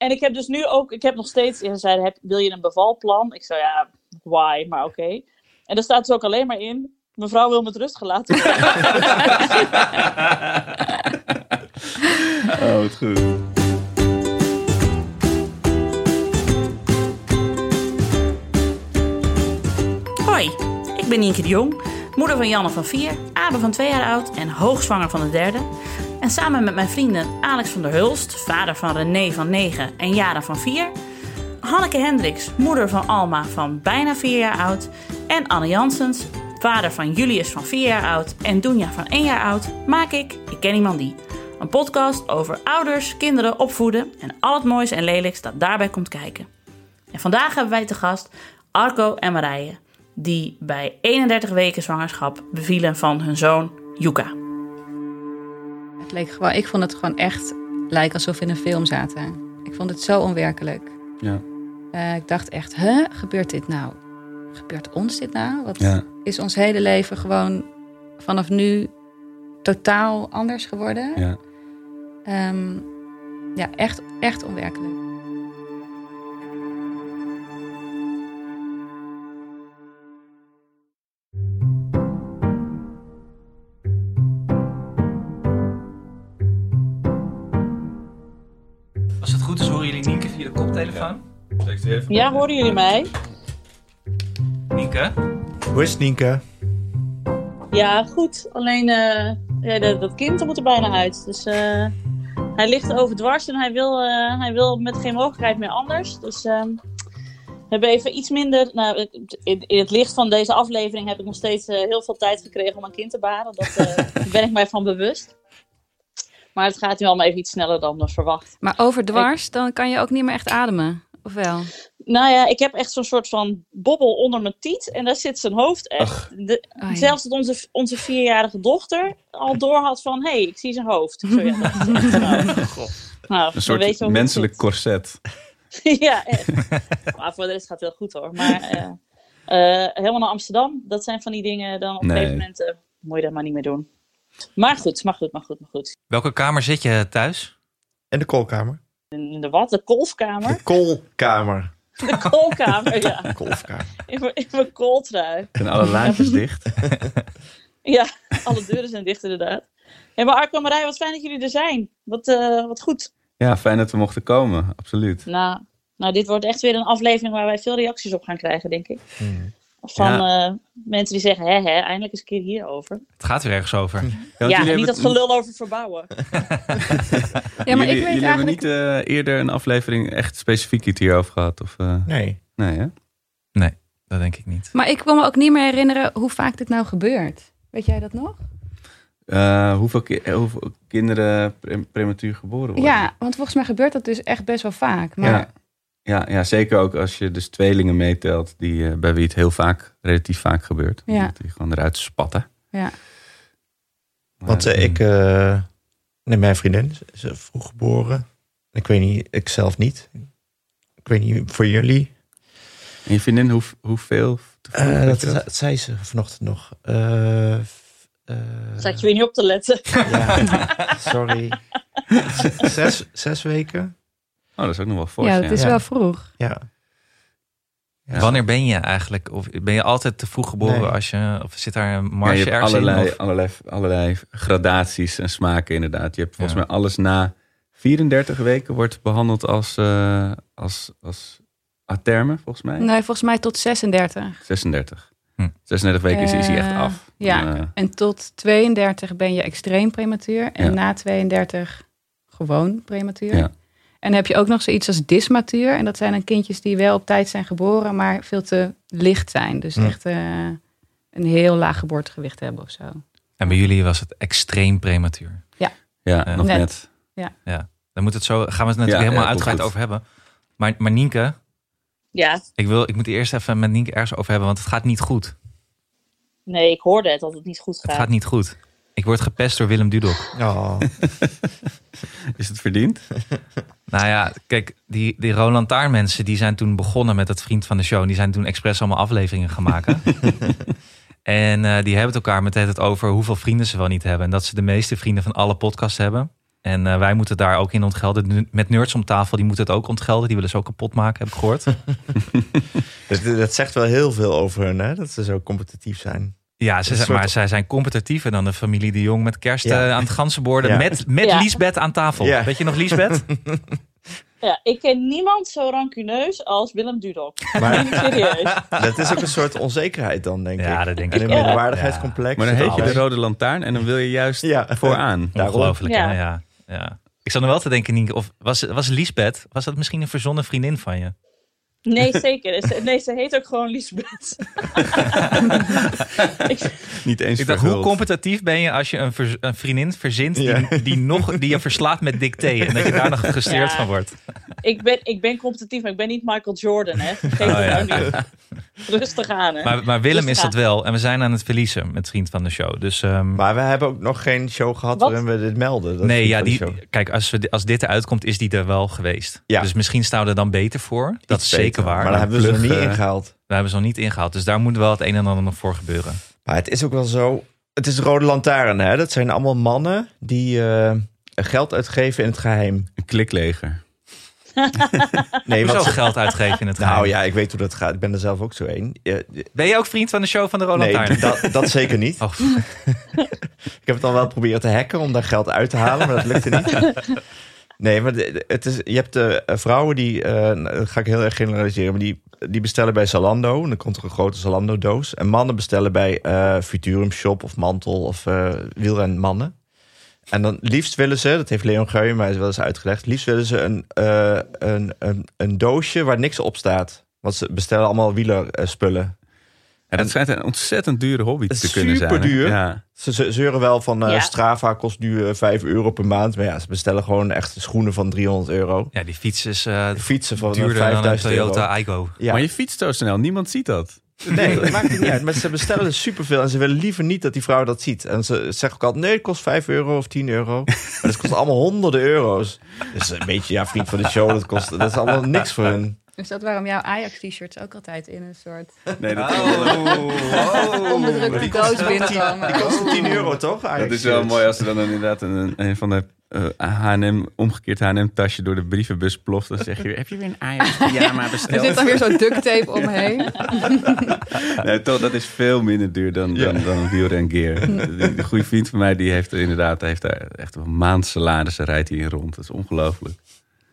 En ik heb dus nu ook, ik heb nog steeds, ze zeiden, heb, wil je een bevalplan? Ik zei, ja, why, maar oké. En er staat dus ook alleen maar in, mevrouw wil met rust gelaten worden. Oh, wat goed. Hoi, ik ben Nienke de Jong, moeder van Janne van 4, Abe van 2 jaar oud en hoogzwanger van de derde. En samen met mijn vrienden Alex van der Hulst, vader van René van 9 en Jara van 4, Hanneke Hendricks, moeder van Alma van bijna 4 jaar oud en Anne Jansens, vader van Julius van 4 jaar oud en Doenja van 1 jaar oud, maak ik Ik Ken Iemand Die. Een podcast over ouders, kinderen, opvoeden en al het moois en lelijks dat daarbij komt kijken. En vandaag hebben wij te gast Arco en Marije, die bij 31 weken zwangerschap bevielen van hun zoon Yuka. Het leek gewoon, ik vond het gewoon echt lijken alsof we in een film zaten. Ik vond het zo onwerkelijk. Ja. Eh, ik dacht echt, hè, gebeurt dit nou? Gebeurt ons dit nou? Wat Ja. is ons hele leven gewoon vanaf nu totaal anders geworden? Ja. Ehm, ja, echt, echt onwerkelijk. Koptelefoon? Ja, horen jullie mij? Nienke? Hoe is het, Nienke? Ja, goed. Alleen eh, ja, dat, dat kind er moet er bijna uit. Dus eh, hij ligt overdwars en hij wil, eh, hij wil met geen mogelijkheid meer anders. Dus ehm, we hebben even iets minder. Nou, in, in het licht van deze aflevering heb ik nog steeds eh, heel veel tijd gekregen om een kind te baren. Dat eh, daar ben ik mij van bewust. Maar het gaat nu allemaal even iets sneller dan verwacht. Maar overdwars, dan kan je ook niet meer echt ademen. Of wel? Nou ja, ik heb echt zo'n soort van bobbel onder mijn tiet. En daar zit zijn hoofd echt. De, Oh ja. Zelfs dat onze, onze vierjarige dochter al door had van... hé, hey, ik zie zijn hoofd. Zo, ja, dat is echt, nou, nou, Een soort weet je wel hoe menselijk corset. ja, echt. Maar voor de rest gaat het heel goed hoor. Maar eh, eh, helemaal naar Amsterdam, dat zijn van die dingen... dan op een Nee. gegeven moment eh, moet je dat maar niet meer doen. Maar goed, maar goed, maar goed, maar goed. Welke kamer zit je thuis? En de koolkamer? In de wat? De kolfkamer? De koolkamer. De koolkamer, ja. Kolfkamer. In mijn- in mijn kooltrui. En alle laadjes dicht. Ja, alle deuren zijn dicht inderdaad. Hey, maar Arco en Marij, wat fijn dat jullie er zijn. Wat, eh, wat goed. Ja, fijn dat we mochten komen. Absoluut. Nou, nou, dit wordt echt weer een aflevering waar wij veel reacties op gaan krijgen, denk ik. Hmm. Van eh, mensen die zeggen, hè, hè, eindelijk eens een keer hierover. Het gaat weer ergens over. Ja, niet hebben dat gelul over verbouwen. Ja, maar jullie, ik weet jullie hebben eigenlijk... niet eh, eerder een aflevering echt specifiek iets hierover gehad? Of, eh, Nee. nee, hè? Nee, dat denk ik niet. Maar ik kon me ook niet meer herinneren hoe vaak dit nou gebeurt. Weet jij dat nog? Eh, hoeveel, ki- hoeveel kinderen pre- prematuur geboren worden? Ja, want volgens mij gebeurt dat dus echt best wel vaak. Maar Ja. Ja, ja, zeker ook als je dus tweelingen meetelt, die, eh, bij wie het heel vaak, relatief vaak gebeurt. Ja. Die gewoon eruit spatten. Ja. Maar, Want eh, ik... eh, nee, mijn vriendin is vroeg geboren. Ik weet niet, ik zelf niet. Ik weet niet, voor jullie. En je vriendin, hoe, hoeveel? Eh, dat, je dat? dat zei ze vanochtend nog. Eh, eh, Zat je weer niet op te letten. ja, sorry. Zes, zes weken? Oh, dat is ook nog wel fors. ja, dat is Ja. wel vroeg. Ja. Ja. Wanneer ben je eigenlijk? Of ben je altijd te vroeg geboren Nee. als je... Of zit daar een Ja, marge je hebt ergens allerlei, in? Of, allerlei, allerlei gradaties en smaken inderdaad. Je hebt volgens Ja. mij alles na 34 weken wordt behandeld als, eh als, als aterme, volgens mij. Nee, volgens mij tot 36. 36. Hm. 36 weken is, is hij echt Eh, af. Ja, eh, en tot 32 ben je extreem prematuur. En Ja. na 32 gewoon prematuur. Ja. En dan heb je ook nog zoiets als dysmatuur. En dat zijn dan kindjes die wel op tijd zijn geboren, maar veel te licht zijn. Dus Hm. echt eh, een heel laag geboortegewicht hebben of zo. en bij jullie was het extreem prematuur. ja, eh, nog net. net. Dan moet het zo, gaan we het natuurlijk Ja, helemaal ja, uitgebreid over hebben. Maar, maar Nienke, Ja, ik, wil, ik moet eerst even met Nienke ergens over hebben, want het gaat niet goed. nee, ik hoorde het dat het niet goed Het gaat. gaat niet goed. Ik word gepest door Willem Dudok. Oh, Is het verdiend? Nou ja, kijk, die, die Roland Taarn mensen, die zijn toen begonnen met het vriend van de show. En die zijn toen expres allemaal afleveringen gaan maken. en eh, die hebben het elkaar met het over hoeveel vrienden ze wel niet hebben. En dat ze de meeste vrienden van alle podcasts hebben. En eh, wij moeten daar ook in ontgelden. Met nerds om tafel, die moeten het ook ontgelden. Die willen ze ook kapot maken, heb ik gehoord. Dat, dat zegt wel heel veel over hun, hè? Dat ze zo competitief zijn. Ja, ze soort- maar zij zijn competitiever dan de familie de Jong met kerst Ja. eh, aan het ganzenborden. Ja. Met, met Ja. Liesbeth aan tafel. Ja. Weet je nog Liesbeth? Ja, ik ken niemand zo rancuneus als Willem Dudok. Maar serieus. dat is ook een soort onzekerheid dan, denk ik. Ja, dat denk En ik. een Ja. minderwaardigheidscomplex. Maar dan heet je de rode lantaarn en dan wil je juist Ja. vooraan. Ongelooflijk, Ja. Ja. ja. Ik zat nog wel te denken, of was, was Liesbeth, was dat misschien een verzonnen vriendin van je? Nee, zeker. Ze- Nee, ze heet ook gewoon Lisbeth. ik, Niet eens Ik dacht, hoe competitief ben je als je een, een vriendin verzint die, Ja. die, nog, die je verslaat met dicté en dat je daar nog gefrustreerd Ja. van wordt? ik, ben, ik ben competitief, maar ik ben niet Michael Jordan. Hè. Vergeet Oh, het ja. nou niet. Rustig aan. Hè. Maar, maar Willem Rustig is dat aan. wel en we zijn aan het verliezen met Vriend van de Show. Dus ehm, Maar we hebben ook nog geen show gehad Wat? waarin we dit melden. Dat nee, ja, die, kijk, als, we, als dit eruit komt, is die er wel geweest. Ja. Dus misschien staan we er dan beter voor. Dat is zeker waar. Maar daar hebben we ze nog niet eh, ingehaald. We hebben ze nog niet ingehaald. Dus daar moet wel het een en ander nog voor gebeuren. Maar het is ook wel zo. Het is de Rode Lantaarn, hè? Dat zijn allemaal mannen die eh, geld uitgeven in het geheim. Een klikleger. Nee, wat geld uitgeven in het geheim? Nou ja, ik weet hoe dat gaat. Ik ben er zelf ook zo een. Ben je ook vriend van de show van de Roland nee, dat, dat zeker niet. Oh, Ik heb het al wel proberen te hacken om daar geld uit te halen, maar dat lukte niet. Nee, maar het is, je hebt de vrouwen die, eh, dat ga ik heel erg generaliseren, maar die, die bestellen bij Zalando. En dan komt er een grote Zalando-doos. En mannen bestellen bij eh Futurum Shop of Mantel of eh wielrenmannen. En dan liefst willen ze, dat heeft Leon Geuyen mij wel eens uitgelegd, liefst willen ze een, eh, een, een, een doosje waar niks op staat. Want ze bestellen allemaal wielerspullen. Ja, dat schijnt een ontzettend dure hobby te Super kunnen zijn. duur. Ja. Ze ze zeuren wel van eh, Ja. Strava kost nu eh, 5 euro per maand. Maar ja, ze bestellen gewoon echt schoenen van 300 euro. ja, die fiets is eh, Fietsen van duurder dan een 5000 euro. Toyota. Ja. Maar je fietst zo snel, niemand ziet dat. Nee, dat maakt het niet uit. Maar ze bestellen dus superveel. En ze willen liever niet dat die vrouw dat ziet. En ze zeggen ook altijd, nee, het kost 5 euro of 10 euro. Maar het kost allemaal honderden euro's. Dus een beetje, ja, vriend van de show, dat, kost, dat is allemaal niks voor hun. Is dat waarom jouw Ajax-t-shirts ook altijd in een soort Nee, dat, onderdrukte doos binnenkomen? Die kost 10 euro, toch? dat is wel mooi als er dan inderdaad een, een van de eh, H&M, omgekeerd H&M tasje door de brievenbus ploft. Dan zeg je heb je weer een Ajax pyjama Er besteld? zit dan weer zo'n duct tape omheen. Nee, toch, dat is veel minder duur dan, dan, dan een wielrengear. De goede vriend van mij, die heeft er inderdaad heeft daar echt een maand salarissen rijdt hij in rond. Dat is ongelooflijk.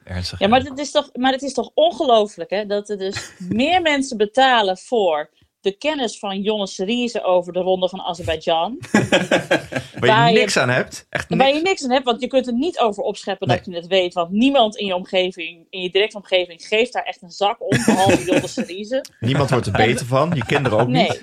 Ernstig. Ja, maar het is toch, maar het is toch ongelooflijk hè, dat er dus meer mensen betalen voor de kennis van Jonne Seriese over de ronde van Azerbeidzjan. Waar Waar je niks aan hebt. Echt Waar niks. je niks aan hebt, want je kunt er niet over opscheppen dat je het weet. Want niemand in je omgeving, in je directe omgeving, geeft daar echt een zak om, behalve Jonne Seriese. Niemand wordt er beter van. Je kinderen ook Nee. niet.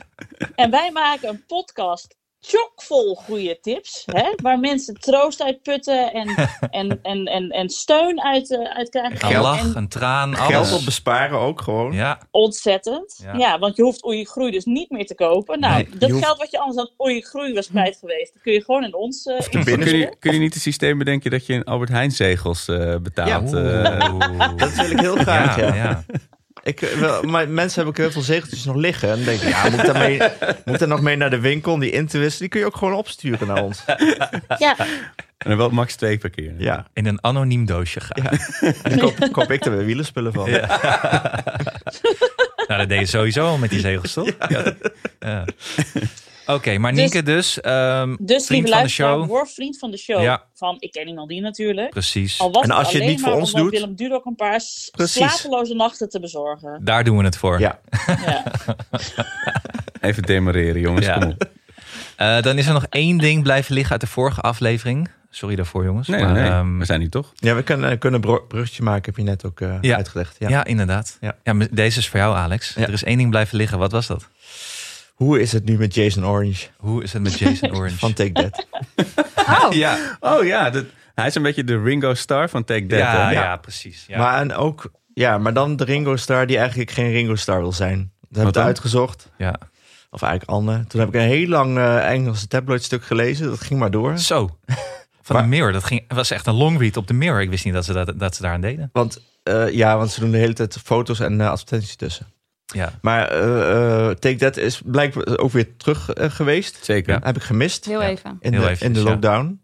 En wij maken een podcast chockvol goede tips. Hè, waar mensen troost uit putten en, en, en, en, en steun uit, eh, uit krijgen. Een En- lach, en een traan, Geld alles. op besparen ook gewoon. Ja, ontzettend. Ja. Ja. want je hoeft oei groei dus niet meer te kopen. Nou, Nee, dat hoeft- geld wat je anders aan oei groei was kwijt geweest, dat kun je gewoon in ons uh, binnen- Kun je, kun je niet het systeem bedenken dat je een Albert Heijn zegels eh, betaalt? Ja. eh. Dat wil ik heel graag, ja, ja. Ja. Ik, eh, wel, maar mensen hebben ook heel veel zegeltjes nog liggen. En dan denk ik, ja, moet ik, daarmee, moet ik daar nog mee naar de winkel om die in te wisselen? Die kun je ook gewoon opsturen naar ons. Ja, en dan wel max twee per keer. Ja, In een anoniem doosje gaan. en dan koop, koop ik er weer wielerspullen van. Nou, dat deed je sowieso al met die zegels, toch? Ja. Ja. Oké, maar Nienke dus, ehm, dus vriend lieve van de show. word vriend van de show. Ja. Van Ik ken iemand die natuurlijk. Precies. Al was En als je het alleen niet voor ons om doet- Willem Dudok een paar Precies. slapeloze nachten te bezorgen. Daar doen we het voor. Ja. Ja. Even demareren, jongens. Ja. Kom op. Eh, dan is er nog één ding blijven liggen uit de vorige aflevering. Sorry daarvoor, jongens. Nee, maar, nee, ehm, we zijn hier toch? Ja, we kunnen, kunnen een bro- bruggetje maken, heb je net ook eh, Ja. uitgelegd. ja. Ja. inderdaad. Ja. Deze is voor jou, Alex. Ja. Er is één ding blijven liggen. Wat was dat? Hoe is het nu met Jason Orange Hoe is het met Jason Orange? van Take That? Oh, ja, Oh ja, dat, hij is een beetje de Ringo Starr van Take That. ja, hè? ja, precies. Ja. Maar, en ook, ja, maar dan de Ringo Star die eigenlijk geen Ringo Star wil zijn. Dat heb ik uitgezocht. ja. Of eigenlijk Anne. Toen heb ik een heel lang eh, Engelse tabloid stuk gelezen. Dat ging maar door. Zo. Van Maar- de Mirror. Dat ging, was echt een long read op de Mirror. Ik wist niet dat ze, dat, dat ze daaraan deden. Want, eh, ja, want ze doen de hele tijd foto's en eh, advertenties tussen. Ja. Maar eh, eh, Take That is blijkbaar ook weer terug eh, geweest. Zeker. Heb ik gemist Heel Ja. even. in Heel de, eventjes, in de ja. lockdown.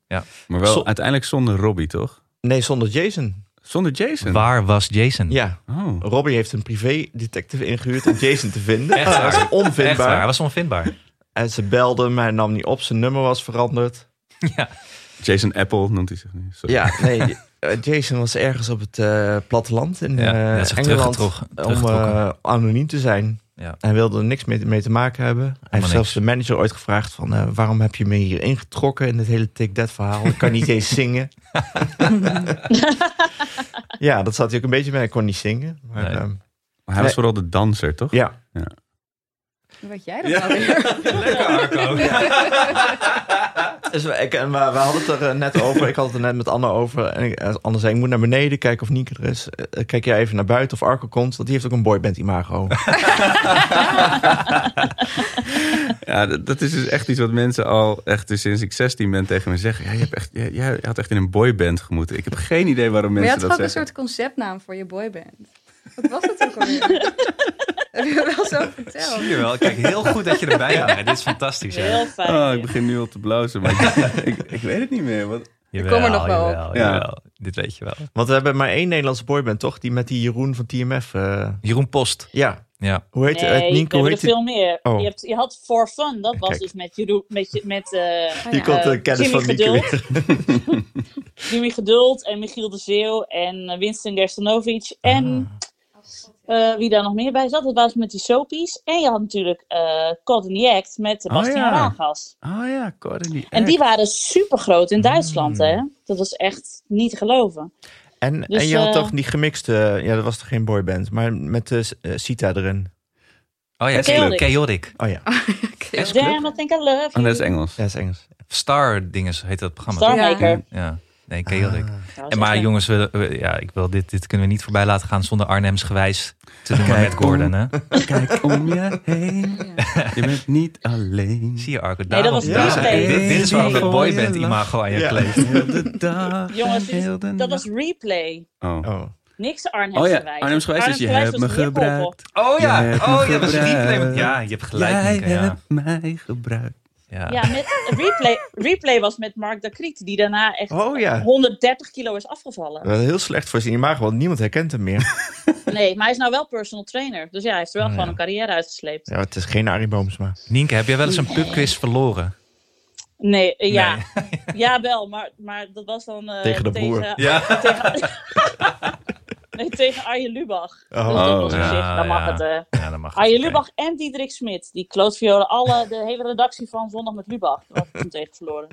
Maar wel uiteindelijk zonder Robbie, toch? Nee, zonder Jason. Zonder Jason? Waar was Jason? Ja, Oh. Robbie heeft een privé-detective ingehuurd om Jason te vinden. Echt waar? Dat is Echt waar, hij onvindbaar. was onvindbaar. En ze belden hem, hij nam niet op. Zijn nummer was veranderd. ja. Jason Apple noemt hij zich nu. Sorry. Ja, nee. eh, Jason was ergens op het eh, platteland in Ja, eh, Engeland om eh, anoniem te zijn. Ja. Hij wilde er niks mee, mee te maken hebben. Hij heeft niks. zelfs de manager ooit gevraagd van... eh, waarom heb je me hier ingetrokken in dit hele Take That verhaal? Ik kan niet eens zingen. ja, dat zat hij ook een beetje mee. Hij kon niet zingen. Maar, Nee. ehm, Maar hij was vooral de danser, toch? ja. Weet jij dat nou weer? Lekker Arco. Dus we, ik, en we, we hadden het er eh, net over. Ik had het er net met Anne over. En ik, eh, Anne zei, ik moet naar beneden kijken of Nieke er is. Kijk jij even naar buiten of Arco komt. Want die heeft ook een boyband imago. Ja, dat, dat is dus echt iets wat mensen al echt dus sinds ik 16 ben tegen me zeggen. Ja, je, hebt echt, jij, jij had echt in een boyband gemoeten. Ik heb geen idee waarom Maar je mensen had dat toch ook een zeggen. soort conceptnaam voor je boyband? Wat was het ook alweer? Heb je wel zo verteld? Zie je wel. Kijk, heel goed dat je erbij bent. Dit is fantastisch. Ja. Heel fijn. Oh, ik begin nu al te blozen, maar ik, ik, ik weet het niet meer. Wat, Jawel, kom er nog wel op. jawel, Ja. Dit weet je wel. Want we hebben maar één Nederlandse boyband, toch? Die met die Jeroen van TMF. eh, Jeroen Post. ja. Ja. Hoe heet Nee, het? Nienke, hoe er heet die? veel meer. Oh. Je, hebt, je had For Fun, dat was Kijk. dus met, Jeroen, met, je- met eh, Oh, Die ja. komt de Eh, kennis Jimmy van Nienke Geduld. Jimmy Geduld en Michiel de Zeeuw en eh, Winston Gerstanovic. En eh, wie daar nog meer bij zat, dat was met die soapies. En je had natuurlijk eh Cod in the Act met Oh, Bastiaan ja. Ragas. oh ja, Courtney En die waren super groot in Duitsland, Mm. hè? Dat was echt niet te geloven. En, Dus, en je had eh, toch die gemixte... Ja, dat was toch geen boyband. Maar met de eh, Sita erin. Oh ja, Chaotic. Chaotic. Oh ja, Damn, I think I love Oh, you. dat is Engels. ja dat is Engels. Star dinges heet dat programma. Starmaker. Ja. Nee. Dat was En maar jongens, we, we- ja, ik wil dit, dit kunnen we niet voorbij laten gaan zonder Arnhems gewijs te noemen met Gordon. Hè? Kijk om je heen. Je bent niet alleen. Zie je Arco? Nee, dat was Replay. dit, dit is waarom het boyband imago aan je Ja. kleeft. Heel de dag. Jongens, dat was replay. Oh. Oh. Niks Arnhems Oh ja, gewijs. Arnhems gewijs is je Arnhems hebt me was hiphop. gebruikt. Oh ja, Je hebt me oh ja, replay. Ja, je hebt gelijk. Jij ja. hebt mij gebruikt. Ja. Ja, met, replay, replay was met Mark Dacriet, die daarna echt Oh ja. 130 kilo is afgevallen. Wel heel slecht voor zijn imago, want niemand herkent hem meer. Nee, maar hij is nou wel personal trainer. Dus ja, hij heeft er wel Oh, gewoon ja. een carrière uitgesleept. Ja, het is geen Arie Boomsma. Nienke, heb jij wel eens een pubquiz verloren? Nee, eh, ja. ja, wel, maar, maar dat was dan... eh, Tegen de broer. Ja. Tegen, nee, tegen Arjen Lubach. Oh. dus dat Oh, ja, zich, dan mag ja. het... eh Ja, dat mag. Arjen. Lubach en Diederik Smit. Die klootviolen alle, de hele redactie van Zondag met Lubach. Daar had ik toen tegen verloren.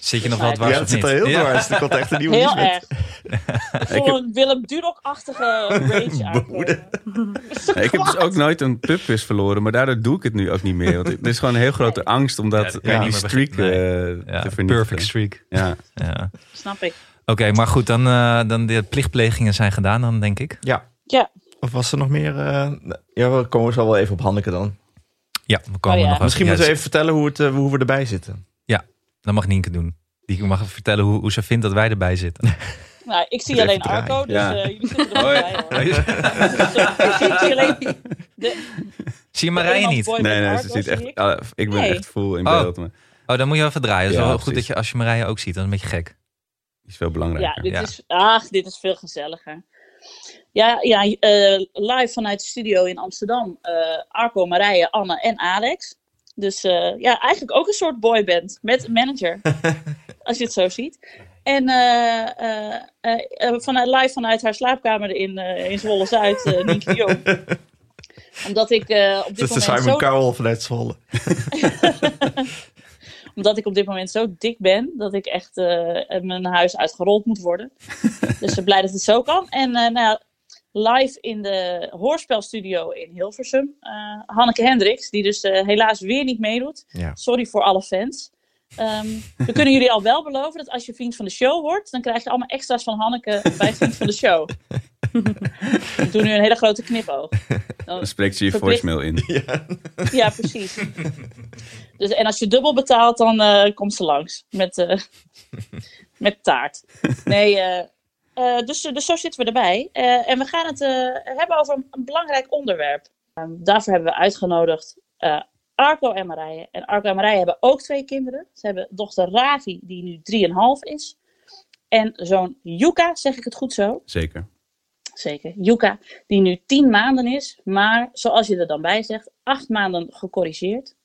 Zit je nog wel Ja, dwars Ja, het zit niet? er heel Ja. dwars. Er komt echt een nieuwe Heel nieuws met. erg. Ik voel een Willem Dudok-achtige rage aankomen. Nee, ik heb dus ook nooit een pubquiz verloren, maar daardoor doe ik het nu ook niet meer. Want er is gewoon een heel grote angst om Ja, dat, dat je die streak eh, Ja, te vernietigen. perfect streak. Ja. Ja. Snap ik. Oké, maar goed, dan, eh, dan de plichtplegingen zijn gedaan dan, denk ik. Ja. Ja. Of was er nog meer? eh, Ja, we komen zo wel even op Hanneke dan. Ja, we komen Oh ja. nog Misschien ja, moeten we even vertellen hoe, het, eh, hoe we erbij zitten. Dat mag Nienke doen. Die mag even vertellen hoe, hoe ze vindt dat wij erbij zitten. Nou, ik zie alleen draaien. Arco, dus Ja. eh, jullie zitten er wel Oh, ja. bij. Hoor. ik zie, alleen de, Zie je Marije niet? Nee, nee, Arco, ze ziet zie echt. ik. ik ben Nee. echt full in Oh. beeld. Maar Oh, dan moet je even draaien. Het is Ja, wel goed precies. dat je als je Marije ook ziet, dan is het een beetje gek. Is veel Ja, belangrijker. dit Ja. is, ach, dit is veel gezelliger. Ja, ja eh, live vanuit de studio in Amsterdam. eh, Arco, Marije, Anne en Alex. Dus eh, ja, eigenlijk ook een soort boyband met een manager. als je het zo ziet. En vanuit, live vanuit haar slaapkamer in, in Zwolle-Zuid, eh Nienke Jong. Omdat ik op Dat dit is Simon zo Cowell vanuit Zwolle. omdat ik op dit moment zo dik ben dat ik echt eh, mijn huis uitgerold moet worden. dus ik blij dat het zo kan. En eh, nou live in de hoorspelstudio in Hilversum. eh, Hanneke Hendricks, die dus helaas weer niet meedoet. Ja. Sorry voor alle fans. Ehm, we kunnen jullie al wel beloven dat als je vriend van de show wordt, dan krijg je allemaal extra's van Hanneke bij vriend van de show. ik doe nu een hele grote knipoog. Dan- Dan spreekt ze je Verplicht- voicemail in. ja, precies. Dus, en als je dubbel betaalt, dan eh, komt ze langs met, eh, met taart. Nee, eh, eh, dus, dus zo zitten we erbij. Eh, en we gaan het eh, hebben over een, een belangrijk onderwerp. daarvoor hebben we uitgenodigd eh, Arco en Marije. En Arco en Marije hebben ook twee kinderen. Ze hebben dochter Ravi, die nu 3,5 is. En zoon Yuka, zeg ik het goed zo? Zeker. Zeker. Yuka, die nu 10 maanden is. Maar zoals je er dan bij zegt, 8 maanden gecorrigeerd.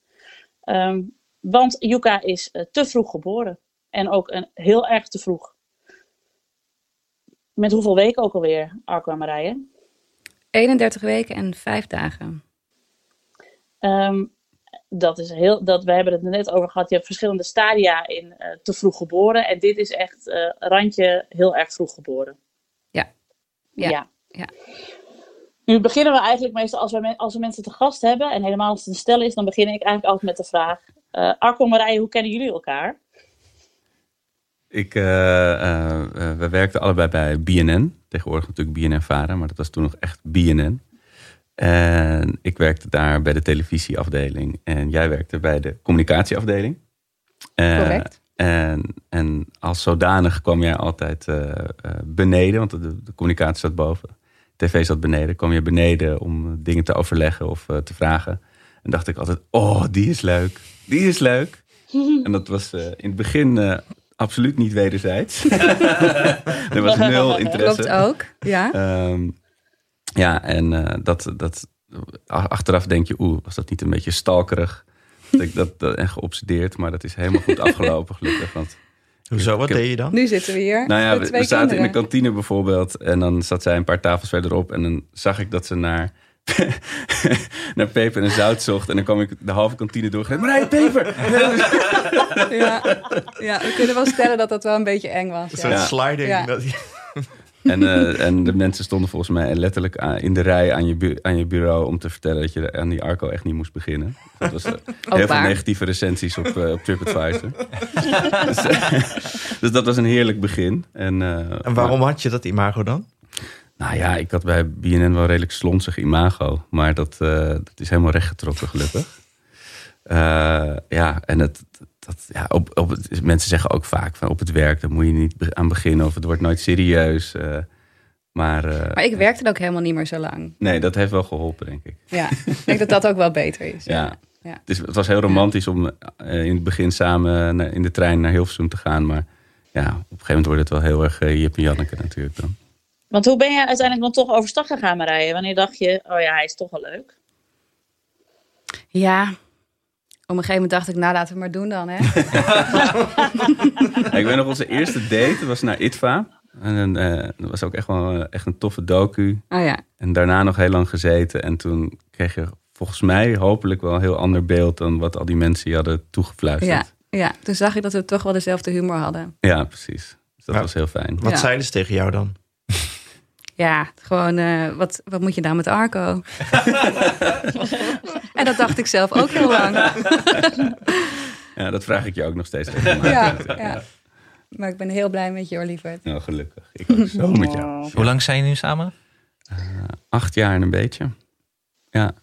Ehm, want Yuka is eh, te vroeg geboren. En ook een, heel erg te vroeg. Met hoeveel weken ook alweer, Arco en Marije? 31 weken en 5 dagen. Ehm, dat is heel, dat, we hebben het er net over gehad. Je hebt verschillende stadia in eh, te vroeg geboren. En dit is echt eh, randje heel erg vroeg geboren. Ja. Ja. Ja. Nu beginnen we eigenlijk meestal als we, als we mensen te gast hebben. En helemaal als het een stel is, dan begin ik eigenlijk altijd met de vraag. eh Arco en Marije, hoe kennen jullie elkaar? Ik, eh, eh, eh, we werkten allebei bij BNN. Tegenwoordig natuurlijk BNN Vara, maar dat was toen nog echt BNN. En ik werkte daar bij de televisieafdeling. En jij werkte bij de communicatieafdeling. Correct. En, en als zodanig kwam jij altijd eh, eh, beneden, want de, de communicatie zat boven. TV zat beneden. kwam je beneden om dingen te overleggen of eh, te vragen. En dacht ik altijd, oh, die is leuk. Die is leuk. En dat was in het begin absoluut niet wederzijds. er was nul interesse. Klopt ook. Ja. Ehm, ja, en eh, dat, dat, achteraf denk je, oeh, was dat niet een beetje stalkerig? Dat ik dat, dat en geobsedeerd, maar dat is helemaal goed afgelopen, gelukkig. Want, Hoezo, wat heb- deed je dan? Nu zitten we hier. nou ja, we, zaten in de kantine bijvoorbeeld en dan zat zij een paar tafels verderop en dan zag ik dat ze naar, naar peper en zout zocht. En dan kwam ik de halve kantine door. Marije, peper! Ja. ja, we kunnen wel stellen dat dat wel een beetje eng was. Een. Ja. sliding. Ja. Dat, En, eh, en de mensen stonden volgens mij letterlijk aan- in de rij aan je, bu- aan je bureau om te vertellen dat je aan die Arco echt niet moest beginnen. Dat was eh, heel veel negatieve recensies op, eh, op TripAdvisor. dus, dus dat was een heerlijk begin. En, eh, en waarom had je dat imago dan? nou ja, ik had bij BNN wel redelijk slonsig imago. Maar dat, eh, dat is helemaal rechtgetrokken, gelukkig. Eh, ja, en het, dat, ja, op, op het, mensen zeggen ook vaak van op het werk, daar moet je niet aan beginnen of het wordt nooit serieus. eh, maar eh, Maar ik werkte ook helemaal niet meer zo lang. nee, dat heeft wel geholpen, denk ik. Ja, ik denk dat dat ook wel beter is. Ja. Ja. Het, is, het was heel romantisch om eh, in het begin samen naar- in de trein naar Hilversum te gaan. Maar ja, op een gegeven moment wordt het wel heel erg uh, Jip en Janneke natuurlijk dan. Want hoe ben je uiteindelijk dan toch overstag gegaan, Marije? Wanneer dacht je, oh ja, hij is toch wel leuk? Ja. Op een gegeven moment dacht ik, nou laten we maar doen dan. Hè? Ja, ik weet nog, onze eerste date was naar ITVA. En eh, dat was ook echt wel eh, echt een toffe docu. Oh ja. En daarna nog heel lang gezeten. En toen kreeg je volgens mij hopelijk wel een heel ander beeld... dan wat al die mensen je hadden toegefluisterd. Ja, ja, toen zag ik dat we toch wel dezelfde humor hadden. Ja, precies. Dus dat Ja. was heel fijn. Wat Ja. zeiden ze tegen jou dan? Ja, gewoon, eh, wat, wat moet je nou met Arco? en dat dacht ik zelf ook heel lang. Ja, dat vraag ik je ook nog steeds. Ja, ja. Maar ik ben heel blij met je, hoor, lieverd. Nou, gelukkig. Ik ook zo met jou. Hoe lang zijn jullie nu samen? Acht jaar en een beetje. Ja.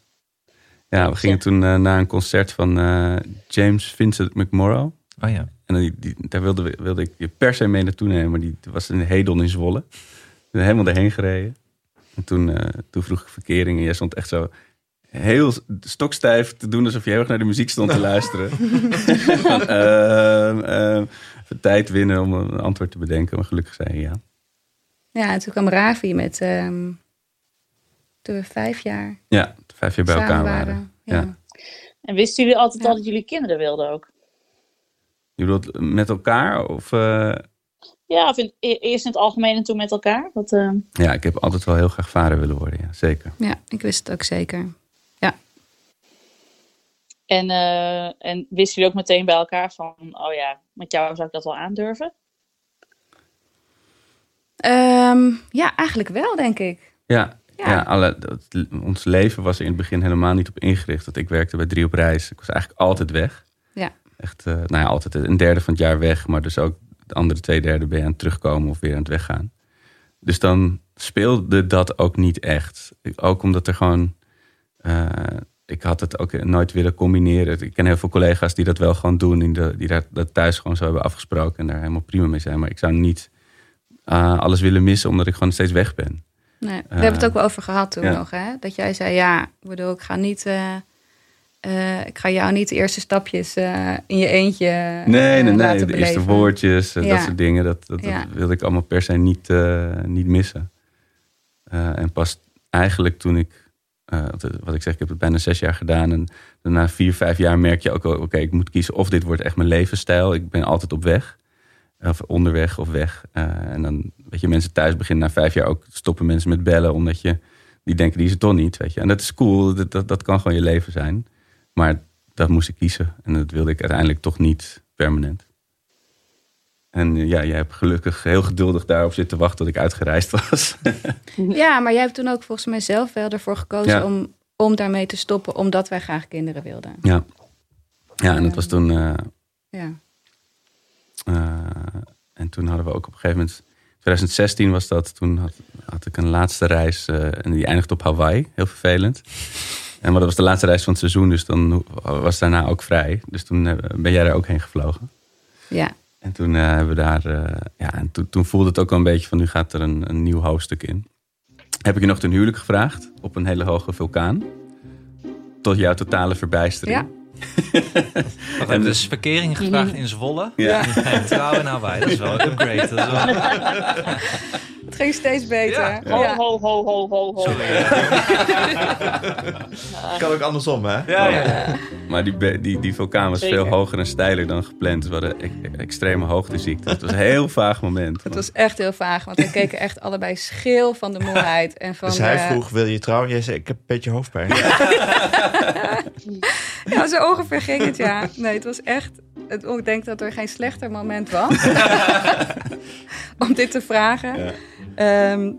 Ja, we gingen toen eh, naar een concert van eh, James Vincent McMorrow. Oh ja. En die, die, daar wilde, wilde ik je per se mee naartoe nemen. Maar die was in Hedon in Zwolle. Ik ben helemaal erheen gereden. En toen, eh, toen vroeg ik verkering. En jij stond echt zo heel stokstijf te doen... alsof je heel erg naar de muziek stond te luisteren. Van, ehm, ehm, even tijd winnen om een antwoord te bedenken. Maar gelukkig zei je ja. Ja, en toen kwam Ravi met, ehm, toen we vijf jaar Ja, vijf jaar bij samen elkaar waren. waren. Ja. Ja. En wisten jullie altijd Ja. al dat jullie kinderen wilden ook? Je bedoelt met elkaar? Of, eh, Ja, of in, e- eerst in het algemeen en toen met elkaar? Wat, eh, Ja, ik heb altijd wel heel graag vader willen worden, ja, zeker. ja, ik wist het ook zeker. en, eh, en wisten jullie ook meteen bij elkaar van, oh ja, met jou zou ik dat wel aandurven? Ehm, ja, eigenlijk wel, denk ik. Ja, Ja. ja. alle, dat- ons leven was er in het begin helemaal niet op ingericht. Want ik werkte bij Drie op Reis. Ik was eigenlijk altijd weg. Ja. Echt, eh, nou ja, altijd een derde van het jaar weg. Maar dus ook de andere twee derde ben je aan het terugkomen of weer aan het weggaan. Dus dan speelde dat ook niet echt. Ook omdat er gewoon... eh, ik had het ook nooit willen combineren. Ik ken heel veel collega's die dat wel gewoon doen. Die, de- die daar, dat thuis gewoon zo hebben afgesproken. En daar helemaal prima mee zijn. Maar ik zou niet eh, alles willen missen omdat ik gewoon steeds weg ben. Nee, we Eh, hebben het ook wel over gehad toen ja. nog. Hè? Dat jij zei, ja, ik bedoel, ik ga niet... eh, ik ga jou niet de eerste stapjes eh, in je eentje eh, Nee, nee, De eerste woordjes, Ja. dat soort dingen. Dat, dat, wilde ik allemaal per se niet, niet missen. En pas eigenlijk toen ik, wat- ik zeg, ik heb het bijna zes jaar gedaan. En na vier, vijf jaar merk je ook wel, oké, ik moet kiezen of dit wordt echt mijn levensstijl. Ik ben altijd op weg. Of onderweg of weg. En dan, weet je, mensen thuis beginnen na vijf jaar ook stoppen mensen met bellen. Omdat je, die denken, die is het toch niet, weet je. En dat is cool, dat, dat, dat kan gewoon je leven zijn. Maar dat moest ik kiezen. En dat wilde ik uiteindelijk toch niet permanent. En ja, jij hebt gelukkig heel geduldig daarop zitten wachten tot ik uitgereisd was. Ja, maar jij hebt toen ook volgens mij zelf wel ervoor gekozen Ja. om, om daarmee te stoppen, omdat wij graag kinderen wilden. ja. ja, en dat was toen... eh, Ja. eh, en toen hadden we ook op een gegeven moment... 2016 was dat. Toen had, had ik een laatste reis eh, en die eindigde op Hawaii. Heel vervelend. En maar dat was de laatste reis van het seizoen, dus dan was daarna ook vrij. Dus toen eh, ben jij daar ook heen gevlogen. Ja. En toen eh, hebben we daar, eh, ja, en toen, toen voelde het ook wel een beetje van nu gaat er een, een nieuw hoofdstuk in. Heb ik je nog ten huwelijk gevraagd op een hele hoge vulkaan. Tot jouw totale verbijstering. Ja. Wat hebben dus verkering gevraagd in Zwolle. Ja. En trouw in Hawaii. Dat is wel een upgrade. Dat is wel... Ging steeds beter. Ja. Ho, ho, ho, ho, ho, ho. Sorry. Kan ook andersom, hè? Ja, ja. Maar die, die, die vulkaan was Zeker. veel hoger en steiler dan gepland. We hadden e- extreme hoogteziekte. Het was een heel vaag moment. Het was echt heel vaag, want we keken echt allebei scheel van de moeheid. En van Dus hij de- vroeg, wil je trouwen? Jij zei, ik heb een beetje hoofdpijn. Ja, zo ongeveer ging het, ja. Nee, het was echt... Het, ik denk dat er geen slechter moment was om dit te vragen. Ehm,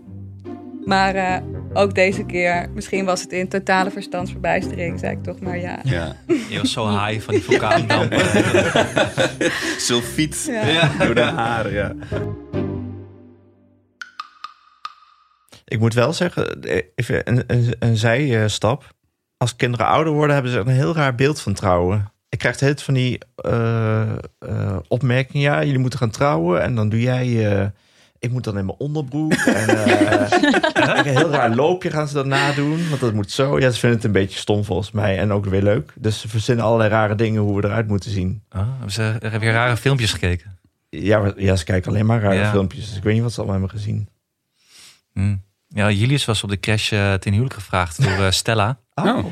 maar eh, ook deze keer, misschien was het in totale verstandsverbijstering, zei ik toch maar ja. Ja. Je was zo high van die vulkaandampen. Sulfiet Ja. door de haren, ja. Ik moet wel zeggen, eh, even een, een, een zijstap. Als kinderen ouder worden, hebben ze een heel raar beeld van trouwen. Ik krijg het van die eh, eh, opmerkingen. Ja, jullie moeten gaan trouwen. En dan doe jij... eh, ik moet dan in mijn onderbroek. En eh, een heel raar loopje gaan ze dan nadoen. Want dat moet zo. Ja, ze vinden het een beetje stom volgens mij. En ook weer leuk. Dus ze verzinnen allerlei rare dingen hoe we eruit moeten zien. Oh, hebben ze hebben weer rare filmpjes gekeken? Ja, maar- ja ze kijken alleen maar rare Ja. filmpjes. Dus ik weet niet wat ze allemaal hebben gezien. Hm. Ja, Julius was op de crash ten huwelijk gevraagd door eh, Stella. Oh.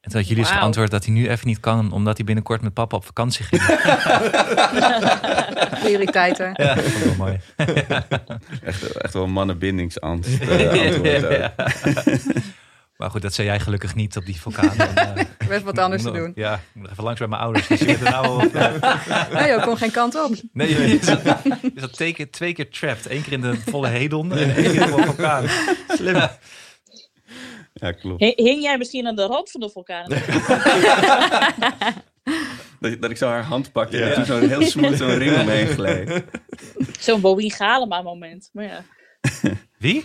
En toen had Julius Wauw. geantwoord dat hij nu even niet kan, omdat hij binnenkort met papa op vakantie ging. Prioriteiten. Ja, dat vond ik wel mooi. Echt, echt wel mannenbindingsangst. eh, antwoord. Ja. Maar goed, dat zei jij gelukkig niet op die vulkaan. Eh, werd wat anders te doen. Ja, ik moet nog even langs bij mijn ouders. Dus je bent er nou al op, eh, Nee, je kon geen kant op. Nee, je zat, je zat twee, keer, twee keer trapped. Eén keer in de volle hedon en één keer in de vulkaan. Slim. Ja, klopt. Hing jij misschien aan de rand van de vulkaan? Dat, dat ik zo haar hand pakte en Ja. toen zo heel smooth zo'n ring omheen gleed. Zo'n Boeing Galema moment. Maar ja. Wie?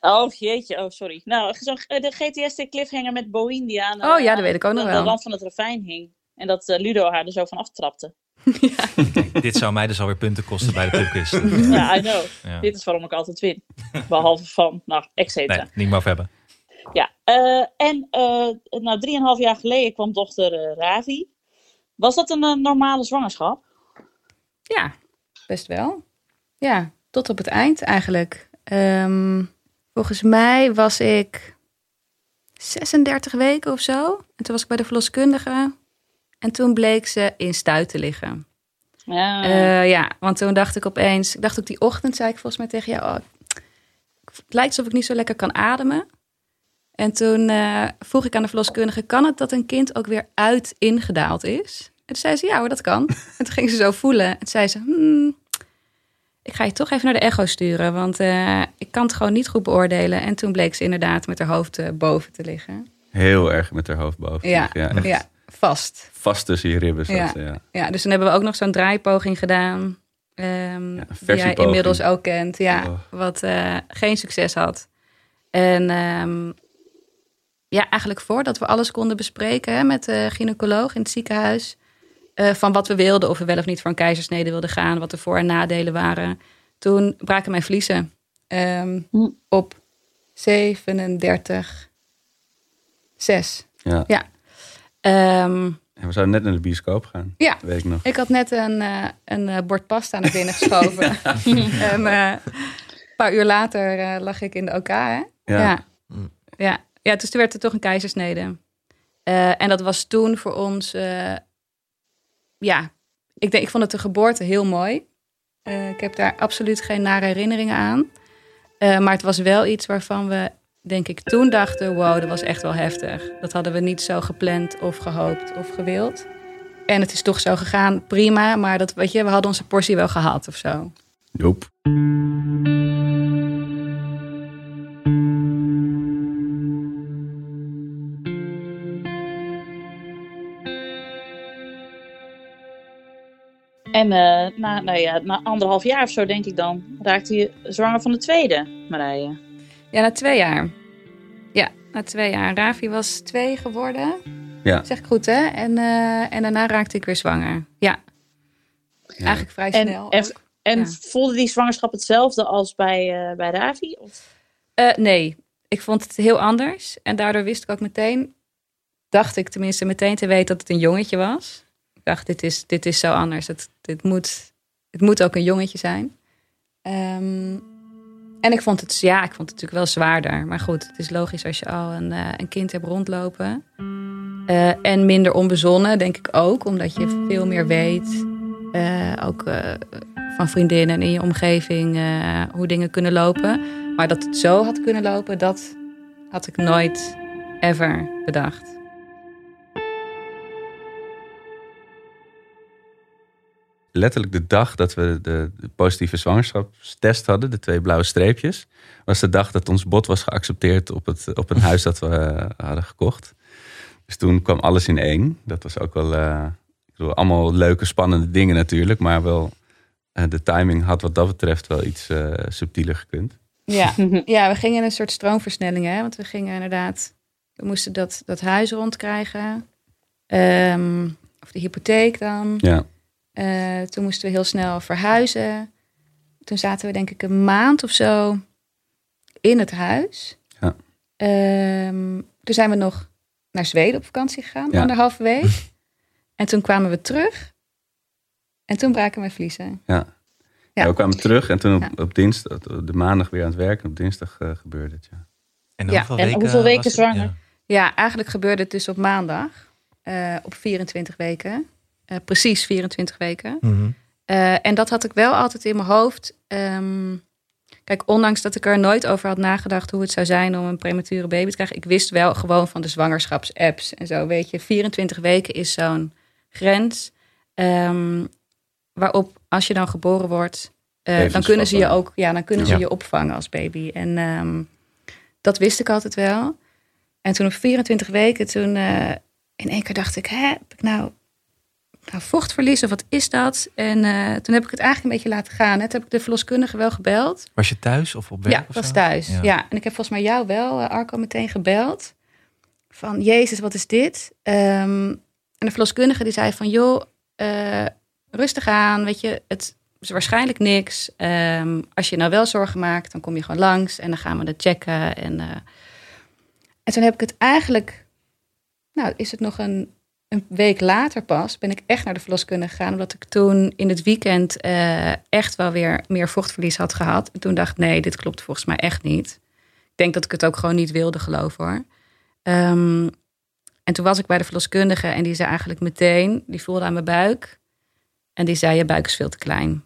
Oh jeetje, oh sorry. Nou, zo'n eh, de GTS cliffhanger met Boeing die aan, Oh eh, ja, dat weet ik ook nog aan wel. de rand van het ravijn hing. En dat eh, Ludo haar er zo van aftrapte. Dit zou mij dus alweer punten kosten bij de pubquiz. Ja, I know. Ja. Dit is waarom ik altijd win. Behalve van, nou, et cetera. Nee, niet meer over hebben. Ja, eh, en eh nou, drieënhalf jaar geleden kwam dochter eh, Ravi. Was dat een normale zwangerschap? Ja, best wel. Ja, tot op het eind eigenlijk. Ehm, volgens mij was ik 36 weken of zo. En toen was ik bij de verloskundige. En toen bleek ze in stuit te liggen. Ja. Ja, want toen dacht ik opeens... Ik dacht ook die ochtend, zei ik volgens mij tegen jou... Oh, het lijkt alsof ik niet zo lekker kan ademen. En toen eh, vroeg ik aan de verloskundige... kan het dat een kind ook weer uit ingedaald is? En toen zei ze, ja hoor, dat kan. En toen ging ze zo voelen. En toen zei ze, hmm, ik ga je toch even naar de echo sturen... want eh, ik kan het gewoon niet goed beoordelen. En toen bleek ze inderdaad met haar hoofd eh, boven te liggen. Heel erg met haar hoofd boven. Ja, ja, echt ja vast. vast tussen je ribben Ja. ze, ja. Ja, dus toen hebben we ook nog zo'n draaipoging gedaan. ehm, die jij inmiddels ook kent. Ja, Oh. wat geen succes had. En ehm, ja, eigenlijk voordat we alles konden bespreken hè, met de gynaecoloog in het ziekenhuis. eh, van wat we wilden, of we wel of niet voor een keizersnede wilden gaan. Wat de voor- en nadelen waren. Toen braken mijn vliezen ehm, Hm. op. 37, 6. Ja. Ja. Ehm, En we zouden net naar de bioscoop gaan. Ja. Dat weet ik nog. ik had net een, eh, een eh, bord pasta naar binnen geschoven. en eh, een paar uur later eh, lag ik in de OK. Hè? Ja. Ja. Ja. Ja, dus toen werd er toch een keizersnede. Eh, en dat was toen voor ons, eh, ja, ik, denk, ik vond het de geboorte heel mooi. Eh, ik heb daar absoluut geen nare herinneringen aan. Maar het was wel iets waarvan we, denk ik, toen dachten: wow, dat was echt wel heftig. Dat hadden we niet zo gepland of gehoopt of gewild. En het is toch zo gegaan, prima. Maar dat, weet je, we hadden onze portie wel gehad of zo. Joep. En eh, na, nou ja, na anderhalf jaar of zo, denk ik dan, raakte je zwanger van de tweede, Marije. Ja, na twee jaar. Ja, na twee jaar. Ravi was twee geworden. Ja. Zeg ik goed, hè? En, eh, en daarna raakte ik weer zwanger. Ja, Ja. eigenlijk vrij En, snel. en, ook. en Ja. voelde die zwangerschap hetzelfde als bij, eh bij Ravi? Of? Eh, nee, ik vond het heel anders. En daardoor wist ik ook meteen, dacht ik tenminste meteen te weten dat het een jongetje was. Dacht, dit is, dit is zo anders. Het, dit moet, het moet ook een jongetje zijn. Ehm, en ik vond het, ja, ik vond het natuurlijk wel zwaarder. Maar goed, het is logisch als je al een, eh, een kind hebt rondlopen. Eh, en minder onbezonnen, denk ik ook. Omdat je veel meer weet. eh, ook van vriendinnen en in je omgeving hoe dingen kunnen lopen. Maar dat het zo had kunnen lopen, dat had ik nooit ever bedacht. Letterlijk de dag dat we de, de positieve zwangerschapstest hadden, de twee blauwe streepjes, was de dag dat ons bod was geaccepteerd op het, op een huis dat we eh, hadden gekocht. Dus toen kwam alles in één. Dat was ook wel, eh, ik bedoel, allemaal leuke, spannende dingen natuurlijk, maar wel eh, de timing had wat dat betreft wel iets subtieler gekund. Ja. ja, we gingen in een soort stroomversnelling, hè? Want we gingen inderdaad, we moesten dat, dat huis rondkrijgen. Ehm, of de hypotheek dan. Ja, Eh, toen moesten we heel snel verhuizen. Toen zaten we denk ik een maand of zo in het huis. Ja. Ehm, toen zijn we nog naar Zweden op vakantie gegaan, Ja. anderhalve week. en toen kwamen we terug. En toen braken mijn vliezen. ja. Ja. Ja, we kwamen terug en toen op, Ja. op dinsdag, de maandag weer aan het werk. En op dinsdag eh, gebeurde het, ja. En Ja, hoeveel en weken, hoeveel zwanger? Ja. Ja, eigenlijk gebeurde het dus op maandag. eh, op 24 weken. Eh, precies 24 weken. Mhm. Eh, en dat had ik wel altijd in mijn hoofd. Ehm, kijk, ondanks dat ik er nooit over had nagedacht hoe het zou zijn om een premature baby te krijgen. Ik wist wel gewoon van de zwangerschapsapps en zo. Weet je, 24 weken is zo'n grens. ehm, waarop als je dan geboren wordt, eh, dan kunnen ze je ook, ja, dan kunnen ze je opvangen als baby. En ehm, dat wist ik altijd wel. En toen op 24 weken, toen in één keer dacht ik, hè, heb ik nou nou, vochtverlies of wat is dat? En eh, toen heb ik het eigenlijk een beetje laten gaan. Net heb ik de verloskundige wel gebeld. Was je thuis of op werk? ja, ik was thuis. Ja. Ja. en ik heb volgens mij jou wel, eh, Arco, meteen gebeld. Van, jezus, wat is dit? Ehm, en de verloskundige die zei van, joh, eh, rustig aan. Weet je, het is waarschijnlijk niks. Ehm, als je nou wel zorgen maakt, dan kom je gewoon langs. En dan gaan we het checken. En, en toen heb ik het eigenlijk... Nou, is het nog een, een week later pas... ben ik echt naar de verloskundige gegaan. Omdat ik toen in het weekend eh, echt wel weer meer vochtverlies had gehad. En toen dacht ik, nee, dit klopt volgens mij echt niet. Ik denk dat ik het ook gewoon niet wilde geloven hoor. Ehm, en toen was ik bij de verloskundige en die zei eigenlijk meteen, die voelde aan mijn buik. En die zei, je buik is veel te klein.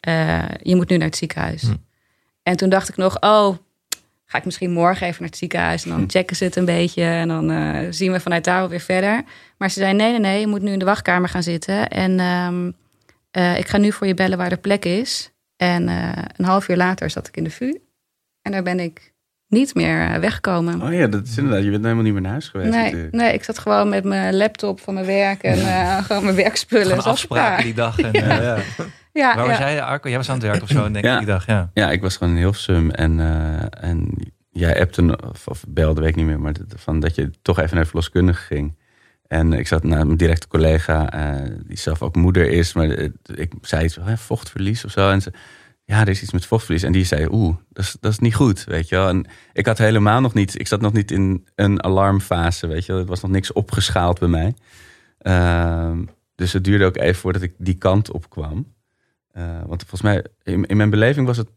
Eh, je moet nu naar het ziekenhuis. Hm. En toen dacht ik nog, oh, ga ik misschien morgen even naar het ziekenhuis. En dan Hm. checken ze het een beetje en dan eh, zien we vanuit daar wel weer verder. Maar ze zei, nee, nee, nee, je moet nu in de wachtkamer gaan zitten. En ehm, eh, ik ga nu voor je bellen waar de plek is. En eh, een half uur later zat ik in de VU. En daar ben ik niet meer weggekomen. Oh ja, dat is inderdaad. Je bent helemaal niet meer naar huis geweest Nee, natuurlijk. nee, ik zat gewoon met mijn laptop van mijn werk en eh, gewoon mijn werkspullen. Gewoon afspraken die dag. En, ja. Ja, Waar was jij, Arco? Jij was aan het werk of zo, denk ik, Ja. die dag. Ja. Ja, ik was gewoon in Hilversum en, eh, en jij appte of, of belde, weet ik niet meer, maar dat, van dat je toch even naar verloskundige ging. En ik zat naar mijn directe collega, eh, die zelf ook moeder is, maar eh, ik zei iets van hè, vochtverlies of zo. En ze, ja, er is iets met vochtverlies. En die zei, oeh, dat is, dat is niet goed, weet je wel. En ik had helemaal nog niet, ik zat nog niet in een alarmfase, weet je wel. Er was nog niks opgeschaald bij mij. Ehm, dus het duurde ook even voordat ik die kant op kwam. Eh, want volgens mij, in, in mijn beleving was het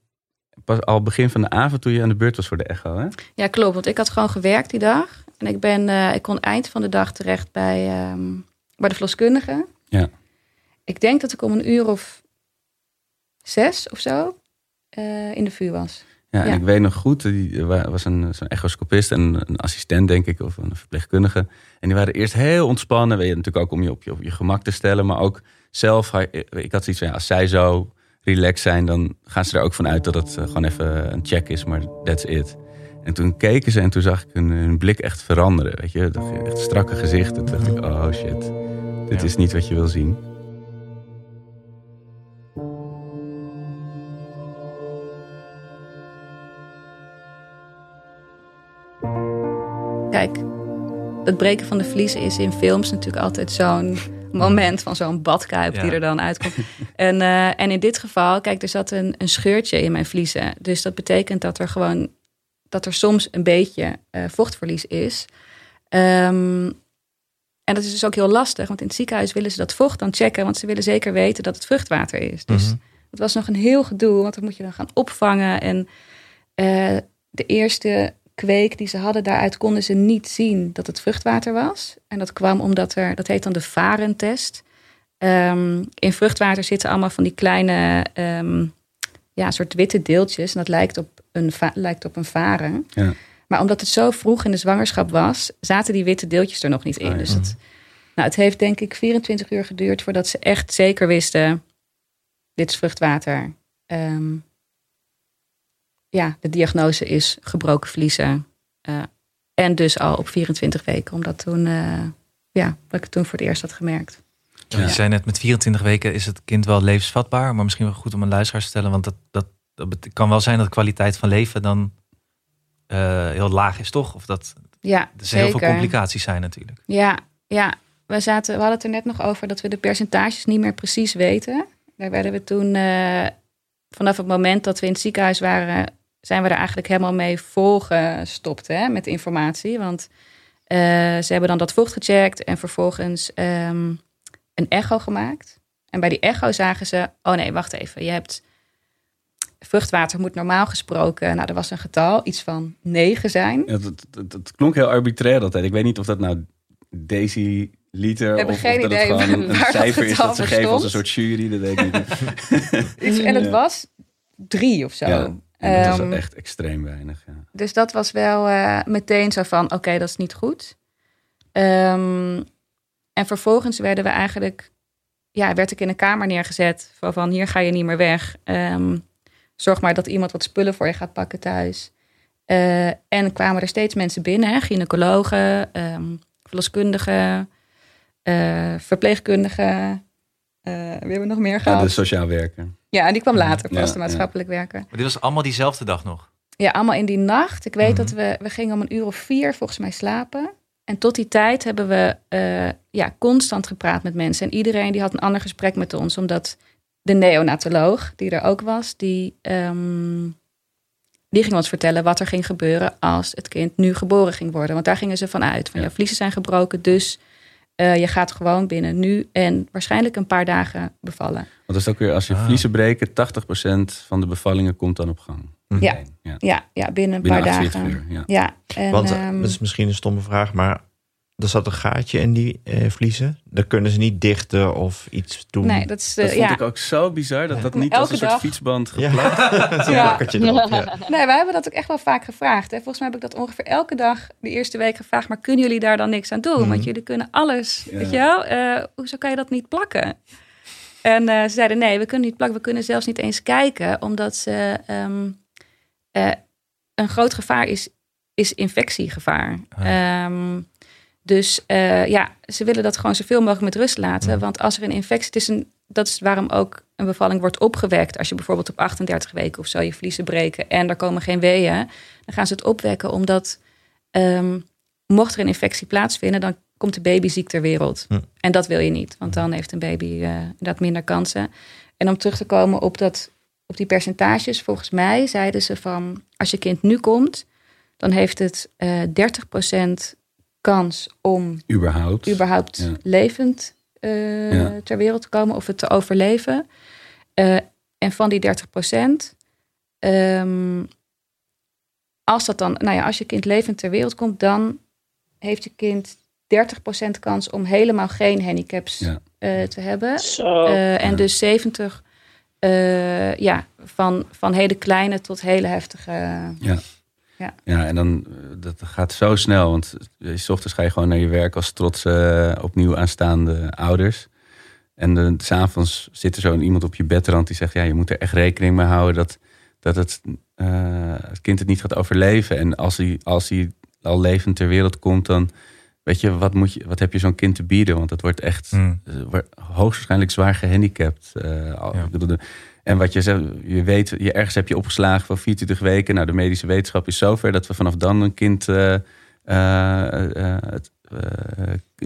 pas al begin van de avond toen je aan de beurt was voor de echo, hè? Ja, klopt. Want ik had gewoon gewerkt die dag. En ik, ben, eh, ik kon eind van de dag terecht bij, ehm, bij de verloskundige. Ja. Ik denk dat ik om een uur of zes of zo eh, in de vuur was. Ja, ik weet nog goed, er wa- was een, zo'n echoscopist en een assistent, denk ik, of een verpleegkundige. En die waren eerst heel ontspannen. Weet je, natuurlijk ook om je op je, op je gemak te stellen, maar ook zelf. Ik had zoiets van, ja, als zij zo relaxed zijn, dan gaan ze er ook van uit dat het eh, gewoon even een check is, maar that's it. En toen keken ze en toen zag ik hun, hun blik echt veranderen. Weet je, dat echt strakke gezicht. Toen dacht ik, oh shit, dit Ja. is niet wat je wil zien. Kijk, het breken van de vliezen is in films natuurlijk altijd zo'n moment van zo'n badkuip die er dan uitkomt. En, eh, en in dit geval, kijk, er zat een, een scheurtje in mijn vliezen. Dus dat betekent dat er gewoon dat er soms een beetje eh, vochtverlies is. Ehm, en dat is dus ook heel lastig, want in het ziekenhuis willen ze dat vocht dan checken, want ze willen zeker weten dat het vruchtwater is. Dus Mhm. het was nog een heel gedoe, want dat moet je dan gaan opvangen. En eh, de eerste kweek die ze hadden, daaruit konden ze niet zien dat het vruchtwater was. En dat kwam omdat er, dat heet dan de varentest. Ehm in vruchtwater zitten allemaal van die kleine, ehm, ja, soort witte deeltjes. En dat lijkt op een, lijkt op een varen. Ja. Maar omdat het zo vroeg in de zwangerschap was, zaten die witte deeltjes er nog niet in. Ah, ja. Dus het, nou, het heeft denk ik 24 uur geduurd voordat ze echt zeker wisten: dit is vruchtwater. Ehm, ja, de diagnose is gebroken vliezen. Eh, en dus al op 24 weken, omdat toen, eh, ja, dat ik het toen voor het eerst had gemerkt. Je zei net, met 24 weken is het kind wel levensvatbaar. Maar misschien wel goed om een luisteraar te stellen. Want dat, dat, dat kan wel zijn dat de kwaliteit van leven dan eh, heel laag is, toch? Of dat Ja, er heel veel complicaties zijn natuurlijk. Ja, ja. We, zaten, we hadden het er net nog over dat we de percentages niet meer precies weten. Daar werden we toen, eh, vanaf het moment dat we in het ziekenhuis waren, zijn we er eigenlijk helemaal mee volgestopt hè, met informatie. Want eh, ze hebben dan dat vocht gecheckt en vervolgens ehm, een echo gemaakt. En bij die echo zagen ze, oh nee, wacht even, je hebt vruchtwater moet normaal gesproken, nou er was een getal, iets van 9 zijn. Ja, dat, dat, dat klonk heel arbitrair altijd. Ik weet niet of dat nou deciliter of, of dat het idee gewoon een, dat cijfer is dat ze geven als een soort jury. Dat weet ik niet. En het was drie of zo. Ja, en dat is Ehm, echt extreem weinig. Ja. Dus dat was wel eh, meteen zo van, oké, dat is niet goed. Ehm, en vervolgens werden we eigenlijk, ja, werd ik in een kamer neergezet van, van hier ga je niet meer weg. Ehm, zorg maar dat iemand wat spullen voor je gaat pakken thuis. Eh, en kwamen er steeds mensen binnen, hè, gynaecologen, verloskundigen, eh, verpleegkundigen. Wie hebben we nog meer Ja, gehad? de sociaal werker. Ja, en die kwam later pas, Ja, de ja. maatschappelijk werker. Maar dit was allemaal diezelfde dag nog. Ja, allemaal in die nacht. Ik weet Mhm. dat we, we gingen om een uur of vier volgens mij slapen. En tot die tijd hebben we eh, ja, constant gepraat met mensen. En iedereen die had een ander gesprek met ons. Omdat de neonatoloog, die er ook was, die, ehm, die ging ons vertellen wat er ging gebeuren als het kind nu geboren ging worden. Want daar gingen ze van uit. Van Ja. jouw vliezen zijn gebroken, dus eh, je gaat gewoon binnen nu en waarschijnlijk een paar dagen bevallen. Want dat is ook weer, als je Ah. vliezen breken, 80% van de bevallingen komt dan op gang. Ja. ja. Ja, ja binnen een Binnen paar 48 dagen. uur. Ja. Ja, en, Want ehm, dat is misschien een stomme vraag, maar er zat een gaatje in die eh, vliezen. Daar kunnen ze niet dichten of iets doen. nee, dat is de, Dat vond ja. ik ook zo bizar, dat dat niet als elke een soort dag- fietsband Ja. geplakt Ja. erop, ja. Nee, wij hebben dat ook echt wel vaak gevraagd. Hè. Volgens mij heb ik dat ongeveer elke dag de eerste week gevraagd. Maar kunnen jullie daar dan niks aan doen? Mhm. Want jullie kunnen alles. Ja. Weet je wel? Eh, hoezo kan je dat niet plakken? En eh, ze zeiden nee, we kunnen niet plakken. We kunnen zelfs niet eens kijken. Omdat ze ehm, eh, een groot gevaar is, is infectiegevaar. Ah. Ehm, dus eh, ja, ze willen dat gewoon zoveel mogelijk met rust laten. Want als er een infectie... Het is een, dat is waarom ook een bevalling wordt opgewekt. Als je bijvoorbeeld op 38 weken of zo je vliezen breken... en er komen geen weeën, dan gaan ze het opwekken. Omdat ehm, mocht er een infectie plaatsvinden... dan komt de baby ziek ter wereld. Hm. En dat wil je niet. Want dan heeft een baby eh inderdaad minder kansen. En om terug te komen op dat op die percentages, volgens mij zeiden ze van als je kind nu komt, dan heeft het eh 30% kans om Überhaupt. überhaupt Ja. levend eh, Ja. ter wereld te komen of het te overleven. Eh, en van die 30% als dat dan, nou ja, als je kind levend ter wereld komt, dan heeft je kind 30% kans om helemaal geen handicaps Ja. eh, te hebben. Zo. Eh, en Ja. dus 70 eh, ja, van, van hele kleine tot hele heftige. Ja, en dan dat gaat zo snel. Want s ochtends ga je gewoon naar je werk als trotse, opnieuw aanstaande ouders. En dan s s'avonds zit er zo iemand op je bedrand die zegt: Ja, je moet er echt rekening mee houden dat, dat het, eh, het kind het niet gaat overleven. En als hij, als hij al levend ter wereld komt, dan weet je, wat, moet je, wat heb je zo'n kind te bieden? Want het wordt echt Hmm. eh, wordt hoogstwaarschijnlijk zwaar gehandicapt. eh, Ja. bedoel, en wat je zegt, je weet, je ergens heb je opgeslagen van 24 weken. Nou, de medische wetenschap is zover dat we vanaf dan een kind eh,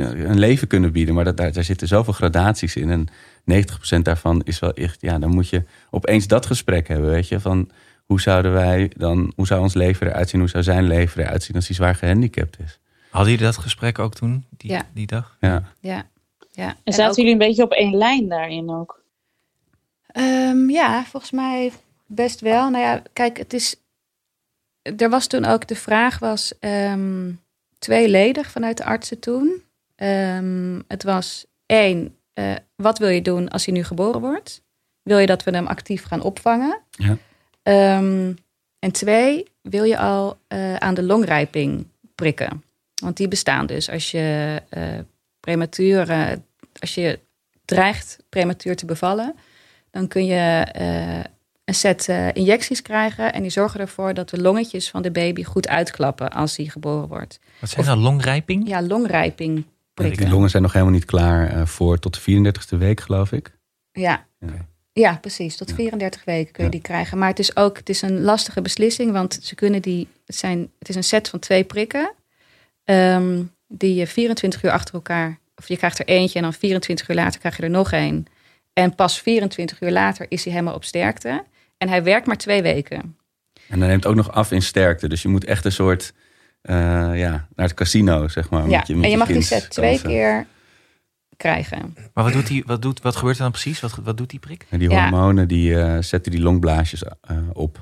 een leven kunnen bieden. Maar dat, daar, daar zitten zoveel gradaties in. En 90% daarvan is wel echt, ja, dan moet je opeens dat gesprek hebben, weet je, van hoe zouden wij dan, hoe zou ons leven eruit zien, hoe zou zijn leven eruit zien als hij zwaar gehandicapt is? Hadden jullie dat gesprek ook toen, die, Ja. die dag? Ja, Ja, ja. en zaten ook- jullie een beetje op één lijn daarin ook? Ehm, ja, volgens mij best wel. Nou ja, kijk, het is. Er was toen ook de vraag was ehm, tweeledig vanuit de artsen toen. Ehm, het was één, eh, wat wil je doen als hij nu geboren wordt? Wil je dat we hem actief gaan opvangen? Ja. Ehm, en twee, wil je al eh, aan de longrijping prikken? Want die bestaan dus als je eh prematuur, als je dreigt prematuur te bevallen, dan kun je eh, een set eh, injecties krijgen. En die zorgen ervoor dat de longetjes van de baby goed uitklappen als hij geboren wordt. Wat zijn nou longrijping? Ja, longrijping prikken. die longen zijn nog helemaal niet klaar eh, voor tot de 34ste week, geloof ik. Ja. Ja. ja, precies. Tot Ja. 34 weken kun je Ja. die krijgen. Maar het is ook het is een lastige beslissing, want ze kunnen die, het, zijn, het is een set van twee prikken. Ehm, die je 24 uur achter elkaar, of je krijgt er eentje en dan 24 uur later krijg je er nog één. En pas 24 uur later is hij helemaal op sterkte. En hij werkt maar twee weken. En dan neemt ook nog af in sterkte. Dus je moet echt een soort, eh, ja, naar het casino, zeg maar. ja, met je, met en je mag die set twee keer krijgen. Maar wat, doet die, wat, doet, wat gebeurt er dan precies? Wat, wat doet die prik? En die Ja. hormonen, die eh, zetten die longblaasjes eh, op.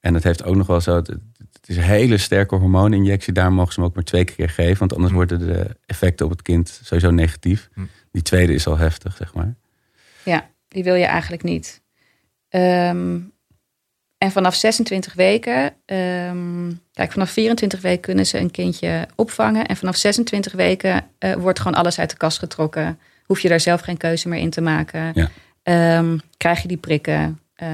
En het heeft ook nog wel zo, het, het is een hele sterke hormooninjectie. Daar mogen ze hem ook maar twee keer geven. Want anders Hm. worden de effecten op het kind sowieso negatief. Hm. Die tweede is al heftig, zeg maar. Ja, die wil je eigenlijk niet. Ehm, en vanaf 26 weken, ehm, kijk, vanaf 24 weken kunnen ze een kindje opvangen. En vanaf 26 weken eh, wordt gewoon alles uit de kast getrokken. Hoef je daar zelf geen keuze meer in te maken. Ja. Ehm, krijg je die prikken. Eh,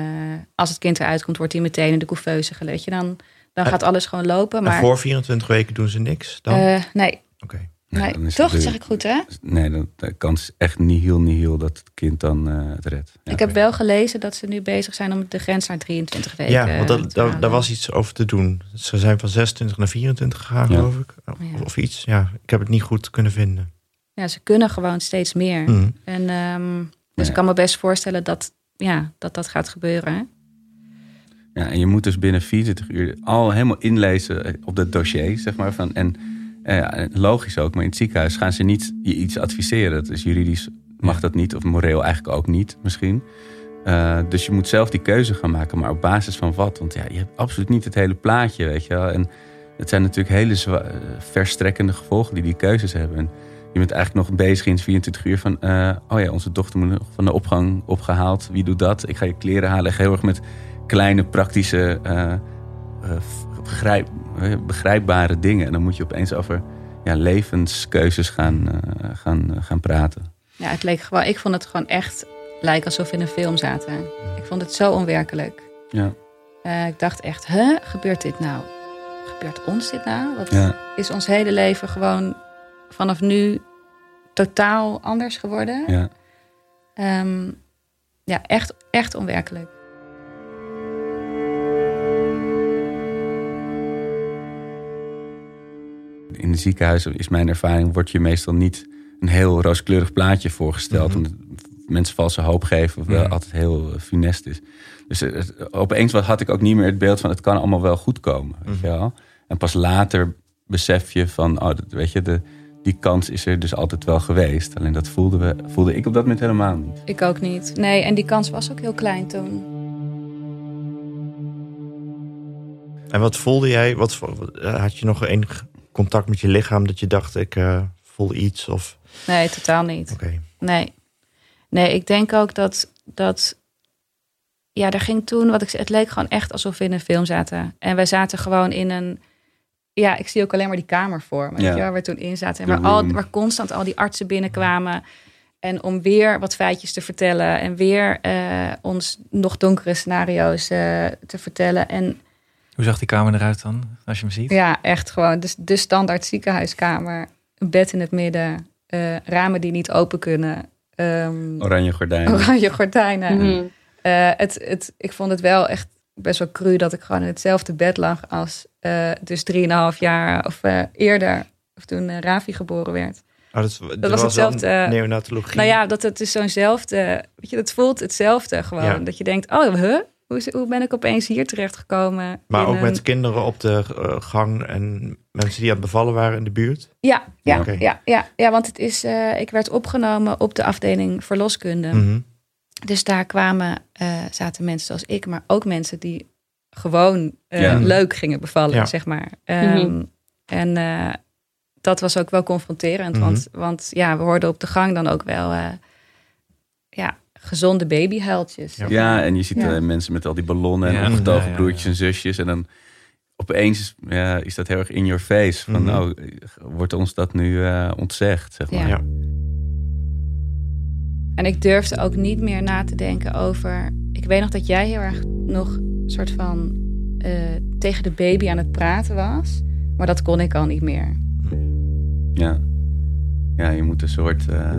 als het kind eruit komt, wordt hij meteen in de couveuse gelegd. Dan, dan gaat alles gewoon lopen. En Maar voor 24 weken doen ze niks dan? eh, nee, Oké. Nee, nee dan is toch? zeg ik goed, hè? Nee, dan, de kans is echt niet heel, niet heel dat het kind dan eh, het redt. Ja. Ik heb wel gelezen dat ze nu bezig zijn om de grens naar 23 weken Ja, want te dat, daar, halen. daar was iets over te doen. Ze zijn van 26 naar 24 gegaan, Ja. geloof ik. Of, Ja. of iets. Ja, ik heb het niet goed kunnen vinden. Ja, ze kunnen gewoon steeds meer. Hm. En, ehm, dus Ja. ik kan me best voorstellen dat ja, dat, dat gaat gebeuren. Ja, en je moet dus binnen 24 uur al helemaal inlezen eh, op dat dossier, zeg maar. Van, en eh, ja, logisch ook, maar in het ziekenhuis gaan ze niet je iets adviseren. Dat is juridisch mag dat niet, of moreel eigenlijk ook niet, misschien. Eh, dus je moet zelf die keuze gaan maken, maar op basis van wat? Want ja, je hebt absoluut niet het hele plaatje, weet je wel. En het zijn natuurlijk hele zwa- verstrekkende gevolgen die die keuzes hebben. En je bent eigenlijk nog bezig in 24 uur van... oh ja, onze dochter moet nog van de opgang opgehaald. Wie doet dat? Ik ga je kleren halen. Echt heel erg met kleine, praktische, eh, eh, begrijp, eh, begrijpbare dingen. En dan moet je opeens over ja, levenskeuzes gaan, gaan, gaan praten. Ja, het leek gewoon, ik vond het gewoon echt lijken alsof we in een film zaten. Ik vond het zo onwerkelijk. Ja, ik dacht echt, hè, gebeurt dit nou? Gebeurt ons dit nou? Wat ja, is ons hele leven gewoon vanaf nu totaal anders geworden? ja. Ehm, ja, echt, echt onwerkelijk. In de ziekenhuizen is mijn ervaring, wordt je meestal niet een heel rooskleurig plaatje voorgesteld. Want mensen valse hoop geven. Of wel Mhm. altijd heel eh, funest is. Dus eh, het- opeens wat had ik ook niet meer het beeld van het kan allemaal wel goed komen. Weet je wel? En pas later besef je van, oh, dat, weet je, de, die kans is er dus altijd wel geweest. Alleen dat voelden we, voelde ik op dat moment helemaal niet. Ik ook niet. Nee, en die kans was ook heel klein toen. En wat voelde jij? Wat, eh, had je nog enig contact met je lichaam dat je dacht, ik eh, voel iets? Of Nee, totaal niet. oké. Nee. Nee, ik denk ook dat, dat ja, er ging toen, wat ik zei, het leek gewoon echt alsof we in een film zaten. En wij zaten gewoon in een, ja, ik zie ook alleen maar die kamer voor me, weet Ja. je, waar we toen in zaten. En waar, al, waar constant al die artsen binnenkwamen. En om weer wat feitjes te vertellen en weer eh, ons nog donkere scenario's eh, te vertellen. En Hoe zag die kamer eruit dan, als je hem ziet? ja, echt gewoon de, de standaard ziekenhuiskamer. Een bed in het midden, eh, ramen die niet open kunnen. ehm, Oranje gordijnen. oranje gordijnen. Mhm. Eh, het, het, ik vond het wel echt best wel cru dat ik gewoon in hetzelfde bed lag als uh, dus 3,5 jaar of uh, eerder, of toen uh, Ravi geboren werd. Oh, dat, dat was hetzelfde. Neonatologie. Nou ja, dat het is zo'nzelfde. Weet je, dat voelt hetzelfde gewoon. Ja. Dat je denkt, oh, huh? Hoe, hoe ben ik opeens hier terechtgekomen? Maar ook een... met kinderen op de uh, gang en mensen die aan het bevallen waren in de buurt? Ja, ja, okay. ja, ja, ja want het is, uh, ik werd opgenomen op de afdeling verloskunde. Mm -hmm. Dus daar kwamen, uh, zaten mensen zoals ik, maar ook mensen die gewoon uh, ja. leuk gingen bevallen, ja. zeg maar. Um, mm -hmm. En uh, dat was ook wel confronterend, mm -hmm. want, want ja, we hoorden op de gang dan ook wel uh, gezonde babyhuiltjes. Ja. ja, en je ziet ja. mensen met al die ballonnen en opgetogen broertjes en zusjes. En dan opeens ja, is dat heel erg in your face. Van, Mhm. nou, wordt ons dat nu uh, ontzegd, zeg maar. Ja. En ik durfde ook niet meer na te denken over... Ik weet nog dat jij heel erg nog soort van uh, tegen de baby aan het praten was. Maar dat kon ik al niet meer. Ja, ja je moet een soort uh,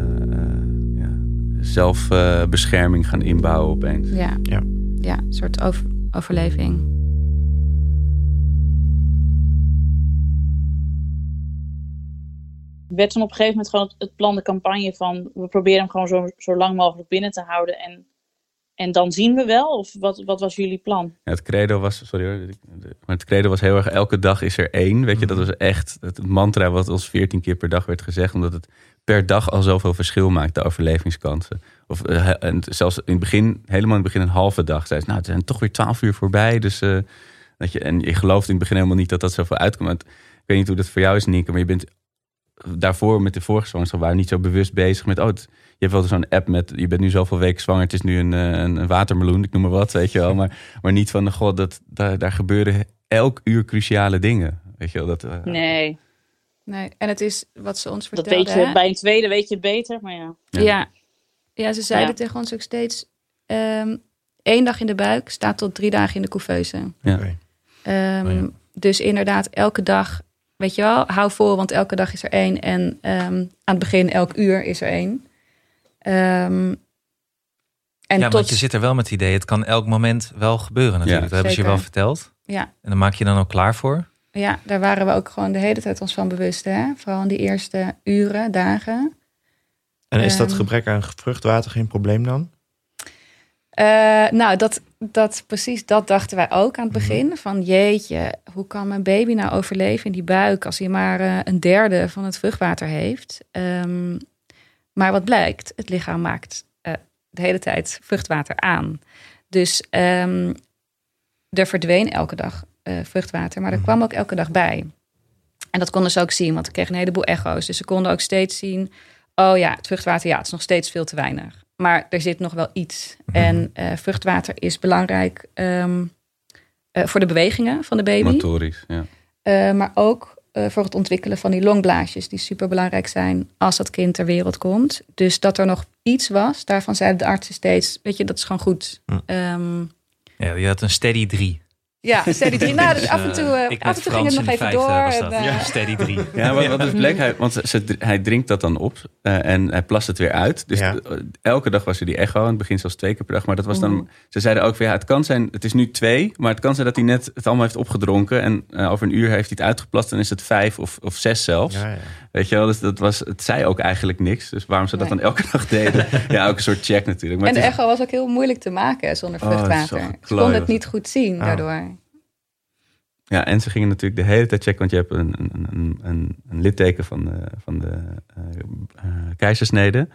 zelfbescherming gaan inbouwen opeens. Ja, ja. ja een soort over, overleving. werd toen op een gegeven moment gewoon het plan, de campagne van we proberen hem gewoon zo, zo lang mogelijk binnen te houden en, en dan zien we wel? Of wat, wat was jullie plan? Ja, het credo was, sorry hoor, maar het credo was heel erg elke dag is er één. Weet je, dat was echt het mantra wat ons veertien keer per dag werd gezegd, omdat het per dag al zoveel verschil maakt, de overlevingskansen. Of uh, en zelfs in het begin, helemaal in het begin een halve dag, zei ze, nou het zijn toch weer twaalf uur voorbij, dus uh, dat je, en je gelooft in het begin helemaal niet dat dat zoveel uitkomt. Ik weet niet hoe dat voor jou is, Nienke, maar je bent daarvoor met de vorige zwangerschap waren niet zo bewust bezig met... oh, het, je hebt wel zo'n app met... je bent nu zoveel weken zwanger, het is nu een, een, een watermeloen, ik noem maar wat, weet je wel. Maar, maar niet van, god, dat, daar, daar gebeuren elk uur cruciale dingen. Weet je wel, dat... Uh, nee. Nee, en het is wat ze ons dat vertelden. weet je, bij een tweede weet je het beter, maar ja. Ja, ja. ja ze zeiden ja. tegen ons ook steeds... Um, één dag in de buik staat tot drie dagen in de couveuse. Ja. Um, oh ja. Dus inderdaad, elke dag Weet je wel, hou vol, want elke dag is er één. En um, aan het begin, elk uur is er één. Um, en ja, tot... want je zit er wel met het idee, het kan elk moment wel gebeuren natuurlijk. Ja, dat hebben ze je wel verteld. Ja. En dan maak je dan ook klaar voor? Ja, daar waren we ook gewoon de hele tijd ons van bewust. Hè? Vooral in die eerste uren, dagen. En is dat gebrek aan vruchtwater geen probleem dan? Uh, nou, dat, dat, precies dat dachten wij ook aan het begin. Mm-hmm. Van jeetje, hoe kan mijn baby nou overleven in die buik... als hij maar uh, een derde van het vruchtwater heeft? Um, maar wat blijkt, het lichaam maakt uh, de hele tijd vruchtwater aan. Dus um, er verdween elke dag vruchtwater, maar er mm-hmm. kwam ook elke dag bij. En dat konden ze ook zien, want ik kreeg een heleboel echo's. Dus ze konden ook steeds zien... oh ja, het vruchtwater, ja, het is nog steeds veel te weinig. Maar er zit nog wel iets. Mm-hmm. En uh, vruchtwater is belangrijk um, uh, voor de bewegingen van de baby. Motorisch, ja. Maar ook voor het ontwikkelen van die longblaasjes, die super belangrijk zijn als dat kind ter wereld komt. Dus dat er nog iets was, daarvan zeiden de artsen steeds: Weet je, dat is gewoon goed. Um, ja, je had een steady drie. Ja, Steady 3. Nou, dus af en toe, eh, af en toe ging het nog even vijfde door. was en, dat. eh, Steady 3. Ja, wat, wat dus bleek, hij, want ze, hij drinkt dat dan op eh, en hij plast het weer uit. Dus Ja. elke dag was er die echo, in het begin zelfs twee keer per dag. Maar dat was dan, Oeh. ze zeiden ook van ja, het kan zijn, het is nu twee, maar het kan zijn dat hij net het allemaal heeft opgedronken. En over een uur heeft hij het uitgeplast en is het vijf of, of zes zelfs. Ja, ja. Weet je wel, dus dat was, het zei ook eigenlijk niks. Dus waarom ze dat Nee. dan elke dag deden, ja, ook een soort check natuurlijk. Maar en de is- echo was ook heel moeilijk te maken zonder Oh, is zo vruchtwater. Ze konden het niet goed zien Oh. daardoor. Ja, en ze gingen natuurlijk de hele tijd checken, want je hebt een, een, een, een, een litteken van de, van de eh, eh, keizersnede.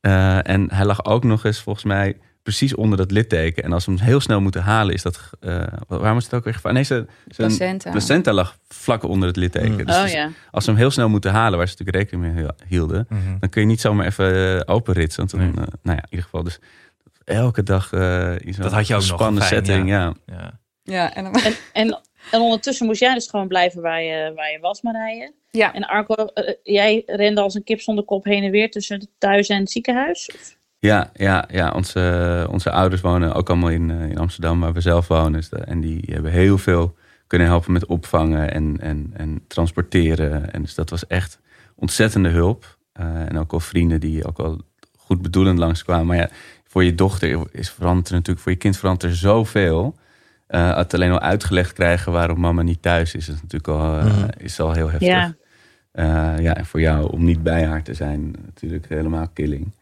Eh, en hij lag ook nog eens volgens mij precies onder dat litteken. En als ze hem heel snel moeten halen, is dat. eh waarom is het ook weer gevaar? Nee, ze- zijn Placenta. placenta lag vlak onder het litteken. Mm. Dus oh dus ja. als ze hem heel snel moeten halen, waar ze natuurlijk rekening mee hielden, Mhm. dan kun je niet zomaar even openritsen. Want dan, Nee. nou ja, in ieder geval. Dus elke dag eh in zo'n Dat had je ook nog, spannende fijn, setting. Ja. Ja. Ja, en En, en, en ondertussen moest jij dus gewoon blijven waar je, waar je was, Marije. ja. En Arco, eh, jij rende als een kip zonder kop heen en weer tussen het thuis en het ziekenhuis? Ja, ja, ja. Onze, onze ouders wonen ook allemaal in, eh, in Amsterdam, waar we zelf wonen. Dus en die hebben heel veel kunnen helpen met opvangen en, en, en transporteren. En dus dat was echt ontzettende hulp. Eh, en ook al vrienden die ook al goed bedoelend langskwamen. Maar ja, voor je dochter is veranderd er natuurlijk, voor je kind verandert er zoveel. Eh, het alleen al uitgelegd krijgen waarom mama niet thuis is, is natuurlijk al, eh, Mhm. is al heel heftig. Ja. Eh, ja, en voor jou om niet bij haar te zijn, natuurlijk helemaal killing.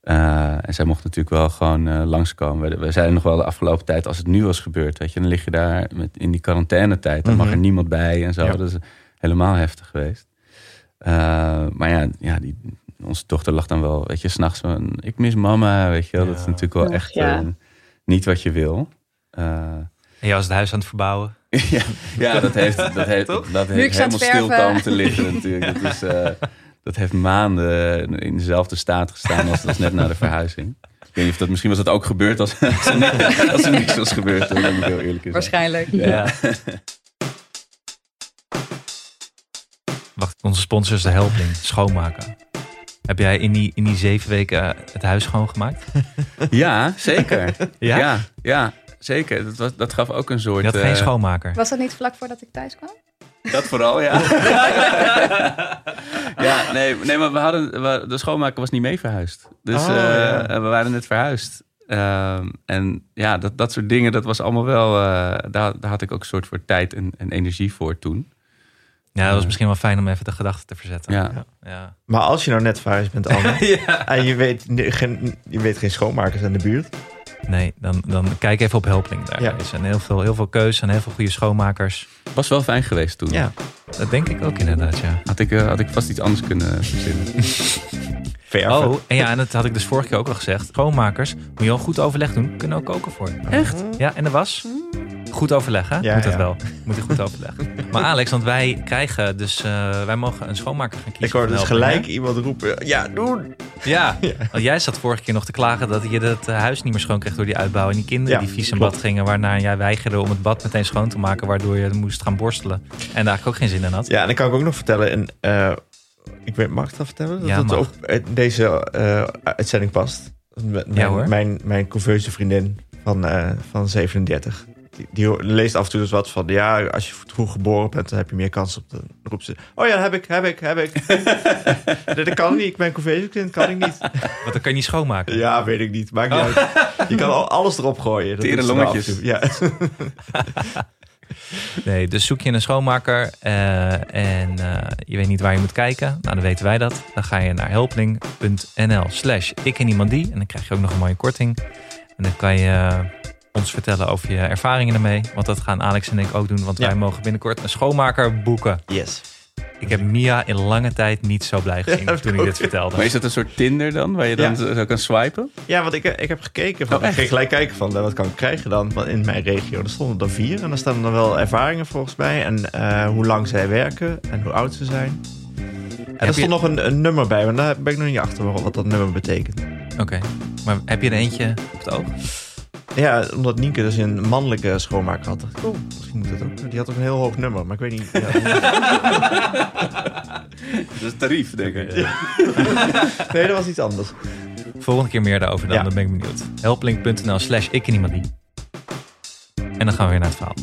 Eh, en zij mocht natuurlijk wel gewoon eh, langskomen. We, we zeiden nog wel de afgelopen tijd, als het nu was gebeurd, weet je, dan lig je daar met, in die quarantainetijd. Dan mag Mhm. er niemand bij en zo. Ja. Dat is helemaal heftig geweest. Eh, maar ja, ja die, onze dochter lag dan wel, weet je, s'nachts van, ik mis mama, weet je wel. Dat is natuurlijk wel echt ja. niet wat je wil. En jij was het huis aan het verbouwen. ja, ja, dat heeft, dat heeft, dat heeft helemaal stil komen te liggen natuurlijk. Dat, is, eh, dat heeft maanden in dezelfde staat gestaan als, als net na de verhuizing. Ik weet niet of dat misschien was dat ook gebeurd als, als, er, niks, als er niks was gebeurd. Dan moet ik heel eerlijk zijn. Waarschijnlijk. Ja. Wacht, onze sponsor is de Helpling, schoonmaken. Heb jij in die, in die zeven weken eh, het huis schoongemaakt? ja, zeker. Ja? Ja, ja, zeker. Dat, was, dat gaf ook een soort... Je had geen eh, schoonmaker. Was dat niet vlak voordat ik thuis kwam? Dat vooral, ja. ja, nee, nee, maar we hadden, we- de schoonmaker was niet mee verhuisd. Dus Oh, eh, ja. we waren net verhuisd. Ehm, en ja, dat, dat soort dingen, dat was allemaal wel... eh, daar, daar had ik ook een soort voor tijd en, en energie voor toen. Ja, dat was misschien wel fijn om even de gedachten te verzetten. Ja. ja. Maar als je nou net verhuisd bent, Anne, Ja. en je weet, je weet geen schoonmakers in de buurt. Nee, dan, dan kijk even op Helpling. Daar Ja. Er zijn heel veel, heel veel keus en heel veel goede schoonmakers. Was wel fijn geweest toen. Ja, Dat denk ik ook inderdaad, ja. Had, ik, eh, had ik vast iets anders kunnen verzinnen. verven. Oh, en ja, en dat had ik dus vorige keer ook al gezegd. Schoonmakers, moet je al goed overleg doen, kunnen ook koken voor je. Echt? Ja, en de was? Goed overleg, hè? Ja, moet dat ja. wel. Moet je goed overleggen. Maar Alex, want wij krijgen dus... eh, wij mogen een schoonmaker gaan kiezen. Ik hoorde dus gelijk iemand roepen, ja, doen. Ja, want jij zat vorige keer nog te klagen dat je het eh, huis niet meer schoon kreeg door die uitbouw. En die kinderen die vies in klopt. bad gingen, waarna jij weigerde om het bad meteen schoon te maken. Waardoor je moest gaan borstelen. En daar eigenlijk ook geen zin in had. Ja, en dan kan ik ook nog vertellen, en, eh, ik weet, mag ik dat vertellen? Dat Ja, het ook deze uitzending past. Met Mijn, hoor. Mijn, mijn couveuse vriendin van, van 37. Die, die leest af en toe dus wat van, ja, als je vroeg geboren bent, dan heb je meer kans op de... Dan roept ze, oh ja, heb ik, heb ik, heb ik. nee, dat kan niet, ik ben kind, kan ik niet. Want dan kan je niet schoonmaken. Ja, weet ik niet, maakt niet uit. Je kan al alles erop gooien. Tere longetjes. Ja. Nee, dus zoek je een schoonmaker eh, en eh, je weet niet waar je moet kijken. Nou, dan weten wij dat. Dan ga je naar helpling.nl slash ik en iemand die. En dan krijg je ook nog een mooie korting. En dan kan je ons vertellen over je ervaringen ermee. Want dat gaan Alex en ik ook doen. Want Ja. wij mogen binnenkort een schoonmaker boeken. Yes. Ik heb Mia in lange tijd niet zo blij gezien Ja, toen ik dit vertelde. Maar is dat een soort Tinder dan, waar je dan Ja. zo kan swipen? Ja, want ik, ik heb gekeken. Van, Oh, ik ging gelijk kijken van, eh, wat kan ik krijgen dan van in mijn regio. Er stonden er vier. En daar staan er wel ervaringen volgens mij. En eh, hoe lang zij werken en hoe oud ze zijn. En er je- stond nog een, een nummer bij. Maar daar ben ik nog niet achter wat dat nummer betekent. Oké, maar heb je er eentje op het oog? Ja, omdat Nienke dus een mannelijke schoonmaker had. dacht ik, Oh, misschien moet dat ook. Die had ook een heel hoog nummer. Maar ik weet niet. Ja, Dat is tarief, denk ik. nee, dat was iets anders. Volgende keer meer daarover dan, Ja. dan ben ik benieuwd. Helplink.nl slash ik en iemand die. En dan gaan we weer naar het verhaal.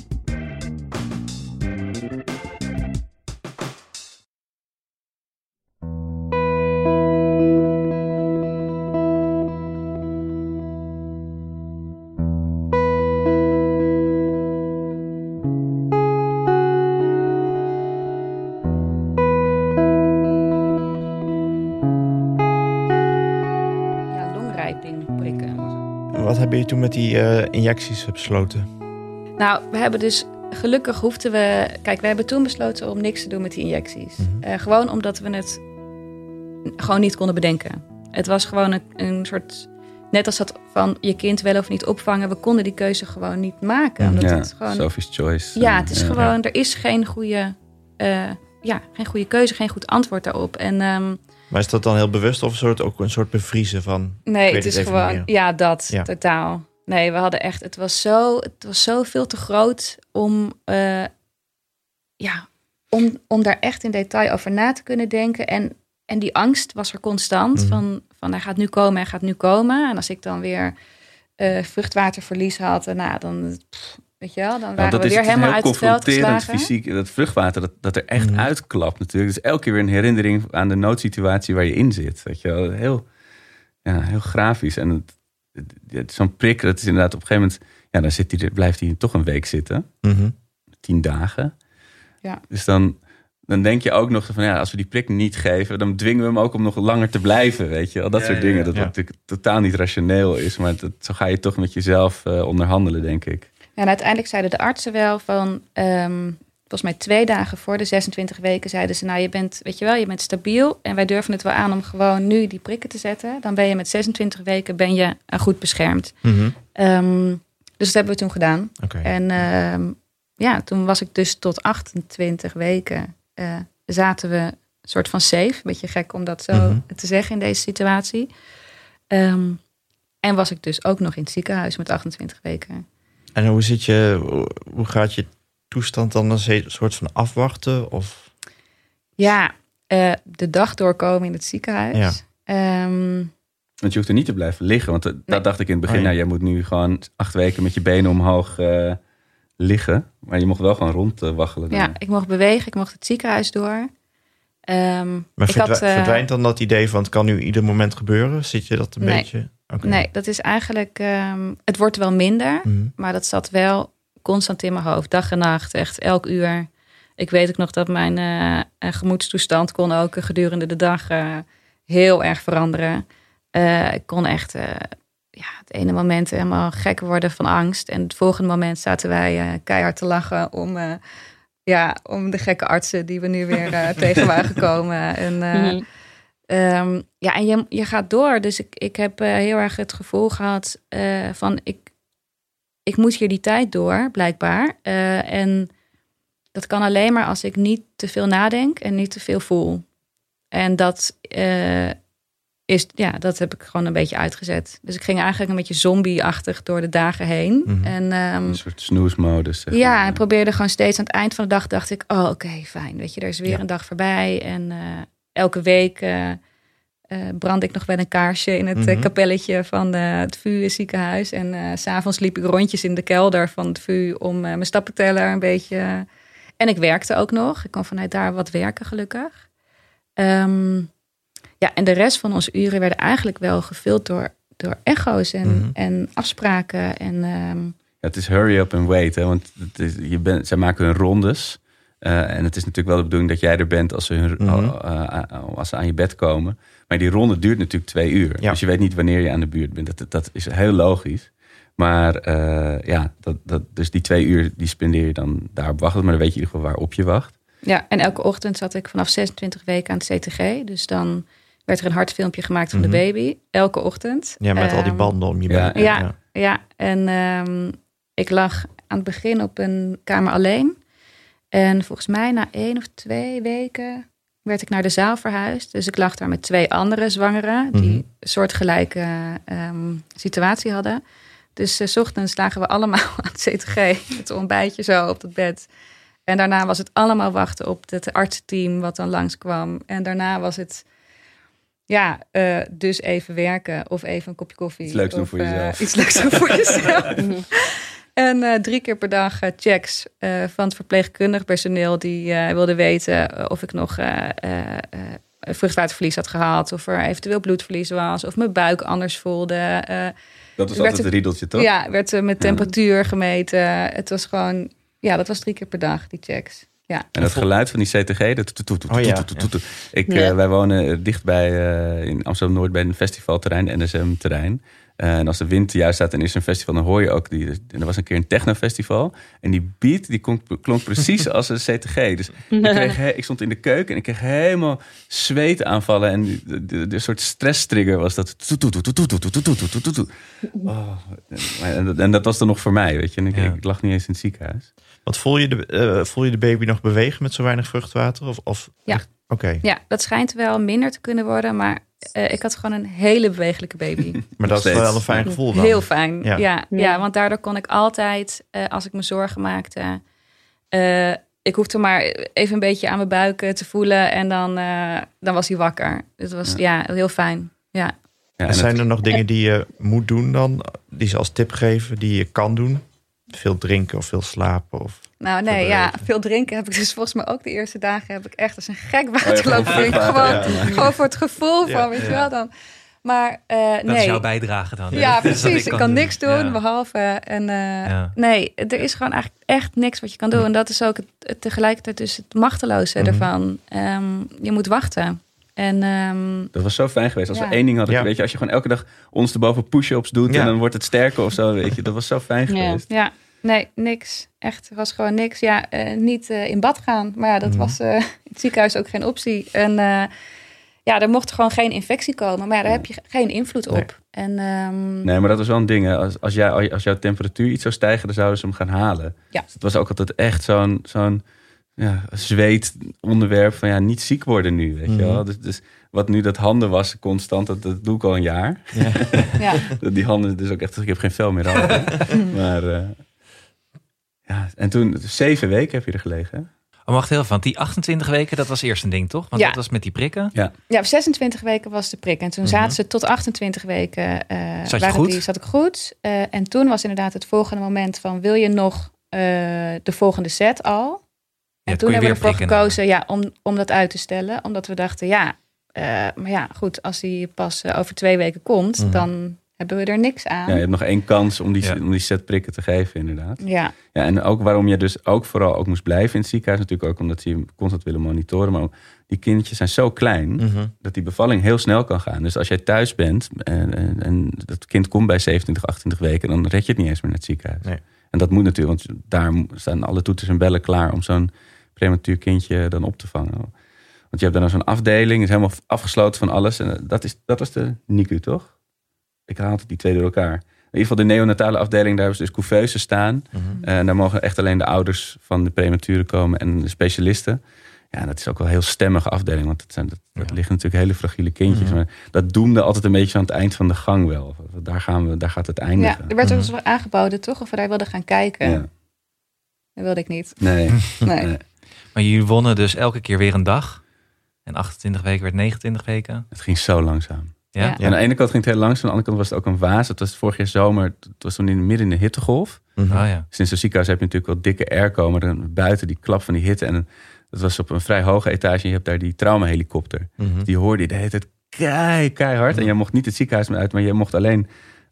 Toen met die eh, injecties besloten? Nou, we hebben dus gelukkig hoefden we. Kijk, we hebben toen besloten om niks te doen met die injecties. Mhm. Eh, gewoon omdat we het gewoon niet konden bedenken. Het was gewoon een, een soort. Net als dat van je kind wel of niet opvangen. We konden die keuze gewoon niet maken. Omdat ja, het gewoon. Sophie's Choice. Ja, het is Ja. gewoon. Er is geen goede. eh, ja, geen goede keuze, geen goed antwoord daarop. En ehm, Maar is dat dan heel bewust of een soort, ook een soort bevriezen van... Nee, het is gewoon, ja, dat, Ja. totaal. Nee, we hadden echt, het was zo, het was zo veel te groot om, eh, ja, om, om daar echt in detail over na te kunnen denken. En, en die angst was er constant Mhm. van, van hij gaat nu komen, hij gaat nu komen. En als ik dan weer eh, vruchtwaterverlies had, en nou, dan, pff, weet je wel, dan Nou, waren dat we is weer het helemaal heel uit het veld confronterend geslagen. fysiek. Dat vruchtwater, dat, dat er echt Mhm. uitklapt natuurlijk. Dus elke keer weer een herinnering aan de noodsituatie waar je in zit. Weet je wel. Heel, ja, heel grafisch. En het, het- het- zo'n prik, dat is inderdaad op een gegeven moment... Ja, dan zit hij, er- blijft hij toch een week zitten. Mhm. Tien dagen. Ja. Dus dan, dan denk je ook nog van... Ja, als we die prik niet geven... dan dwingen we hem ook om nog langer te blijven. Weet je wel. Dat Ja, soort dingen. ja. Dat Ja. natuurlijk totaal niet rationeel is. Maar dat, zo ga je toch met jezelf eh, onderhandelen, denk ik. En uiteindelijk zeiden de artsen wel van, ehm, volgens mij twee dagen voor de 26 weken, zeiden ze, nou je bent, weet je wel, je bent stabiel en wij durven het wel aan om gewoon nu die prikken te zetten. Dan ben je met 26 weken ben je eh, goed beschermd. Mhm. Ehm, dus dat hebben we toen gedaan. En ehm, ja, toen was ik dus tot 28 weken eh, zaten we een soort van safe. Beetje gek om dat zo Mhm. te zeggen in deze situatie. En was ik dus ook nog in het ziekenhuis met 28 weken. En hoe zit je, hoe- gaat je toestand dan een soort van afwachten? Of Ja, eh, de dag doorkomen in het ziekenhuis. Ja. Ehm, Want je hoeft er niet te blijven liggen. Want dat, Nee. dat dacht ik in het begin. Oh, ja. Nou, jij moet nu gewoon acht weken met je benen omhoog eh, liggen. Maar je mocht wel gewoon rondwaggelen. ja, ik mocht bewegen, ik mocht het ziekenhuis door. Ehm, maar ik had, eh, verdwijnt dan dat idee van het kan nu ieder moment gebeuren? Zit je dat een Nee. beetje? Nee, dat is eigenlijk... ehm, het wordt wel minder, Mhm. maar dat zat wel constant in mijn hoofd. Dag en nacht, echt elk uur. Ik weet ook nog dat mijn eh, eh, gemoedstoestand kon ook gedurende de dag eh, heel erg veranderen. Eh, ik kon echt eh, ja, het ene moment helemaal gek worden van angst. En het volgende moment zaten wij keihard te lachen om, eh, ja, om de gekke artsen die we nu weer eh, tegen waren gekomen. En, eh, Ehm, ja, en je, je gaat door. Dus ik, ik heb eh, heel erg het gevoel gehad eh, van ik, ik moet hier die tijd door, blijkbaar. Eh, en dat kan alleen maar als ik niet te veel nadenk en niet te veel voel. En dat is, ja, dat heb ik gewoon een beetje uitgezet. Dus ik ging eigenlijk een beetje zombie-achtig door de dagen heen. Mhm. En ehm, Een soort snoesmodus. zeg ja, en probeerde gewoon steeds aan het eind van de dag dacht ik, oh oké, fijn. Weet je, er is weer Ja. een dag voorbij. En elke week eh, brand ik nog wel een kaarsje in het eh, Mhm. kapelletje van de, het VU ziekenhuis. En s s'avonds liep ik rondjes in de kelder van het VU om mijn stappenteller een beetje. En ik werkte ook nog. Ik kon vanuit daar wat werken, gelukkig. Ehm, ja, en de rest van onze uren werden eigenlijk wel gevuld door, door echo's en, Mhm. en afspraken. En ehm, Ja, het is hurry up and wait. Hè? Want het is, je bent, zij maken hun rondes. Eh, en het is natuurlijk wel de bedoeling dat jij er bent als ze, hun, Mhm. eh, als ze aan je bed komen. Maar die ronde duurt natuurlijk twee uur. Ja. Dus je weet niet wanneer je aan de buurt bent. Dat, dat is heel logisch. Maar eh, ja, dat, dat, dus die twee uur die spendeer je dan daarop wachten. Maar dan weet je in ieder geval waarop je wacht. Ja, en elke ochtend zat ik vanaf 26 weken aan het CTG. Dus dan werd er een hartfilmpje gemaakt van Mhm. de baby. Elke ochtend. Ja, met al die Ehm, banden om je ja, benen. ja. Ja, en ehm, ik lag aan het begin op een kamer alleen. En volgens mij na één of twee weken werd ik naar de zaal verhuisd. Dus ik lag daar met twee andere zwangeren die Mhm. een soortgelijke ehm, situatie hadden. Dus eh, s ochtends lagen we allemaal aan het CTG, het ontbijtje zo op het bed. En daarna was het allemaal wachten op het artsenteam wat dan langskwam. En daarna was het, ja, eh, dus even werken of even een kopje koffie. Iets leuks doen of, voor eh, jezelf. iets leuks doen voor jezelf. En eh, drie keer per dag eh, checks eh, van het verpleegkundig personeel die eh, wilde weten of ik nog eh, eh, eh, vruchtwaterverlies had gehad, of er eventueel bloedverlies was, of mijn buik anders voelde. Eh, Dat was werd altijd het riedeltje, toch? ja, werd met Ja. temperatuur gemeten. Het was gewoon, ja, dat was drie keer per dag, die checks. Ja, En dat geluid van die CTG, dat toet, toet, toet, ja, toet, toet, toet, toet. Ik, wij wonen dichtbij eh, in Amsterdam-Noord bij een festivalterrein, NSM-terrein en als de wind juist staat en is een festival, dan hoor je ook die. En er was een keer een technofestival. En die beat die klonk, precies als een CTG. Dus ik, kreeg, ik, stond in de keuken en ik kreeg helemaal zweetaanvallen. En een soort stress trigger was dat. Oh, en, dat was dan nog voor mij, weet je. En ik, ik lag niet eens in het ziekenhuis. Wat voel je de, eh, voel je de baby nog bewegen met zo weinig vruchtwater? Of, of... Ja. Oké. Ja, dat schijnt wel minder te kunnen worden. Maar eh, ik had gewoon een hele bewegelijke baby. maar dat is wel een fijn gevoel dan. Heel fijn. Ja. Ja. Ja, Ja. want daardoor kon ik altijd, eh, als ik me zorgen maakte, eh, ik hoefde maar even een beetje aan mijn buik te voelen en dan, eh, dan was hij wakker. Dus het was ja. heel fijn. Ja. Ja, En en zijn het- er nog dingen die je moet doen dan, die ze als tip geven, die je kan doen? Veel drinken of veel slapen? Of... Nou nee, ja, veel drinken heb ik dus volgens mij ook de eerste dagen heb ik echt als een gek Oh, ja, waterloop gewoon drinken. water, Gewoon, ja. gewoon voor het gevoel Ja, van, weet je wel dan. Maar eh, Dat nee. is jouw bijdrage dan. Ja, precies. Ik kan niks doen Ja. behalve. En eh, Ja. nee, er is gewoon eigenlijk echt niks wat je kan doen. En dat is ook het, het tegelijkertijd dus het machteloze Mhm. ervan. Ehm, je moet wachten. En ehm, Dat was zo fijn geweest. Als Ja. we één ding hadden, Ja. weet je, als je gewoon elke dag ons erboven push-ups doet Ja. en dan wordt het sterker of zo, weet je. Dat was zo fijn Ja. geweest. ja, nee, niks. Echt, er was gewoon niks. Ja, eh, niet eh, in bad gaan. Maar ja, dat Mhm. was eh, in het ziekenhuis ook geen optie. En eh, ja, er mocht gewoon geen infectie komen. Maar ja, daar heb je geen invloed op. Nee. En ehm, Nee, maar dat was wel een ding. hè. Als, als, jij, als jouw temperatuur iets zou stijgen, dan zouden ze hem gaan halen. Ja. Dus het was ook altijd echt zo'n zo'n ja, zweet onderwerp van ja, niet ziek worden nu, weet je Mhm. wel. Dus, dus wat nu dat handen wassen constant, dat, dat doe ik al een jaar. ja. Die handen dus ook echt, ik heb geen vel meer aan. maar eh, ja, en toen zeven weken heb je er gelegen. hè? Oh, wacht heel even, want die 28 weken, dat was eerst een ding, toch? Want Ja. dat was met die prikken. Ja, op 26 weken was de prik. En toen Mhm. zaten ze tot 28 weken. eh Zat je waren goed? Die, zat ik goed. Eh, en toen was inderdaad het volgende moment van... wil je nog eh, de volgende set al? Ja, En toen hebben we ervoor gekozen ja, om, om dat uit te stellen. Omdat we dachten, ja, eh, maar ja, goed, als die pas over twee weken komt, Mhm. dan hebben we er niks aan. Ja, je hebt nog één kans om die, Ja. om die set prikken te geven, inderdaad. ja. Ja, en ook waarom je dus ook vooral ook moest blijven in het ziekenhuis. Natuurlijk ook omdat ze je constant willen monitoren. Maar ook, die kindertjes zijn zo klein Mhm. dat die bevalling heel snel kan gaan. Dus als jij thuis bent en, en, en dat kind komt bij 27, 28 weken... dan red je het niet eens meer naar het ziekenhuis. Nee. En dat moet natuurlijk, want daar staan alle toeters en bellen klaar... om zo'n prematuur kindje dan op te vangen. Want je hebt dan zo'n afdeling, is helemaal afgesloten van alles. En dat, is, dat was de NICU, toch? Ik haal altijd die twee door elkaar. In ieder geval de neonatale afdeling, daar hebben ze dus couveuses staan. Mhm. En daar mogen echt alleen de ouders van de prematuren komen en de specialisten. Ja, dat is ook wel een heel stemmige afdeling, want het, zijn, dat, dat Ja. liggen natuurlijk hele fragiele kindjes. Mhm. Maar dat doemde altijd een beetje aan het eind van de gang wel. Daar, gaan we, daar gaat het ja, eindigen. er werd ook eens aangeboden, toch? Of we daar wilden gaan kijken. Ja. Dat wilde ik niet. Nee. Nee. Nee. Maar jullie wonnen dus elke keer weer een dag. En 28 weken werd 29 weken. Het ging zo langzaam. Ja? Aan de ene kant ging het heel langzaam, aan de andere kant was het ook een waas. Het was vorig jaar zomer, het was toen in, midden in de hittegolf. Mhm. Oh ja. Sinds het ziekenhuis heb je natuurlijk wel dikke airco, maar dan buiten die klap van die hitte. En het was op een vrij hoge etage en je hebt daar die traumahelikopter. Mhm. Die hoorde je de hele tijd kei, keihard. En jij mocht niet het ziekenhuis meer uit, maar je mocht alleen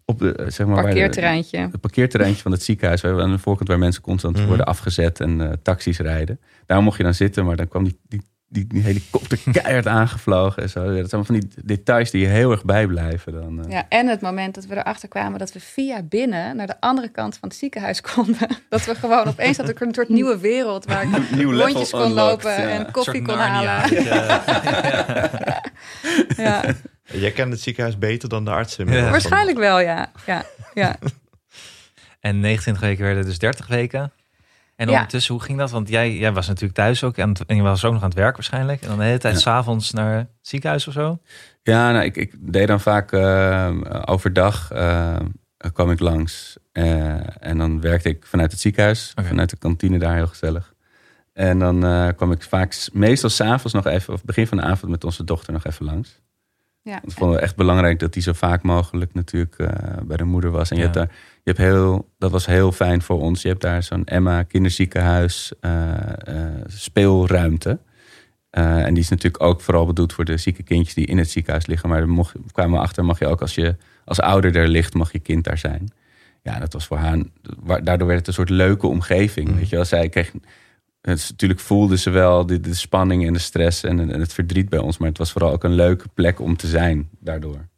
op de, eh, zeg maar, waar de- Parkeerterreintje. het parkeerterreintje van het ziekenhuis. Waar aan de voorkant waar mensen constant Mhm. worden afgezet en eh, taxis rijden. Daar mocht je dan zitten, maar dan kwam die, die, die, die helikopter keihard aangevlogen. En zo. Ja, dat zijn allemaal van die details die je heel erg bijblijven. Dan, eh. Ja, en het moment dat we erachter kwamen dat we via binnen naar de andere kant van het ziekenhuis konden. Dat we gewoon opeens had ik een soort nieuwe wereld waar ik Nieuw level rondjes kon unlocked, lopen ja. en koffie kon Narnia. halen. Ja. Ja, Jij kent het ziekenhuis beter dan de artsen. Waarschijnlijk wel, ja. ja, ja. En 29 weken werden dus 30 weken. En Ja. ondertussen, hoe ging dat? Want jij, jij was natuurlijk thuis ook. En, en je was ook nog aan het werk waarschijnlijk. En dan de hele tijd Ja. s s'avonds naar het ziekenhuis of zo. Ja, nou, ik, ik deed dan vaak eh, overdag eh, kwam ik langs. Eh, en dan werkte ik vanuit het ziekenhuis, vanuit de kantine daar heel gezellig. En dan eh, kwam ik vaak, s- meestal s'avonds nog even, of begin van de avond met onze dochter nog even langs. Ja. We vonden het echt belangrijk dat die zo vaak mogelijk natuurlijk eh, bij de moeder was. En je hebt daar, je hebt heel, dat was heel fijn voor ons. Je hebt daar zo'n Emma kinderziekenhuis eh, eh, speelruimte. Eh, en die is natuurlijk ook vooral bedoeld voor de zieke kindjes die in het ziekenhuis liggen. Maar mocht, kwamen we achter, mag je ook als je als ouder er ligt, mag je kind daar zijn. Ja, dat was voor haar, daardoor werd het een soort leuke omgeving. Mm. Weet je wel, zij kreeg, het is, natuurlijk voelde ze wel de, de spanning en de stress en, en het verdriet bij ons. Maar het was vooral ook een leuke plek om te zijn daardoor.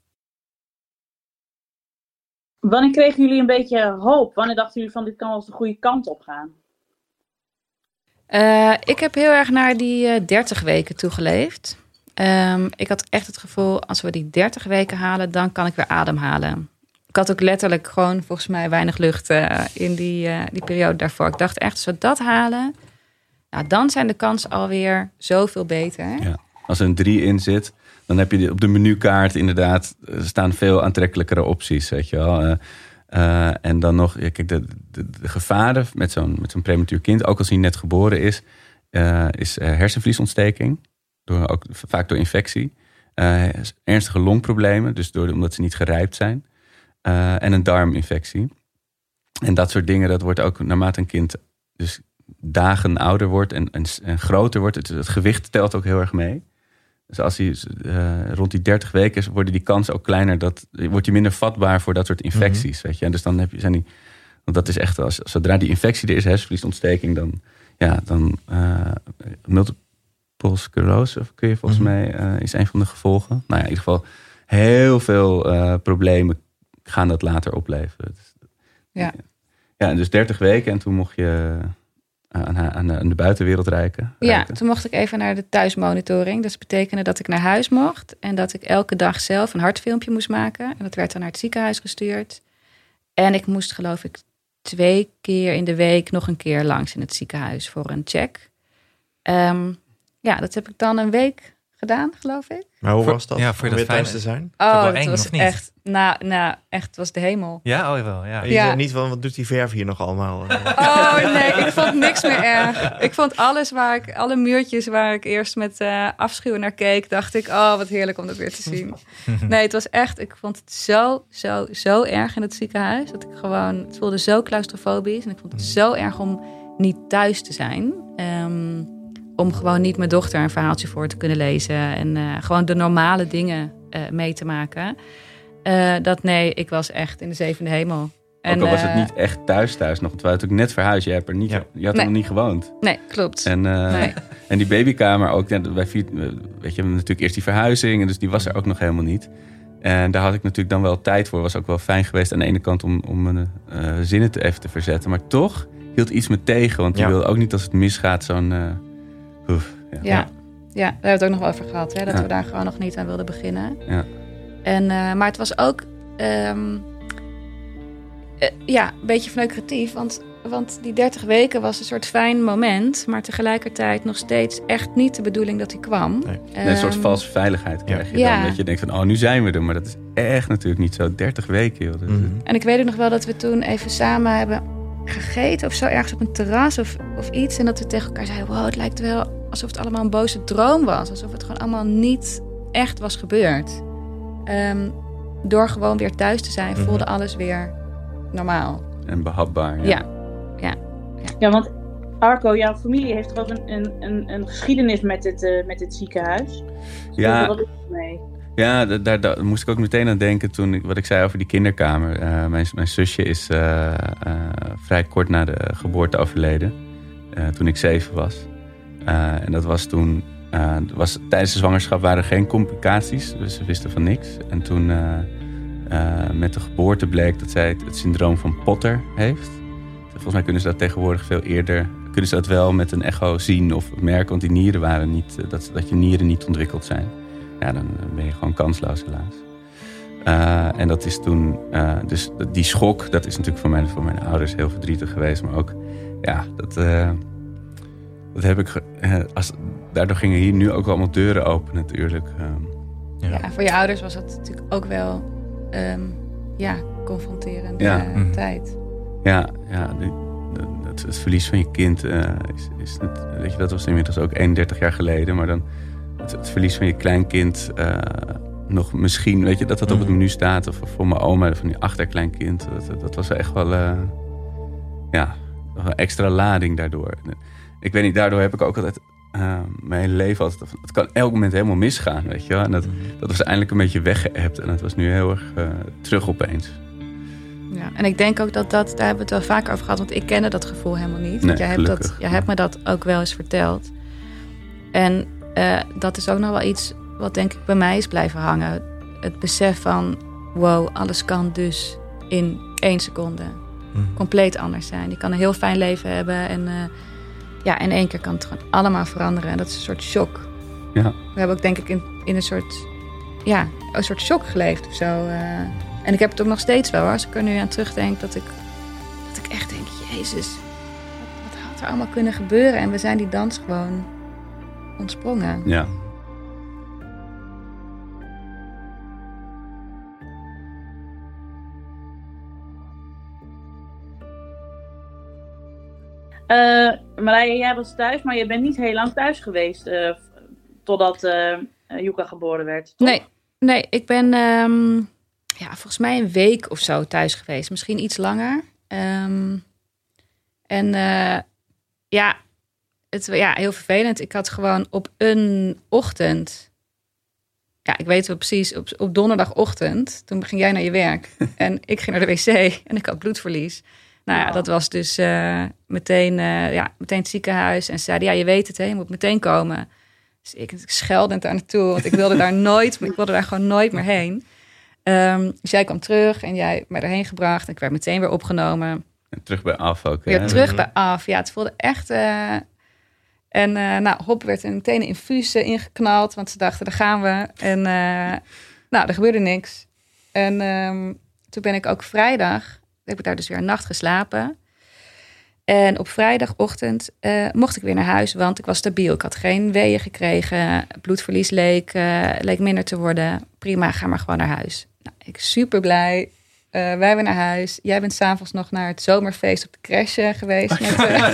Wanneer kregen jullie een beetje hoop? Wanneer dachten jullie van dit kan wel eens de goede kant op gaan? Eh, ik heb heel erg naar die eh 30 weken toegeleefd. Ehm, ik had echt het gevoel, als we die 30 weken halen, dan kan ik weer ademhalen. Ik had ook letterlijk gewoon volgens mij weinig lucht eh, in die, eh, die periode daarvoor. Ik dacht echt, als we dat halen, nou, dan zijn de kansen alweer zoveel beter. Ja. Als er een 3 in zit, dan heb je op de menukaart inderdaad eh, staan veel aantrekkelijkere opties, weet je wel. Eh, eh, en dan nog, kijk, de, de, gevaren met zo'n zo'n prematuur kind, ook als hij net geboren is, is hersenvliesontsteking, door, ook vaak door infectie. Ernstige longproblemen, dus door, omdat ze niet gerijpt zijn. En een darminfectie. En dat soort dingen, dat wordt ook naarmate een kind dus dagen ouder wordt en, en, en groter wordt. Het, het gewicht telt ook heel erg mee. Dus als hij eh, rond die 30 weken is, worden die kansen ook kleiner. Dat, wordt hij minder vatbaar voor dat soort infecties. Weet je? En dus dan heb je, zijn die, want dat is echt, als, zodra die infectie er is, hersenvliesontsteking, dan, ja, dan uh, multiple sclerose, kun je volgens Mhm. mij, eh, is een van de gevolgen. Nou ja, in ieder geval heel veel eh, problemen gaan dat later opleveren. Dus, Ja. Ja, en dus 30 weken en toen mocht je aan, aan, de, aan de buitenwereld reiken. Ja, toen mocht ik even naar de thuismonitoring. Dat betekende dat ik naar huis mocht en dat ik elke dag zelf een hartfilmpje moest maken. En dat werd dan naar het ziekenhuis gestuurd. En ik moest geloof ik twee keer in de week nog een keer langs in het ziekenhuis voor een check. Ehm, ja, dat heb ik dan een week gedaan, geloof ik. Maar hoe Voor- was dat? ja, vond je om dat weer thuis te zijn? Oh, het eng, was niet? echt, nou, nou, echt, het was de hemel. Ja, oh wel, ja. Je Ja. zei niet van, wat doet die verf hier nog allemaal? Oh nee, ik vond niks meer erg. Ik vond alles waar ik, alle muurtjes waar ik eerst met eh afschuw naar keek, dacht ik, oh wat heerlijk om dat weer te zien. Nee, het was echt, ik vond het zo, zo, zo erg in het ziekenhuis. Dat ik gewoon, het voelde zo claustrofobisch. En ik vond het zo erg om niet thuis te zijn. Ehm, om gewoon niet mijn dochter een verhaaltje voor te kunnen lezen. En eh, gewoon de normale dingen eh, mee te maken. Eh, dat nee, ik was echt in de zevende hemel. Ook al was het niet echt thuis thuis nog. Want we hadden natuurlijk net verhuisd. Je, hebt er niet, Ja. je had Nee. er nog niet gewoond. Nee, klopt. En, eh, Nee. en die babykamer ook. Wij vier, weet je, we hebben natuurlijk eerst die verhuizing. En dus die was er ook nog helemaal niet. En daar had ik natuurlijk dan wel tijd voor. Was ook wel fijn geweest aan de ene kant om, om mijn eh, zinnen te even te verzetten. Maar toch hield iets me tegen. Want je Ja. wil ook niet als het misgaat zo'n... oef, ja. Ja. ja, daar hebben we het ook nog wel over gehad. Hè, dat Ja. we daar gewoon nog niet aan wilden beginnen. Ja. En, eh, maar het was ook ehm, eh, ja, een beetje verneukeratief. Want, want die 30 weken was een soort fijn moment. Maar tegelijkertijd nog steeds echt niet de bedoeling dat hij kwam. Nee. Nee, een soort Ehm, valse veiligheid krijg je Ja. dan. Dat je denkt van, oh, nu zijn we er. Maar dat is echt natuurlijk niet zo. 30 weken, joh. Dat is- Mhm. En ik weet ook nog wel dat we toen even samen hebben gegeten of zo ergens op een terras of, of iets. En dat we tegen elkaar zeiden: Wow, het lijkt wel alsof het allemaal een boze droom was. Alsof het gewoon allemaal niet echt was gebeurd. Ehm, door gewoon weer thuis te zijn, Mhm. voelde alles weer normaal. En behapbaar. Ja. Ja. Ja, want Arco, jouw familie heeft toch ook een, een, een, geschiedenis met dit, eh, met dit ziekenhuis? Ja. Wat is er mee? Ja, da- daar, daar moest ik ook meteen aan denken toen ik, wat ik zei over die kinderkamer. Eh, mijn, mijn zusje is eh, eh, vrij kort na de geboorte overleden. toen ik zeven was. En dat was toen. was, tijdens de zwangerschap waren er geen complicaties. Dus ze wisten van niks. En toen met de geboorte bleek dat zij het, het syndroom van Potter heeft. Volgens mij kunnen ze dat tegenwoordig veel eerder. Kunnen ze dat wel met een echo zien of merken. Want die nieren waren niet. dat, dat je nieren niet ontwikkeld zijn ja, dan ben je gewoon kansloos helaas. Eh, en dat is toen, eh, dus die schok, dat is natuurlijk voor mijn, voor mijn ouders heel verdrietig geweest. Maar ook, ja, dat, eh, dat heb ik, eh, als, daardoor gingen hier nu ook allemaal deuren open natuurlijk. Ehm, Ja. voor je ouders was dat natuurlijk ook wel ehm, ja, confronterende Ja. Mhm. tijd. ja, ja die- dat- het, het verlies van je kind eh, is, is het, weet je, dat was inmiddels ook 31 jaar geleden. Maar dan het, het verlies van je kleinkind eh, nog misschien, weet je, dat dat op het Mhm. menu staat. Of voor mijn oma, van die achterkleinkind. Dat, dat was echt wel, eh, ja, een extra lading daardoor. Ik weet niet, daardoor heb ik ook altijd eh, mijn hele leven altijd... Het kan elk moment helemaal misgaan, weet je wel. En dat, dat was eindelijk een beetje weggeëpt. En het was nu heel erg eh, terug opeens. Ja, en ik denk ook dat dat, daar hebben we het wel vaak over gehad, want ik kende dat gevoel helemaal niet. Nee, want jij hebt, dat, jij hebt me dat ook wel eens verteld. En eh, dat is ook nog wel iets wat denk ik bij mij is blijven hangen. Het besef van, wow, alles kan dus in één seconde Mhm. compleet anders zijn. Die kan een heel fijn leven hebben en eh, ja, in één keer kan het gewoon allemaal veranderen. En dat is een soort shock. Ja. We hebben ook denk ik in, in een soort, ja, een soort shock geleefd of zo. eh. en ik heb het ook nog steeds wel hoor. Als ik er nu aan terugdenk, dat ik, dat ik echt denk, jezus, wat, wat had er allemaal kunnen gebeuren? En we zijn die dans gewoon ontsprongen. Ja. Eh Marije, jij was thuis, maar je bent niet heel lang thuis geweest eh, totdat eh Yuka geboren werd. toch? Nee, nee, ik ben ehm, ja, volgens mij een week of zo thuis geweest. Misschien iets langer. Ehm, en eh, ja, het, ja, heel vervelend. Ik had gewoon op een ochtend... Ja, ik weet wel precies. Op, op donderdagochtend, toen ging jij naar je werk. en ik ging naar de wc en ik had bloedverlies. Nou ja, dat was dus eh, meteen, eh, ja, meteen het ziekenhuis. En ze zeiden, ja, je weet het, hè, je moet meteen komen. Dus ik, ik scheldend daar naartoe, want ik wilde daar nooit, ik wilde daar gewoon nooit meer heen. Ehm, dus jij kwam terug en jij mij erheen gebracht. En ik werd meteen weer opgenomen. En terug bij af ook. Weer terug bij af. Ja, het voelde echt... eh, en eh, nou, Hop werd er meteen een infuus ingeknald, want ze dachten, daar gaan we. En eh, nou, er gebeurde niks. En ehm, toen ben ik ook vrijdag, heb ik daar dus weer een nacht geslapen. En op vrijdagochtend eh, mocht ik weer naar huis, want ik was stabiel. Ik had geen weeën gekregen. Bloedverlies leek, leek minder te worden. Prima, ga maar gewoon naar huis. Nou, ik super blij. Eh, wij weer naar huis. Jij bent s'avonds nog naar het zomerfeest op de crash geweest met, eh,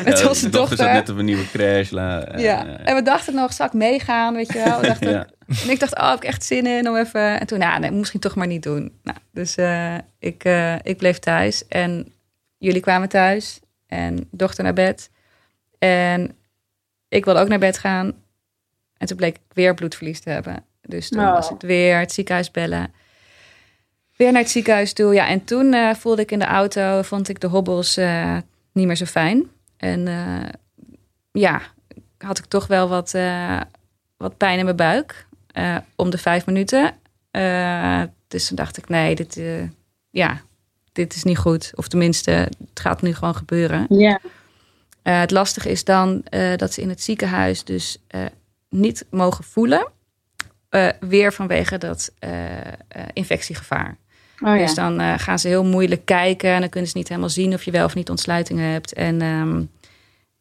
met Ja, onze dochter zat net op een nieuwe crash. La, eh, Ja, en we dachten nog, zal ik meegaan, weet je wel? We dachten, Ja. En ik dacht, oh, heb ik echt zin in om even... En toen, nou, nee, misschien toch maar niet doen. Nou, dus eh, ik, eh, ik bleef thuis en jullie kwamen thuis en dochter naar bed. En ik wilde ook naar bed gaan. En toen bleek ik weer bloedverlies te hebben. Dus toen Oh. was ik weer het ziekenhuis bellen. Weer naar het ziekenhuis toe. Ja, en toen eh, voelde ik in de auto, vond ik de hobbels eh, niet meer zo fijn. En eh, ja, had ik toch wel wat, wat pijn in mijn buik. om de vijf minuten. Dus toen dacht ik, nee, dit, ja, dit is niet goed. Of tenminste, het gaat nu gewoon gebeuren. Ja. Het lastige is dan dat ze in het ziekenhuis dus niet mogen voelen. weer vanwege dat infectiegevaar. Oh. Dus dan eh, gaan ze heel moeilijk kijken. En dan kunnen ze niet helemaal zien of je wel of niet ontsluitingen hebt. En, ehm,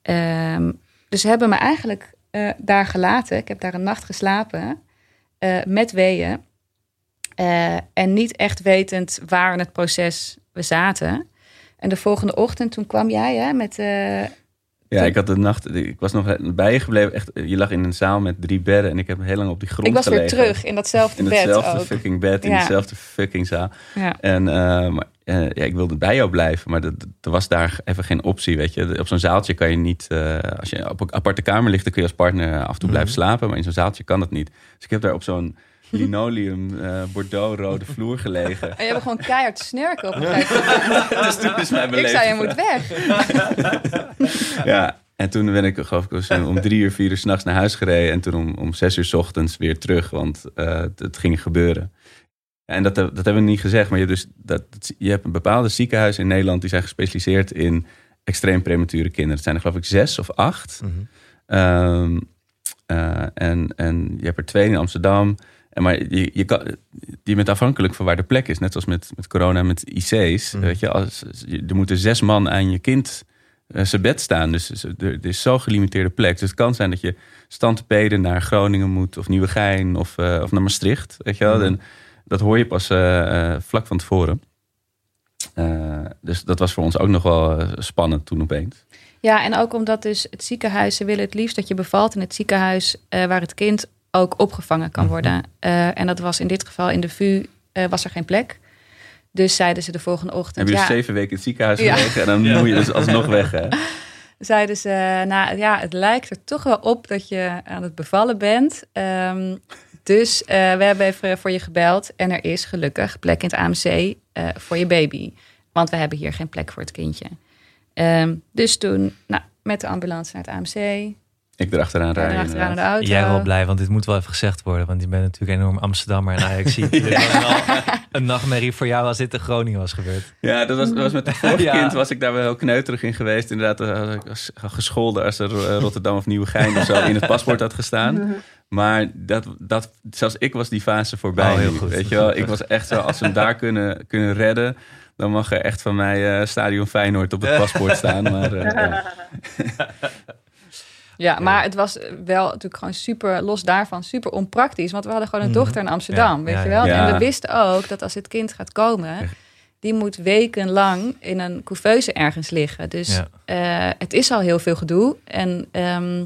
ehm, dus hebben me eigenlijk eh, daar gelaten. Ik heb daar een nacht geslapen eh, met weeën. En niet echt wetend waar in het proces we zaten. En de volgende ochtend, toen kwam jij hè, met... eh, Ja, ik had de nacht, ik was nog bij je gebleven. Echt, je lag in een zaal met drie bedden en ik heb heel lang op die grond ik was weer gelegen. terug in datzelfde In bed hetzelfde ook. fucking bed, in Ja. dezelfde fucking zaal. Ja. En eh, maar, eh, ja, ik wilde bij jou blijven, maar er was daar even geen optie, weet je. Op zo'n zaaltje kan je niet, eh, als je op een aparte kamer ligt, dan kun je als partner af en toe blijven slapen. Maar in zo'n zaaltje kan dat niet. Dus ik heb daar op zo'n linoleum eh bordeaux-rode vloer gelegen. En je hebt gewoon keihard snurken op een gegeven moment. dus toen is mijn Ik beleving zei, je moet weg. Ja, en toen ben ik geloof ik om drie uur, vier uur s'nachts naar huis gereden. En toen om, om zes uur s ochtends weer terug, want eh, het, het ging gebeuren. En dat, dat hebben we niet gezegd, maar je, hebt dus, dat, je hebt een bepaalde ziekenhuis in Nederland... die zijn gespecialiseerd in extreem premature kinderen. Het zijn er geloof ik zes of acht. Mhm. Ehm, eh, en, en je hebt er twee in Amsterdam. En maar je, je, kan, je bent afhankelijk van waar de plek is. Net zoals met, met corona en met IC's. Mhm. Weet je, als, er moeten zes man aan je kind eh, zijn bed staan. Dus er, er is zo'n gelimiteerde plek. Dus het kan zijn dat je standpeden naar Groningen moet... of Nieuwegein of, eh, of naar Maastricht. Weet je wel? En dat hoor je pas eh, vlak van tevoren. Eh, dus dat was voor ons ook nog wel spannend toen opeens. Ja, en ook omdat dus het ziekenhuis, ze willen het liefst dat je bevalt in het ziekenhuis eh, waar het kind ook opgevangen kan Mhm. worden. Eh, en dat was in dit geval in de VU, eh, was er geen plek. Dus zeiden ze de volgende ochtend, Heb je dus ja, zeven weken in het ziekenhuis Ja. gelegen... en dan moet je dus alsnog weg, hè? zeiden ze, nou ja, het lijkt er toch wel op dat je aan het bevallen bent. Ehm, dus eh, we hebben even voor je gebeld en er is gelukkig plek in het AMC eh, voor je baby. Want we hebben hier geen plek voor het kindje. Ehm, dus toen nou, met de ambulance naar het AMC. Ik erachteraan rijden. erachteraan de auto. Jij wel blij, want dit moet wel even gezegd worden. Want je bent natuurlijk enorm Amsterdammer. En Ajax ziet. Dit was wel een nachtmerrie voor jou als dit in Groningen was gebeurd. Ja, dat was, dat was met het vorige Ja. kind was ik daar wel heel kneuterig in geweest. Inderdaad, eh, ik was gescholden als er eh, Rotterdam of Nieuwegein of zo in het paspoort had gestaan. Maar dat, dat, zelfs ik was die fase voorbij. Oh, heel goed. Weet je wel, ik was echt zo, als ze hem daar kunnen, kunnen redden, dan mag er echt van mij eh, Stadion Feyenoord op het paspoort staan. Maar eh, ja. Ja, maar het was wel natuurlijk gewoon super, los daarvan, super onpraktisch. Want we hadden gewoon een Mhm. dochter in Amsterdam, weet je wel. En we wisten ook dat als het kind gaat komen, die moet wekenlang in een couveuse ergens liggen. Dus eh, het is al heel veel gedoe. En ehm,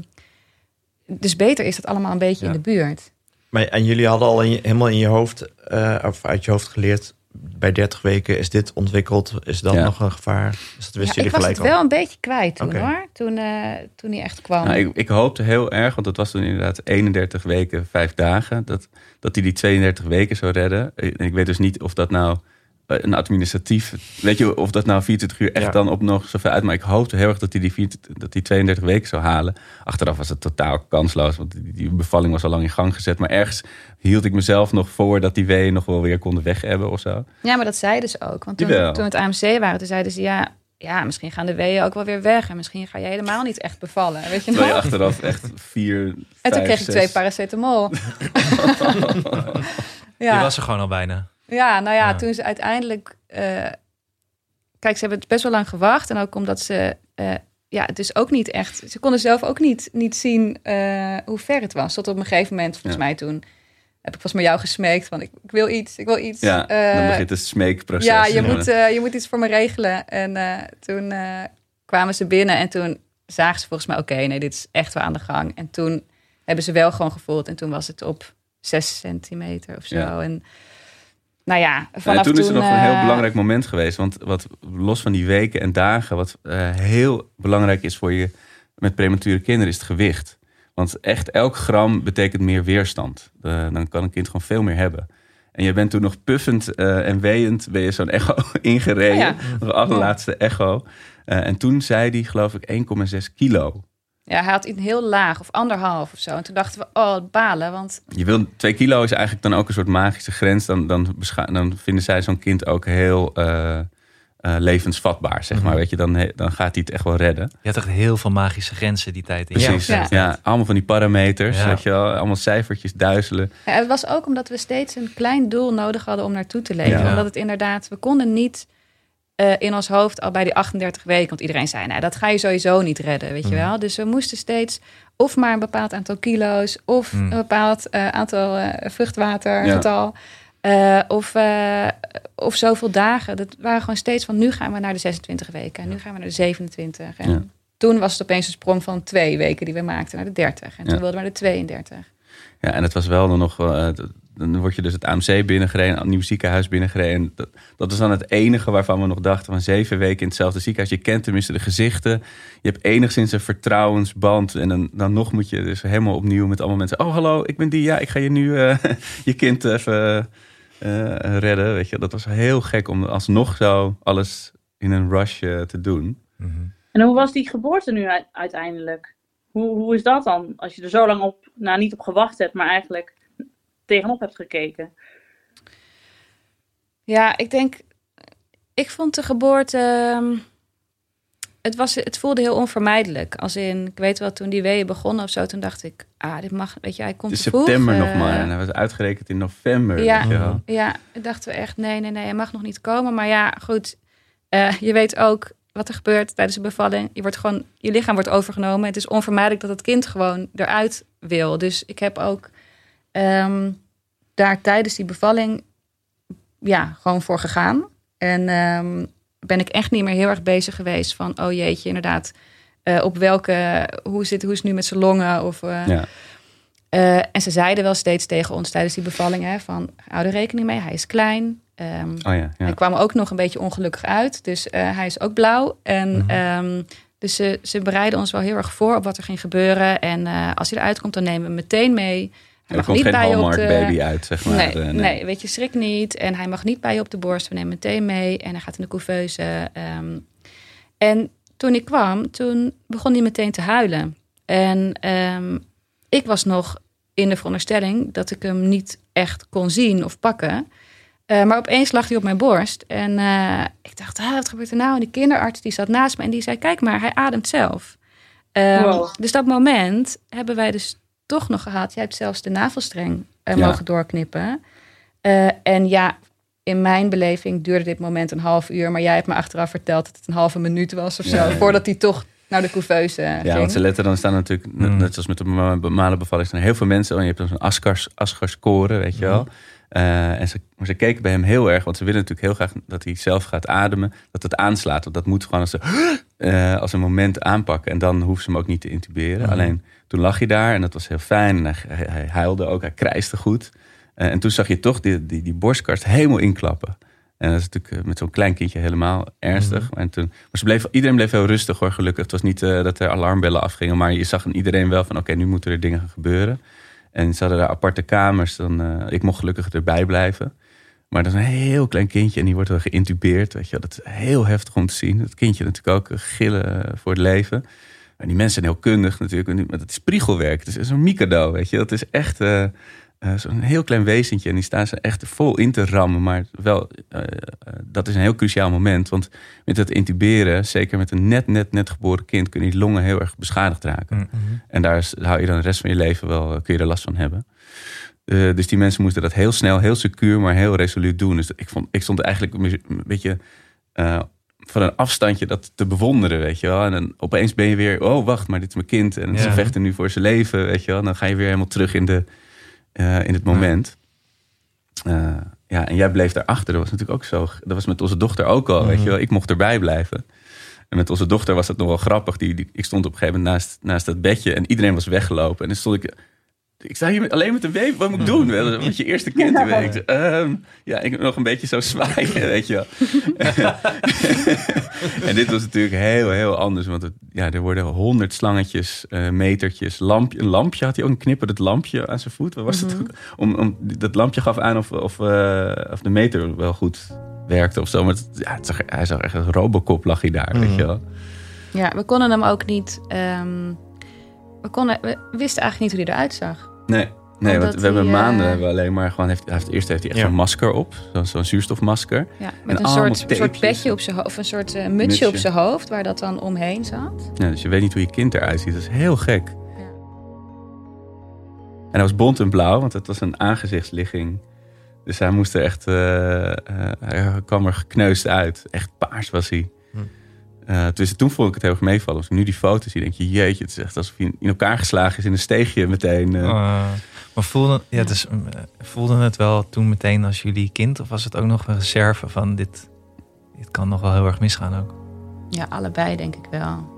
dus beter is dat allemaal een beetje in de buurt. Maar, en jullie hadden al in je- helemaal in je hoofd, eh, of uit je hoofd geleerd... bij 30 weken is dit ontwikkeld, is dat Ja. nog een gevaar? Dus dat wisten Ja, ik jullie was het al? wel een beetje kwijt toen hoor. Toen, eh, toen hij echt kwam. Nou, ik, ik hoopte heel erg, want het was toen inderdaad 31 weken, 5 dagen, dat, dat hij die 32 weken zou redden. En ik weet dus niet of dat nou een administratief, weet je, of dat nou 24 uur echt Ja. dan op nog zoveel uit. Maar ik hoopte heel erg dat hij die, 24 dat hij 32 weken zou halen. Achteraf was het totaal kansloos, want die, die bevalling was al lang in gang gezet. Maar ergens hield ik mezelf nog voor dat die weeën nog wel weer konden weg hebben of zo. Ja, maar dat zeiden ze ook. Want toen, toen we het AMC waren, toen zeiden ze ja, ja, misschien gaan de weeën ook wel weer weg. En misschien ga je helemaal niet echt bevallen. Weet je nog? Terwijl achteraf echt vier, en toen vijf, kreeg ik zes- twee paracetamol. Je ja. was er gewoon al bijna. Ja, nou ja, Ja. toen ze uiteindelijk... eh, kijk, ze hebben het best wel lang gewacht. En ook omdat ze... eh, ja, het is ook niet echt... Ze konden zelf ook niet, niet zien eh, hoe ver het was. Tot op een gegeven moment, volgens Ja. mij toen... heb ik volgens mij jou gesmeekt van ik, ik wil iets, ik wil iets. Ja, dan begint het smeekproces. Ja, je moet, je moet iets voor me regelen. En toen kwamen ze binnen en toen zagen ze volgens mij... oké, nee, dit is echt wel aan de gang. En toen hebben ze wel gewoon gevoeld. En toen was het op zes centimeter of zo. Ja. En nou ja, vanaf en toen is er nog een heel eh, belangrijk moment geweest. Want wat los van die weken en dagen, wat eh, heel belangrijk is voor je met premature kinderen, is het gewicht. Want echt elk gram betekent meer weerstand. Dan kan een kind gewoon veel meer hebben. En je bent toen nog puffend eh, en weeënd, ben je zo'n echo ingereden. Oh ja. De allerlaatste echo. En toen zei hij, geloof ik, 1,6 kilo. Ja, hij had iets heel laag of anderhalf of zo. En toen dachten we, oh, balen. Want Je wil, 2 kilo is eigenlijk dan ook een soort magische grens. Dan, dan, dan vinden zij zo'n kind ook heel eh, eh, levensvatbaar, zeg maar. Mhm. Weet je, dan, dan gaat hij het echt wel redden. Je had echt heel veel magische grenzen die tijd in je Precies. hoofd. Ja. allemaal van die parameters, Ja. weet je wel. Allemaal cijfertjes, duizelen. Ja, het was ook omdat we steeds een klein doel nodig hadden om naartoe te leven. Ja. Omdat het inderdaad, we konden niet eh, in ons hoofd al bij die 38 weken. Want iedereen zei, nou, dat ga je sowieso niet redden, weet je Mm. wel. Dus we moesten steeds of maar een bepaald aantal kilo's, of Mm. een bepaald eh, aantal eh, vruchtwater, Ja. getal. eh, of, of zoveel dagen. Dat waren gewoon steeds van, nu gaan we naar de 26 weken. En nu gaan we naar de 27. En Ja. toen was het opeens een sprong van twee weken die we maakten naar de 30. En toen Ja. wilden we naar de 32. Ja, en het was wel dan nog... dan word je dus het AMC binnengereden, een nieuw ziekenhuis binnengereden. En Dat, dat was dan het enige waarvan we nog dachten... van zeven weken in hetzelfde ziekenhuis. Je kent tenminste de gezichten. Je hebt enigszins een vertrouwensband. En dan, dan nog moet je dus helemaal opnieuw met allemaal mensen... oh, hallo, ik ben die. Ja, ik ga je nu eh, je kind even eh, redden. Weet je, dat was heel gek om alsnog zo alles in een rush eh, te doen. Mhm. En hoe was die geboorte nu uiteindelijk? Hoe, hoe is dat dan? Als je er zo lang op, nou niet op gewacht hebt, maar eigenlijk tegenop hebt gekeken. Ja, ik denk, ik vond de geboorte, ehm, het, was, het voelde heel onvermijdelijk. Als in, ik weet wel, toen die weeën begonnen of zo, toen dacht ik, ah, dit mag, weet je, hij komt Het is vroeg. september eh, nog maar. En hij was uitgerekend in november. Ja. weet je wel. Ja, dachten we echt, nee, nee, nee, hij mag nog niet komen. Maar ja, goed, eh, je weet ook wat er gebeurt tijdens de bevalling. Je, wordt gewoon, je lichaam wordt overgenomen. Het is onvermijdelijk dat het kind gewoon eruit wil. Dus ik heb ook ehm, daar tijdens die bevalling ja, gewoon voor gegaan. En ehm, ben ik echt niet meer heel erg bezig geweest van, oh jeetje, inderdaad, eh, op welke, hoe zit, hoe is het nu met zijn longen? Of, eh, Ja. eh, en ze zeiden wel steeds tegen ons tijdens die bevalling, hè, van, hou er rekening mee, hij is klein. Oh ja, ja. Hij kwam ook nog een beetje ongelukkig uit. Dus hij is ook blauw. En Mhm. ehm, dus ze, ze bereiden ons wel heel erg voor op wat er ging gebeuren. En als hij eruit komt, dan nemen we hem meteen mee. Hij er komt geen je op Hallmark de... baby uit, zeg maar. Nee, Eh, nee. weet je, schrik niet. En hij mag niet bij je op de borst. We nemen hem meteen mee. En hij gaat in de couveuse. ehm. en toen ik kwam, toen begon hij meteen te huilen. En ehm, ik was nog in de veronderstelling dat ik hem niet echt kon zien of pakken. Eh, maar opeens lag hij op mijn borst. En eh, ik dacht, ah, wat gebeurt er nou? En de kinderarts die zat naast me en die zei, kijk maar, hij ademt zelf. Ehm, Wow. Dus dat moment hebben wij dus toch nog gehad. Jij hebt zelfs de navelstreng eh, Ja. mogen doorknippen. Eh, en ja, in mijn beleving duurde dit moment een half uur. Maar jij hebt me achteraf verteld dat het een halve minuut was of zo. Ja. Voordat hij toch naar de couveuse Ja, ging. want ze letten dan staan natuurlijk, net, Mm. net zoals met de ma- normale bevalling, staan er heel veel mensen. Oh, je hebt dan zo'n Ascar-score, weet je wel. Eh, en ze, maar ze keken bij hem heel erg, want ze willen natuurlijk heel graag dat hij zelf gaat ademen, dat het aanslaat. Want dat moet gewoon als, ze, eh, als een moment aanpakken. En dan hoeven ze hem ook niet te intuberen. Mhm. Alleen toen lag hij daar en dat was heel fijn. En hij, huilde ook, hij krijste goed. Eh, en toen zag je toch die, die, die borstkast helemaal inklappen. En dat is natuurlijk eh, met zo'n klein kindje helemaal ernstig. En toen, maar ze bleef, iedereen bleef heel rustig hoor, gelukkig. Het was niet dat er alarmbellen afgingen. Maar je zag aan iedereen wel van oké, nu moeten er dingen gaan gebeuren. En ze hadden daar aparte kamers. Dan, ik mocht gelukkig erbij blijven. Maar dat is een heel klein kindje en die wordt dan geïntubeerd. Weet je, wel. dat is heel heftig om te zien. Dat kindje natuurlijk ook eh, gillen eh, voor het leven. En die mensen zijn heel kundig natuurlijk. Dat is priegelwerk. Het is zo'n mikado, weet je. Dat is echt eh, zo'n heel klein wezentje. En die staan ze echt vol in te rammen. Maar wel, dat is een heel cruciaal moment. Want met het intuberen, zeker met een net, net, net geboren kind... kunnen die longen heel erg beschadigd raken. Mhm. En daar is- hou je dan de rest van je leven wel, kun je er last van hebben. Eh, dus die mensen moesten dat heel snel, heel secuur, maar heel resoluut doen. Dus ik, vond, ik stond eigenlijk een beetje- eh, van een afstandje dat te bewonderen, weet je wel. En dan opeens ben je weer, oh wacht, maar dit is mijn kind. En ze Ja. vechten nu voor zijn leven, weet je wel. En dan ga je weer helemaal terug in, de, eh, in het moment. Eh, ja, en jij bleef daarachter. Dat was natuurlijk ook zo. Dat was met onze dochter ook al, weet je wel. Ik mocht erbij blijven. En met onze dochter was dat nog wel grappig. Die, die, ik stond op een gegeven moment naast, naast dat bedje en iedereen was weggelopen. En dan stond ik... Ik sta hier met- alleen met een baby. Wat moet ik doen? Wel, Want je eerste kind. Ja. Ik, ehm, ja, ik nog een beetje zo zwaaien, weet je wel. en dit was natuurlijk heel, heel anders. Want het, ja, er worden honderd slangetjes, eh, metertjes, lampje, een lampje. Had hij ook een knipper, dat lampje aan zijn voet? Wat was het? ook? Om, om, dat lampje gaf aan of, of, eh, of de meter wel goed werkte of zo. Maar het, ja, het zag, hij zag echt een robocop lag hij daar, weet je wel. Ja, we konden hem ook niet... ehm, we, konden, we wisten eigenlijk niet hoe hij eruit zag. Nee, nee Omdat want we hebben eh, maanden hebben we alleen maar gewoon... Heeft, heeft, eerst heeft hij echt Ja. zo'n masker op. Zo'n zuurstofmasker. Ja, met En een soort, soort petje op zijn hoofd, of een soort eh, mutsje, Mutsje. op zijn hoofd, waar dat dan omheen zat. Ja, dus je weet niet hoe je kind eruit ziet. Dat is heel gek. Ja. En hij was bont en blauw, want het was een aangezichtsligging. Dus hij moest er echt... eh, eh, hij kwam er gekneusd uit. Echt paars was hij. Dus toen vond ik het heel erg meevallen. Als ik nu die foto's zie, denk je... Jeetje, het is echt alsof hij in elkaar geslagen is in een steegje meteen. eh. Uh, maar voelde, ja, het is, eh, voelde het wel toen meteen als jullie kind? Of was het ook nog een reserve van dit, dit kan nog wel heel erg misgaan ook? Ja, allebei denk ik wel.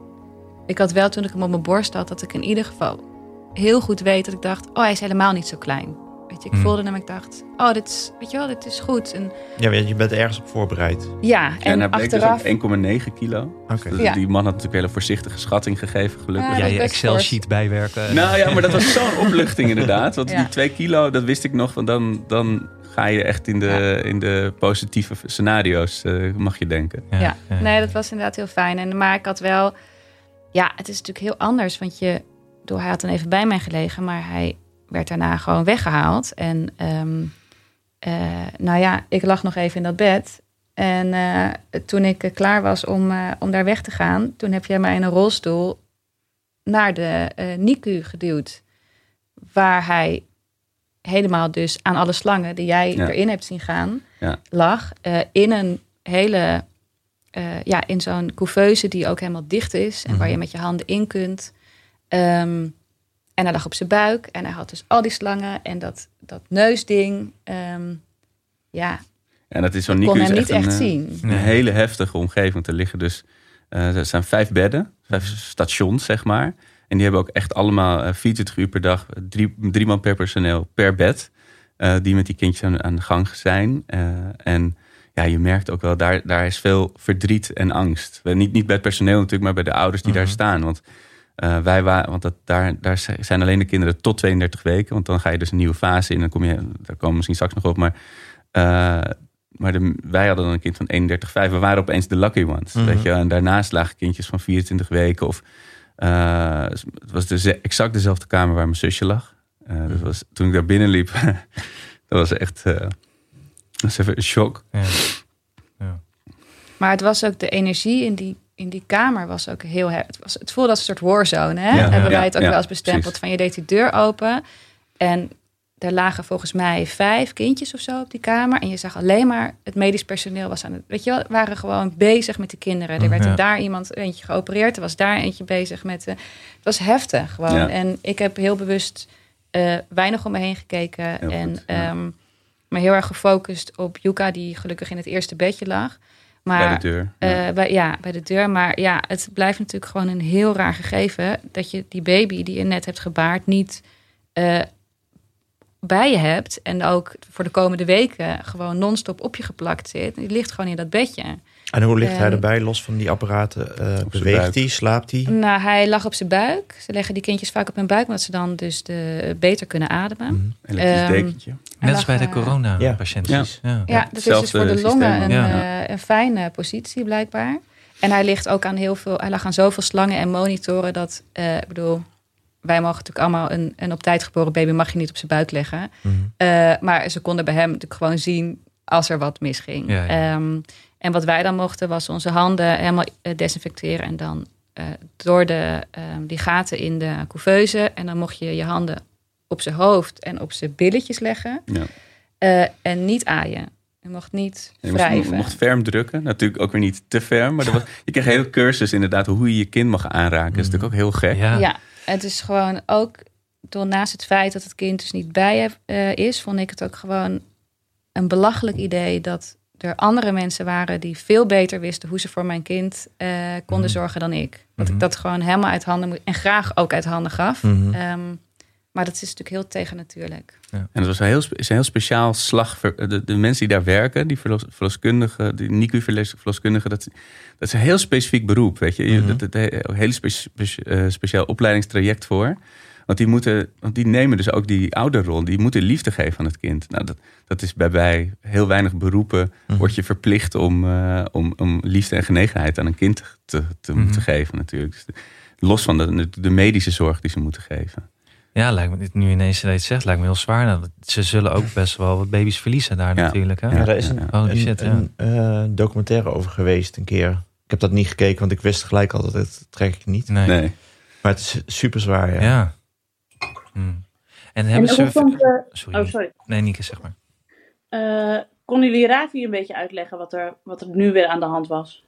Ik had wel toen ik hem op mijn borst had, dat ik in ieder geval heel goed weet dat ik dacht, oh hij is helemaal niet zo klein. Weet je, ik Hmm. voelde hem en ik dacht, oh dit is, weet je wel, dit is goed. En Ja, want je bent ergens op voorbereid. ja, Ja, en en hij bleek achteraf. dus ook 1,9 kilo. Oké. Dus Ja. Die man had natuurlijk een hele voorzichtige schatting gegeven, gelukkig. Ja, Ja, je Excel-sheet bijwerken. Nou ja, maar dat was zo'n opluchting inderdaad. Want Ja. die twee kilo, dat wist ik nog. Want dan, dan ga je echt in de, in de positieve scenario's, eh, mag je denken. Ja, nee, dat was inderdaad heel fijn. En, maar ik had wel, ja, het is natuurlijk heel anders. Want je, door, hij had dan even bij mij gelegen, maar hij werd daarna gewoon weggehaald. En ehm, eh, nou ja, ik lag nog even in dat bed. En eh, toen ik eh, klaar was om, om daar weg te gaan, toen heb jij mij in een rolstoel naar de NICU geduwd. Waar hij helemaal dus aan alle slangen die jij Ja. erin hebt zien gaan, Ja. lag. in een hele, ja, in zo'n couveuse die ook helemaal dicht is. En waar je met je handen in kunt. Ehm, en hij lag op zijn buik. En hij had dus al die slangen en dat, dat neusding. Ehm, ja, En dat is zo'n is echt niet echt een, eh, zien. een hele heftige omgeving. Want er liggen dus, eh, er zijn vijf bedden, vijf stations zeg maar. En die hebben ook echt allemaal eh, 24 uur per dag, eh, drie, drie man per personeel per bed. eh, die met die kindjes aan, aan de gang zijn. Eh, en ja, je merkt ook wel, daar, daar is veel verdriet en angst. Niet, niet bij het personeel natuurlijk, maar bij de ouders die daar staan. Want eh, wij waren, want dat, daar, daar zijn alleen de kinderen tot 32 weken. Want dan ga je dus een nieuwe fase in. Dan kom je, daar komen we misschien straks nog op. Maar, eh, maar de, wij hadden dan een kind van 31,5. We waren opeens de lucky ones. Mhm. Weet je? wel. En daarnaast lagen kindjes van 24 weken. Of Eh, het was dus exact dezelfde kamer waar mijn zusje lag. Eh, dus was, toen ik daar binnenliep, dat was echt dat was even een shock. Ja. Maar het was ook de energie in die, in die kamer was ook heel... he- Het, was, het voelde als een soort warzone, hè? Ja, Hebben wij het ook wel eens bestempeld. precies. Van je deed die deur open en er lagen volgens mij vijf kindjes of zo op die kamer. En je zag alleen maar het medisch personeel was aan het... Weet je wel, waren gewoon bezig met de kinderen. Er werd Ja. er daar iemand eentje geopereerd. Er was daar eentje bezig met... de het was heftig gewoon. Ja. En ik heb heel bewust eh, weinig om me heen gekeken. Heel en goed, ja. ehm, me heel erg gefocust op Yuka, die gelukkig in het eerste bedje lag. Maar, bij de deur. Ja. eh, bij, ja, bij de deur. Maar ja, het blijft natuurlijk gewoon een heel raar gegeven dat je die baby die je net hebt gebaard niet eh, bij je hebt. En ook voor de komende weken gewoon non-stop op je geplakt zit. Die ligt gewoon in dat bedje. En hoe ligt hij En- erbij, los van die apparaten? Eh, beweegt hij? Slaapt hij? Nou, hij lag op zijn buik. Ze leggen die kindjes vaak op hun buik, omdat ze dan dus de, beter kunnen ademen. Mhm. Elektrisch ehm, dekentje. Net als bij de eh, corona-patiënten. Ja. Ja. Ja, dat is dus voor de longen een, ja. eh, een fijne positie blijkbaar. En hij ligt ook aan heel veel, hij lag aan zoveel slangen en monitoren dat, eh, ik bedoel, wij mogen natuurlijk allemaal een, een op tijd geboren baby mag je niet op zijn buik leggen. Mhm. Eh, maar ze konden bij hem natuurlijk gewoon zien als er wat misging. Ja, ja. Ehm, en wat wij dan mochten was onze handen helemaal eh, desinfecteren en dan eh, door de, ehm, die gaten in de couveuse. En dan mocht je je handen op zijn hoofd en op zijn billetjes leggen. Ja. Eh, en niet aaien. Je mocht niet Je wrijven. je mocht ferm drukken. Natuurlijk ook weer niet te ferm. Maar er was, je kreeg een hele cursus inderdaad hoe je je kind mag aanraken. Dat is natuurlijk ook heel gek. Ja. Ja, het is gewoon ook door naast het feit dat het kind dus niet bij je eh, is, vond ik het ook gewoon een belachelijk idee dat er andere mensen waren die veel beter wisten hoe ze voor mijn kind eh, konden Mhm. zorgen dan ik. Dat Mhm. ik dat gewoon helemaal uit handen moet en graag ook uit handen gaf. Mhm. Ehm, maar dat is natuurlijk heel tegennatuurlijk. En het was een heel, is een heel speciaal slag. voor- De, de mensen die daar werken, die verlos, verloskundigen, die NICU-verloskundigen, dat, dat is een heel specifiek beroep. Weet je, Mhm. dat, dat, een hele spe, spe- eh, speciaal opleidingstraject voor. Want die, moeten, want die nemen dus ook die ouderrol. Die moeten liefde geven aan het kind. Nou, dat, dat is bij, bij heel weinig beroepen. Mhm. Word je verplicht om, eh, om, om liefde en genegenheid aan een kind te, te Mhm. moeten geven natuurlijk. Dus los van de, de medische zorg die ze moeten geven. Ja, lijkt me dit nu ineens dat het zegt, lijkt me heel zwaar. Nou, ze zullen ook best wel wat baby's verliezen daar Ja. natuurlijk. Hè? Ja. Daar is een, ja. Holy een, shit, ja. een, eh, documentaire over geweest een keer. Ik heb dat niet gekeken, want ik wist gelijk al dat het trek ik niet. Nee. Nee. Maar het is super zwaar, ja. Ja. Hm. En En hebben hoe ze... Sorry. oh, sorry. Nee, Nieke, zeg maar. Eh, konden jullie Ravi een beetje uitleggen wat er, wat er nu weer aan de hand was?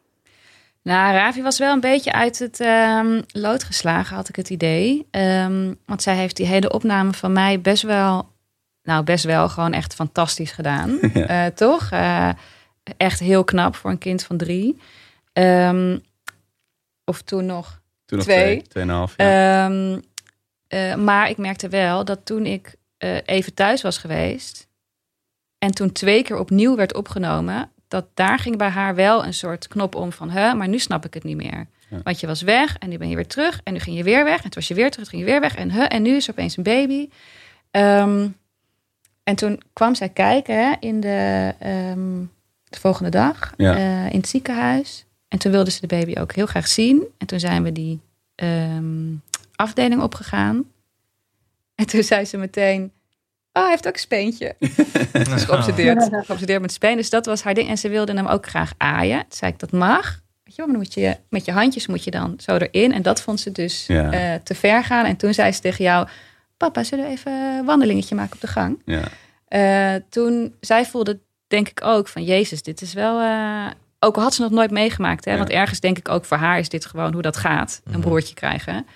Nou, Ravi was wel een beetje uit het ehm, lood geslagen, had ik het idee. Ehm, want zij heeft die hele opname van mij best wel, nou best wel gewoon echt fantastisch gedaan. Ja. Eh, toch? Eh, echt heel knap voor een kind van drie. Ehm, of toen nog Toen nog Twee. twee, tweeënhalf. Ja. Eh, maar ik merkte wel dat toen ik eh, even thuis was geweest en toen twee keer opnieuw werd opgenomen, dat daar ging bij haar wel een soort knop om van, hè, maar nu snap ik het niet meer. Ja. Want je was weg en nu ben je weer terug en nu ging je weer weg en toen was je weer terug, toen ging je weer weg en, huh, en nu is er opeens een baby. Ehm, en toen kwam zij kijken hè, in de, ehm, de volgende dag Ja. eh, in het ziekenhuis. En toen wilde ze de baby ook heel graag zien. En toen zijn we die ehm, afdeling opgegaan. En toen zei ze meteen... Oh, hij heeft ook een speentje. Is geobsedeerd, geobsedeerd met speen. Dus dat was haar ding. En ze wilde hem ook graag aaien. Toen zei ik, dat mag. Weet je wel, maar dan moet je met je handjes moet je dan zo erin. En dat vond ze dus Ja. eh, te ver gaan. En toen zei ze tegen jou... Papa, zullen we even een wandelingetje maken op de gang? Ja. Eh, toen, zij voelde denk ik ook van... Jezus, dit is wel... eh, ook al had ze nog nooit meegemaakt. Hè? Ja. Want ergens denk ik ook voor haar is dit gewoon hoe dat gaat. Een Mhm. broertje krijgen.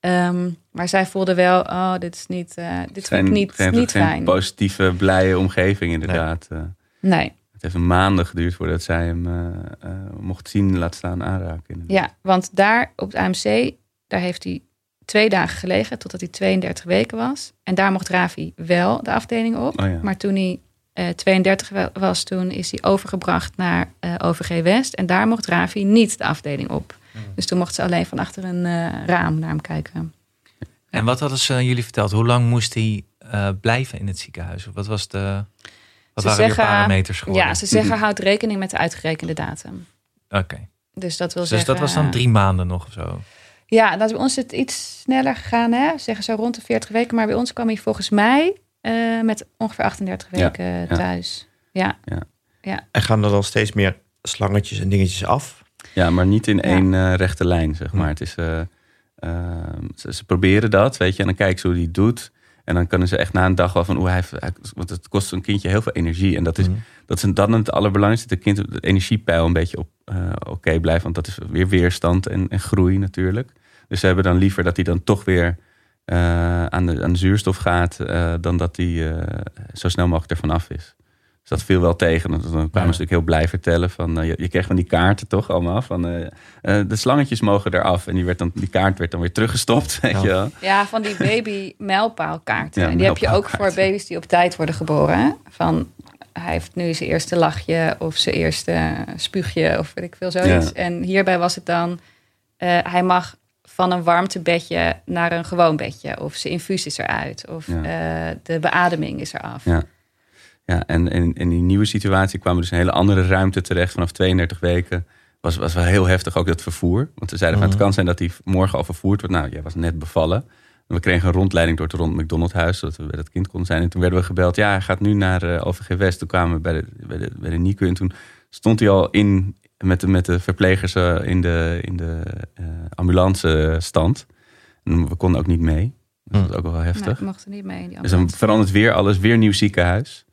Ehm, maar zij voelde wel... Oh, dit is niet, eh dit Zijn vind ik niet, geen, niet geen fijn. positieve, blije omgeving inderdaad. Eh, Nee. het heeft een maanden geduurd voordat zij hem eh, eh, mocht zien, laat staan aanraken. inderdaad. Ja, want daar op het AMC, daar heeft hij twee dagen gelegen totdat hij 32 weken was. En daar mocht Ravi wel de afdeling op. Oh ja. Maar toen hij eh, 32 wa- was, toen is hij overgebracht naar eh, OVG West. En daar mocht Ravi niet de afdeling op. Dus toen mocht ze alleen van achter een eh, raam naar hem kijken. En wat hadden ze jullie verteld? Hoe lang moest hij eh, blijven in het ziekenhuis? Of Wat, was de, wat Ze waren zeggen- de parameters geworden? Ja, ze zeggen houd rekening met de uitgerekende datum. Oké. Dus dat wil Dus zeggen... dat was dan drie maanden nog of zo? Ja, dat bij ons is het iets sneller gegaan, hè? zeggen zo rond de 40 weken. Maar bij ons kwam hij volgens mij eh, met ongeveer 38 Ja, weken ja. thuis. Ja, En gaan er dan steeds meer slangetjes en dingetjes af? Ja, maar niet in Ja. één eh, rechte lijn, zeg maar. Het is, eh, ehm, ze, ze proberen dat, weet je. En dan kijken ze hoe hij het doet. En dan kunnen ze echt na een dag wel van... Hoe hij, want het kost een kindje heel veel energie. En dat is, Mhm. dat is dan het allerbelangrijkste. Dat het kind het energiepeil een beetje op eh, oké blijft. Want dat is weer weerstand en, en groei natuurlijk. Dus ze hebben dan liever dat hij dan toch weer eh, aan, de, aan de zuurstof gaat... eh, dan dat hij eh, zo snel mogelijk ervan af is. Dus dat viel wel tegen. Dan dan kwamen ze Ja. natuurlijk heel blij vertellen. Van, eh, je, je kreeg van die kaarten toch allemaal. Van, eh, eh, de slangetjes mogen eraf. En die, werd dan, die kaart werd dan weer teruggestopt. Weet Ja. je wel. ja van die baby mijlpaalkaarten. Ja, en die heb je ook voor baby's die op tijd worden geboren. hè? Van, hij heeft nu zijn eerste lachje of zijn eerste spuugje of weet ik veel zoiets. Ja. En hierbij was het dan, eh, hij mag van een warmtebedje naar een gewoon bedje. Of zijn infuus is eruit. Of Ja. eh, de beademing is eraf. Ja. Ja, en in, in die nieuwe situatie kwamen we dus een hele andere ruimte terecht. Vanaf 32 weken was, was wel heel heftig ook dat vervoer. Want ze zeiden van Mhm. het kan zijn dat hij morgen al vervoerd wordt. Nou, jij was net bevallen. En we kregen een rondleiding door het rond McDonald's huis. Zodat we bij dat kind konden zijn. En toen werden we gebeld. Ja, hij gaat nu naar eh, OVG West. Toen kwamen we bij de, bij de, bij de NICU. En toen stond hij al in met de, met de verplegers eh, in de, in de eh, ambulance stand. En we konden ook niet mee. Dat was ook wel heftig. Nee, we mochten niet mee in die Dus dan ambulance. verandert weer alles, weer nieuw ziekenhuis.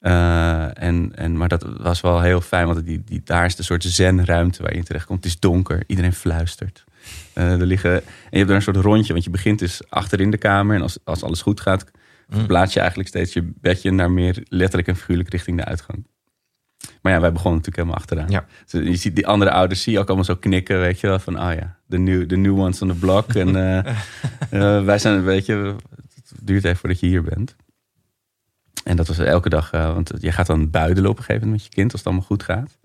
Eh, en, en, maar dat was wel heel fijn, want die, die, daar is de soort zenruimte waar je in terecht komt. Het is donker, iedereen fluistert. Eh, er liggen, en je hebt daar een soort rondje, want je begint dus achter in de kamer. En als, als alles goed gaat, Mm. verplaats je eigenlijk steeds je bedje naar meer letterlijk en figuurlijk richting de uitgang. Maar ja, wij begonnen natuurlijk helemaal achteraan. Ja. Dus je ziet die andere ouders zie je ook allemaal zo knikken, weet je wel. Van, oh ja, de new, the new ones on the block. en eh, eh, wij zijn een beetje, het duurt even voordat je hier bent. En dat was elke dag, eh, want je gaat dan buidelen op een gegeven moment met je kind als het allemaal goed gaat.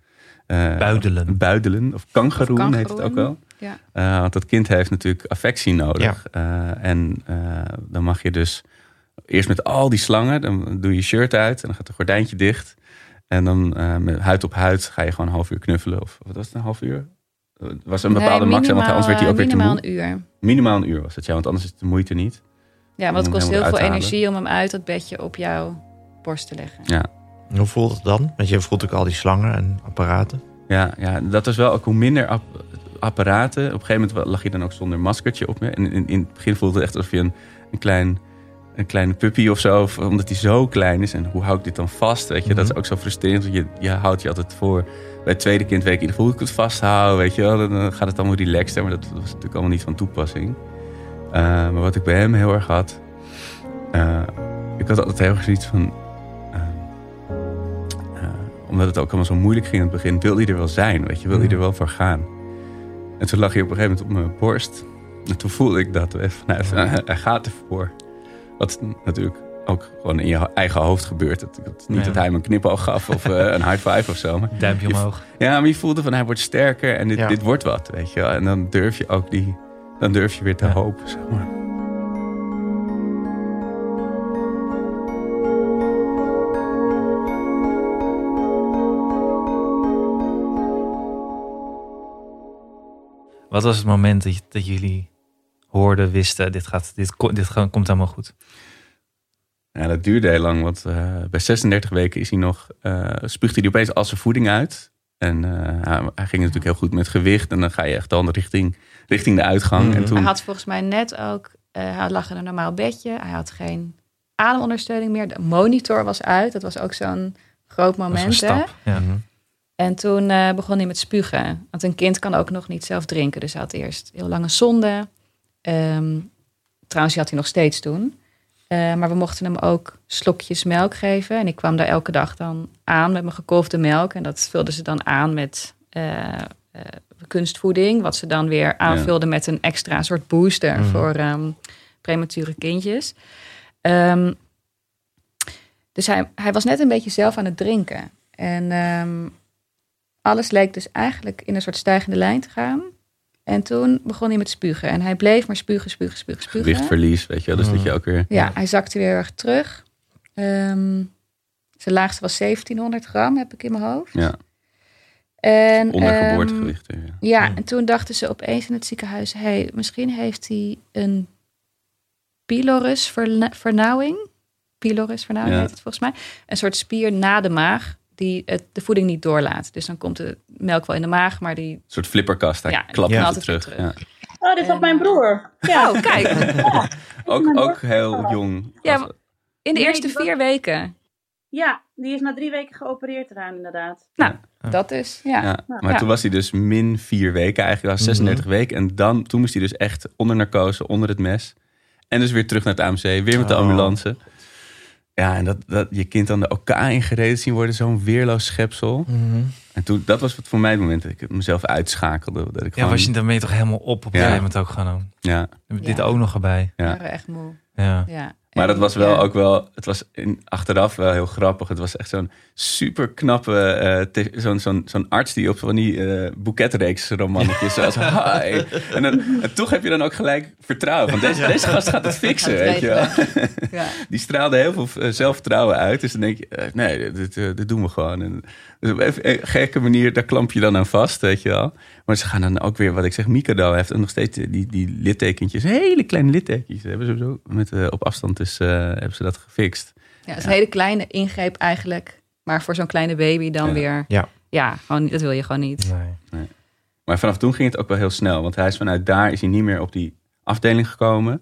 Eh, Buidelen. Buidelen, of kangaroen Of heet het ook wel. Ja. Eh, want dat kind heeft natuurlijk affectie nodig. Eh, en eh, dan mag je dus eerst met al die slangen, dan doe je je shirt uit en dan gaat het gordijntje dicht. En dan eh, met huid op huid ga je gewoon een half uur knuffelen. Of wat was het, een half uur? Was een bepaalde Nee, max, want anders werd hij ook weer te minimaal moe. een uur. Minimaal een uur was het, ja, want anders is het de moeite niet. Ja, want het kost heel veel energie om hem uit dat bedje op jouw borst te leggen. Hoe voelt het dan? Want je voelt ook al die slangen en apparaten. Ja, ja, dat was wel ook hoe minder app- apparaten. Op een gegeven moment lag je dan ook zonder maskertje op me. En in, in het begin voelde het echt alsof je een, een, klein, een kleine puppy of zo, of- omdat hij zo klein is. En hoe hou ik dit dan vast? Weet je, dat is Mhm. ook zo frustrerend. Want je, je houdt je altijd voor. Bij het tweede kind weet ik in ieder geval hoe ik het vasthoud. Weet je wel, dan, dan gaat het allemaal relaxed. Maar dat was natuurlijk allemaal niet van toepassing. Eh, maar wat ik bij hem heel erg had. eh, ik had altijd heel erg zoiets van. Omdat het ook allemaal zo moeilijk ging in het begin, wilde hij er wel zijn, weet je, wilde hij er wel voor gaan. En toen lag hij op een gegeven moment op mijn borst. En toen voelde ik dat, eh, van, hij, gaat ervoor. Wat natuurlijk ook gewoon in je eigen hoofd gebeurt. Het, het- niet Ja. dat hij me een knipoog gaf of eh, een high five of zo. Maar, Duimpje Je- omhoog. ja, maar je voelde van hij wordt sterker en dit, Ja. dit wordt wat, weet je wel. En dan durf je ook die, dan durf je weer te Ja. hopen, zeg maar. Wat was het moment dat, dat jullie hoorden, wisten, dit, gaat, dit, dit gaat- komt allemaal goed? Ja, dat duurde heel lang, want eh, bij 36 weken is hij nog, eh spuugt hij opeens al zijn voeding uit. En eh, hij, hij ging natuurlijk heel goed met gewicht. En dan ga je echt dan richting, richting de uitgang. Mhm. En toen, Hij had volgens mij net ook, eh, hij lag in een normaal bedje. Hij had geen ademondersteuning meer. De monitor was uit. Dat was ook zo'n groot Dat was moment. een hè? Ja. En toen eh, begon hij met spugen. Want een kind kan ook nog niet zelf drinken. Dus hij had eerst heel lange zonde. Ehm, trouwens, die had hij nog steeds toen. Eh, maar we mochten hem ook slokjes melk geven. En ik kwam daar elke dag dan aan met mijn gekolfde melk. En dat vulden ze dan aan met eh, kunstvoeding. Wat ze dan weer aanvulden met een extra soort booster Mhm. voor ehm, premature kindjes. Ehm, dus hij, hij was net een beetje zelf aan het drinken. En alles leek dus eigenlijk in een soort stijgende lijn te gaan. En toen begon hij met spugen. En hij bleef maar spugen, spugen, spugen, spugen. gewichtverlies, weet je wel. Dus dat je ook weer... Ja, hij zakte weer erg terug. Ehm, zijn laagste was 1700 gram, heb ik in mijn hoofd. Ja. En, Onder ehm, ja. Ja, en toen dachten ze opeens in het ziekenhuis... Hey, misschien heeft hij een pylorus verna- vernauwing. Pylorus vernauwing Ja. heet het volgens mij. Een soort spier na de maag die het, de voeding niet doorlaat. Dus dan komt de melk wel in de maag, maar die... Een soort flipperkast. Hij Ja, klapt ja. altijd terug. terug. Ja. Oh, dit had mijn eh, broer. Ja. Oh, kijk. Ook, ook heel jong. Ja, In de Nee, eerste was- vier weken. ja, die is na drie weken geopereerd eraan, inderdaad. Nou, Ja. dat dus. Ja. Ja, maar Ja. toen was hij dus min vier weken. Eigenlijk was 36 weken. En dan, toen moest hij dus echt onder narcose, onder het mes. En dus weer terug naar het AMC. Weer met de Oh. Ja, en dat, dat je kind dan de OK ingereden zien worden. Zo'n weerloos schepsel. Mhm. En toen, dat was wat voor mij het moment dat ik mezelf uitschakelde. Dat ik Ja, gewoon, was je, je toch helemaal op op een gegeven moment ook gewoon. ja, Dit Ja. ook nog erbij. Ja. Waren echt moe. Ja. Ja. Maar dat was wel ja. ook wel, het was in, achteraf wel heel grappig. Het was echt zo'n super knappe, eh, zo'n zo'n zo'n arts die op van die eh boeketreeks romannetjes zoals hi. En, dan, en toch heb je dan ook gelijk vertrouwen. Van deze, deze gast gaat het fixen, weet je wel. Ja. Die straalde heel veel eh, zelfvertrouwen uit. Dus dan denk je, nee, dit, dit doen we gewoon. En, dus op een gekke manier, daar klamp je dan aan vast, weet je wel. Maar ze gaan dan ook weer, wat ik zeg, Mikado heeft nog steeds die, die littekentjes, hele kleine littekentjes. Hebben ze zo met, op afstand dus, hebben ze dat gefixt. Ja, het is een hele kleine ingreep eigenlijk. Maar voor zo'n kleine baby dan Ja. weer. Ja. Ja, gewoon, dat wil je gewoon niet. Nee. Maar vanaf toen ging het ook wel heel snel. Want hij is vanuit daar is hij niet meer op die afdeling gekomen.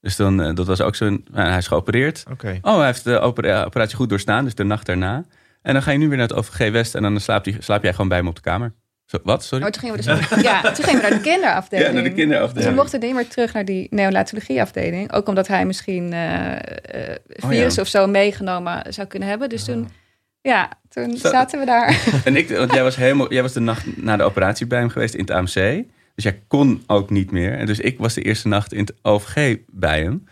Dus dan, eh, dat was ook zo'n, nou, hij is geopereerd. Oké. Oh, hij heeft de opera- operatie goed doorstaan, dus de nacht daarna. En dan ga je nu weer naar het OVG West en dan slaapt, hij, slaap jij gewoon bij hem op de kamer. Zo, wat? Sorry? Maar toen gingen we dus ja, toen gingen we naar de kinderafdeling. Ja, naar de Dus we kinderafdeling. mochten niet meer terug naar die neonatologieafdeling. Ook omdat hij misschien eh eh Oh, virus ja. of zo meegenomen zou kunnen hebben. Dus toen, ja, toen Zo- zaten we daar. En ik, want jij was, helemaal, jij was de nacht na de operatie bij hem geweest in het AMC. Dus jij kon ook niet meer. En dus ik was de eerste nacht in het OVG bij hem.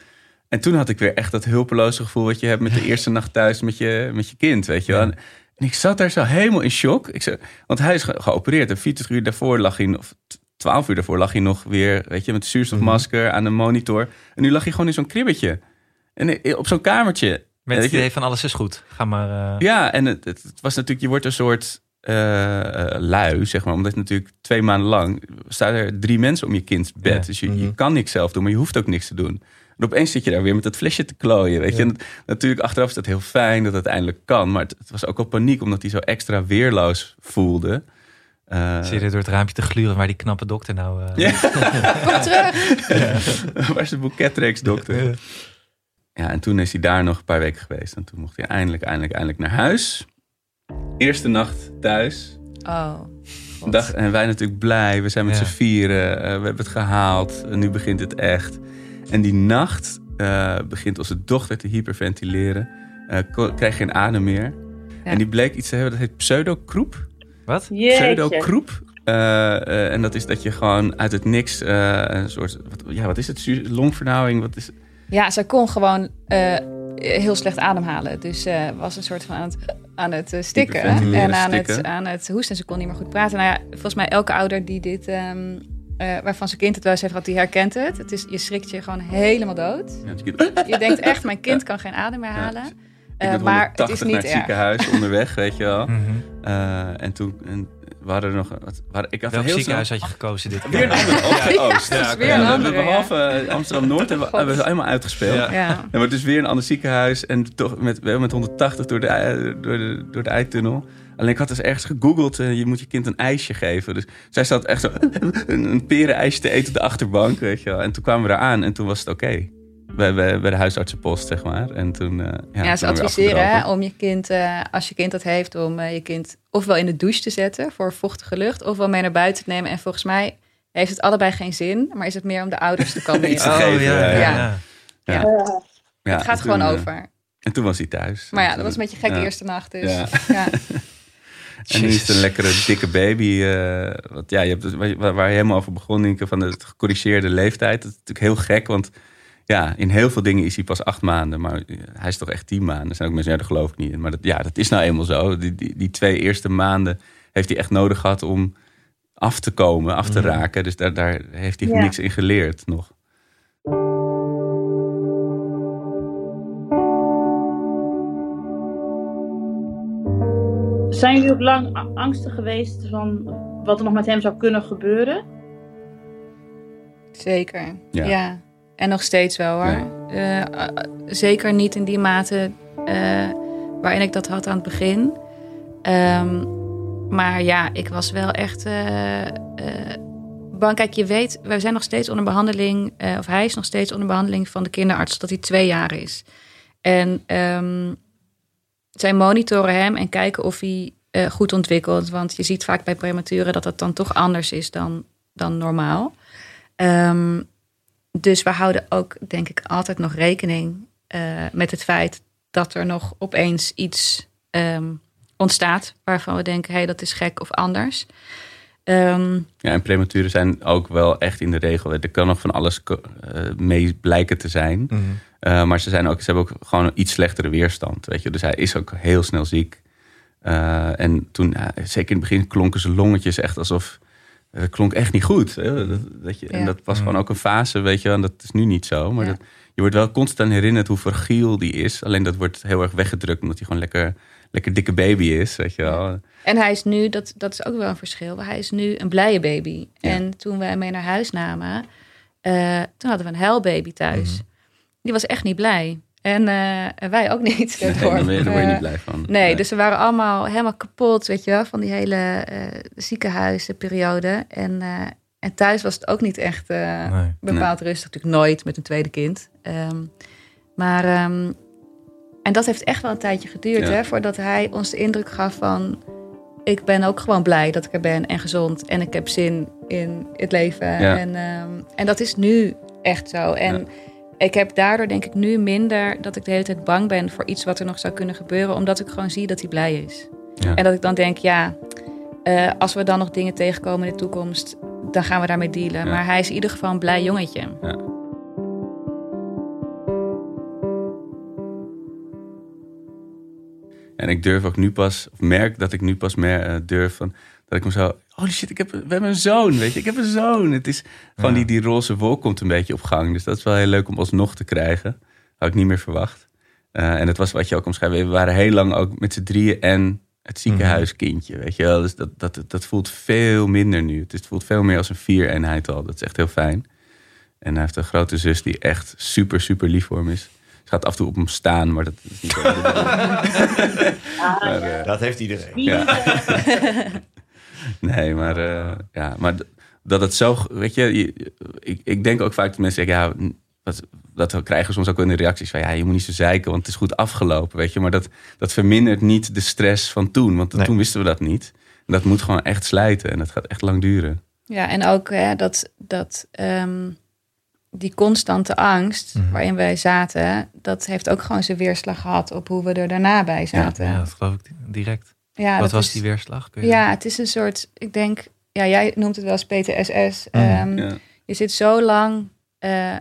En toen had ik weer echt dat hulpeloze gevoel wat je hebt met de eerste nacht thuis met je, met je kind, weet je wel. En, en ik zat daar zo helemaal in shock. Ik zei, want hij is ge- geopereerd en 40 uur daarvoor lag hij, of 12 uur daarvoor lag hij nog weer, weet je, met een zuurstofmasker aan een monitor. En nu lag hij gewoon in zo'n kribbetje. En eh, op zo'n kamertje. Met het idee van alles is goed. Ga maar... eh, ja, en het, het, was natuurlijk, je wordt een soort eh, eh, lui, zeg maar. Omdat natuurlijk twee maanden lang staan er drie mensen om je kind bed. Ja. Dus je, je Mhm. kan niks zelf doen, maar je hoeft ook niks te doen. En opeens zit je daar weer met dat flesje te klooien, weet je. En natuurlijk, achteraf is dat heel fijn dat het eindelijk kan. Maar het, het was ook wel paniek, omdat hij zo extra weerloos voelde. Eh, Zie je er door het raampje te gluren waar die knappe dokter nou... eh, Ja. Kom terug. Waar is de boeketreeks dokter? Ja, en toen is hij daar nog een paar weken geweest. En toen mocht hij eindelijk, eindelijk, eindelijk naar huis. Eerste nacht thuis. Oh. God. Dag, en wij natuurlijk blij. We zijn met Ja. z'n vieren. eh, we hebben het gehaald. En nu begint het echt. En die nacht eh, begint onze dochter te hyperventileren. Eh krijgt geen adem meer. Ja. En die bleek iets te hebben dat heet pseudokroep. Wat? Pseudokroep. Eh, eh, en dat is dat je gewoon uit het niks eh, een soort... Wat, ja, wat is het? Longvernauwing? Wat is het? Ja, zij kon gewoon eh, heel slecht ademhalen. Dus ze was een soort van aan het, aan het eh, stikken. En aan het, aan het hoesten. En ze kon niet meer goed praten. Nou ja, volgens mij elke ouder die dit... ehm, eh, waarvan zijn kind het wel eens heeft gehad, die herkent het. het is, je schrikt je gewoon helemaal dood. Ja, je- denkt echt, mijn kind kan geen adem meer halen. ik Eh, ben maar het 180 is naar niet het erg. ziekenhuis onderweg, weet je wel. Mhm. Eh, en toen en we hadden er nog... Wat, waar, ik had Welk heel ziekenhuis snel- had je gekozen dit Weer een keer? Oost. Ja, weer een we hebben andere, ja. Behalve eh, Amsterdam-Noord hebben, we- hebben we ze helemaal uitgespeeld. Ja. Ja. Ja, maar het is weer een ander ziekenhuis. En toch met, wel met 180 door de, door de, door de eitunnel. Alleen ik had dus ergens gegoogeld. eh, je moet je kind een ijsje geven. Dus zij zat echt zo een, een perenijsje te eten op de achterbank. Weet je wel. En toen kwamen we eraan en toen was het oké. Bij, bij, bij de huisartsenpost, zeg maar. En toen, eh, ja, Ja, ze adviseren hè, om je kind, eh, als je kind dat heeft, om eh, je kind ofwel in de douche te zetten voor vochtige lucht, ofwel mee naar buiten te nemen. En volgens mij heeft het allebei geen zin, maar is het meer om de ouders te Iets te kalmeren. Oh, ja, ja, ja. ja. Ja. Ja. Ja, het gaat gewoon over. En toen was hij thuis. Maar ja, dat was een beetje ja. eerste nacht. Dus Ja. ja. En nu is het een lekkere dikke baby. eh, wat, ja, je hebt, het- waar, je- waar je helemaal over begon, Nienke, van de gecorrigeerde leeftijd. Dat is natuurlijk heel gek, want ja, in heel veel dingen is hij pas acht maanden. Maar eh, hij is toch echt tien maanden. Er zijn ook mensen, ja, daar geloof ik niet in. Maar dat, ja, dat is nou eenmaal zo. Die, die, die twee eerste maanden heeft hij echt nodig gehad om af te komen, af te Mhm. raken. Dus daar, daar heeft hij Ja. niks in geleerd nog. Zijn jullie ook lang angstig geweest van wat er nog met hem zou kunnen gebeuren? Zeker. Ja. Ja. En nog steeds wel hoor. Eh, eh, zeker niet in die mate eh, waarin ik dat had aan het begin. Ehm, maar ja, ik was wel echt bang. Kijk, je weet, we zijn nog steeds onder behandeling, eh, of hij is nog steeds onder behandeling van de kinderarts, dat hij twee jaar is. En ehm, zij monitoren hem en kijken of hij goed ontwikkelt. Want je ziet vaak bij prematuren dat dat dan toch anders is dan, dan normaal. Ehm, dus we houden ook, denk ik, altijd nog rekening eh, met het feit dat er nog opeens iets ehm, ontstaat waarvan we denken, hé, hey, dat is gek of anders. Ehm, Ja, en prematuren zijn ook wel echt in de regel. Er kan nog van alles eh, mee blijken te zijn. Mhm. Eh, maar ze, zijn ook, ze hebben ook gewoon een iets slechtere weerstand. Weet je? Dus hij is ook heel snel ziek. Eh, en toen, zeker in het begin, klonken zijn longetjes echt alsof. Het klonk echt niet goed. Hè? Dat, dat je, En dat was gewoon ook een fase, weet je wel. En dat is nu niet zo. Maar Ja. dat, je wordt wel constant herinnerd hoe fragiel die is. Alleen dat wordt heel erg weggedrukt omdat hij gewoon lekker, lekker dikke baby is. Weet je wel. En hij is nu, dat, dat is ook wel een verschil. Hij is nu een blije baby. Ja. En toen wij hem mee naar huis namen, eh, toen hadden we een huilbaby thuis. Die was echt niet blij. En eh, wij ook niet. Nee, daardoor. daar ben je, daar word je niet blij van. Nee, dus we waren allemaal helemaal kapot, weet je wel, van die hele eh ziekenhuisperiode. En, eh, en thuis was het ook niet echt eh, Nee. bepaald rustig. Natuurlijk nooit met een tweede kind. Ehm, maar, ehm, en dat heeft echt wel een tijdje geduurd, Ja. hè, voordat hij ons de indruk gaf van... Ik ben ook gewoon blij dat ik er ben en gezond. En ik heb zin in het leven. Ja. En, ehm, en dat is nu echt zo. En Ja. Ik heb daardoor denk ik nu minder dat ik de hele tijd bang ben voor iets wat er nog zou kunnen gebeuren. Omdat ik gewoon zie dat hij blij is. Ja. En dat ik dan denk, ja, eh, als we dan nog dingen tegenkomen in de toekomst, dan gaan we daarmee dealen. Ja. Maar hij is in ieder geval een blij jongetje. En ik durf ook nu pas, of merk dat ik nu pas meer eh, durf van, dat ik me zo, holy shit, ik heb, we hebben een zoon, weet je, ik heb een zoon. Het is gewoon Ja. die, die roze wolk komt een beetje op gang. Dus dat is wel heel leuk om alsnog te krijgen. Had ik niet meer verwacht. Eh, en dat was wat je ook omschrijft. We waren heel lang ook met z'n drieën en het ziekenhuiskindje, weet je wel. Dus dat, dat, dat voelt veel minder nu. Het, is- het voelt veel meer als een vier-eenheid al. Dat is echt heel fijn. En hij heeft een grote zus die echt super, super lief voor hem is. Ze gaat af en toe op hem staan, maar dat is niet... Maar, eh, Dat heeft iedereen. ja. nee, maar, eh, ja, maar dat het zo, weet je, je- ik, ik denk ook vaak dat mensen zeggen, ja, wat, dat krijgen we soms ook wel in de reacties van, ja, je moet niet zo zeiken, want het is goed afgelopen, weet je. Maar dat, dat vermindert niet de stress van toen, want Nee. toen wisten we dat niet. En dat moet gewoon echt slijten en dat gaat echt lang duren. Ja, en ook hè, dat, dat ehm, die constante angst Mhm. waarin wij zaten, dat heeft ook gewoon zijn weerslag gehad op hoe we er daarna bij zaten. Ja, dat geloof ik direct. Ja, Wat was is- die weerslag? Kun je- Ja, het is een soort, ik denk, ja, jij noemt het wel eens PTSS. Mhm. Ehm, Ja. Je zit zo lang, eh,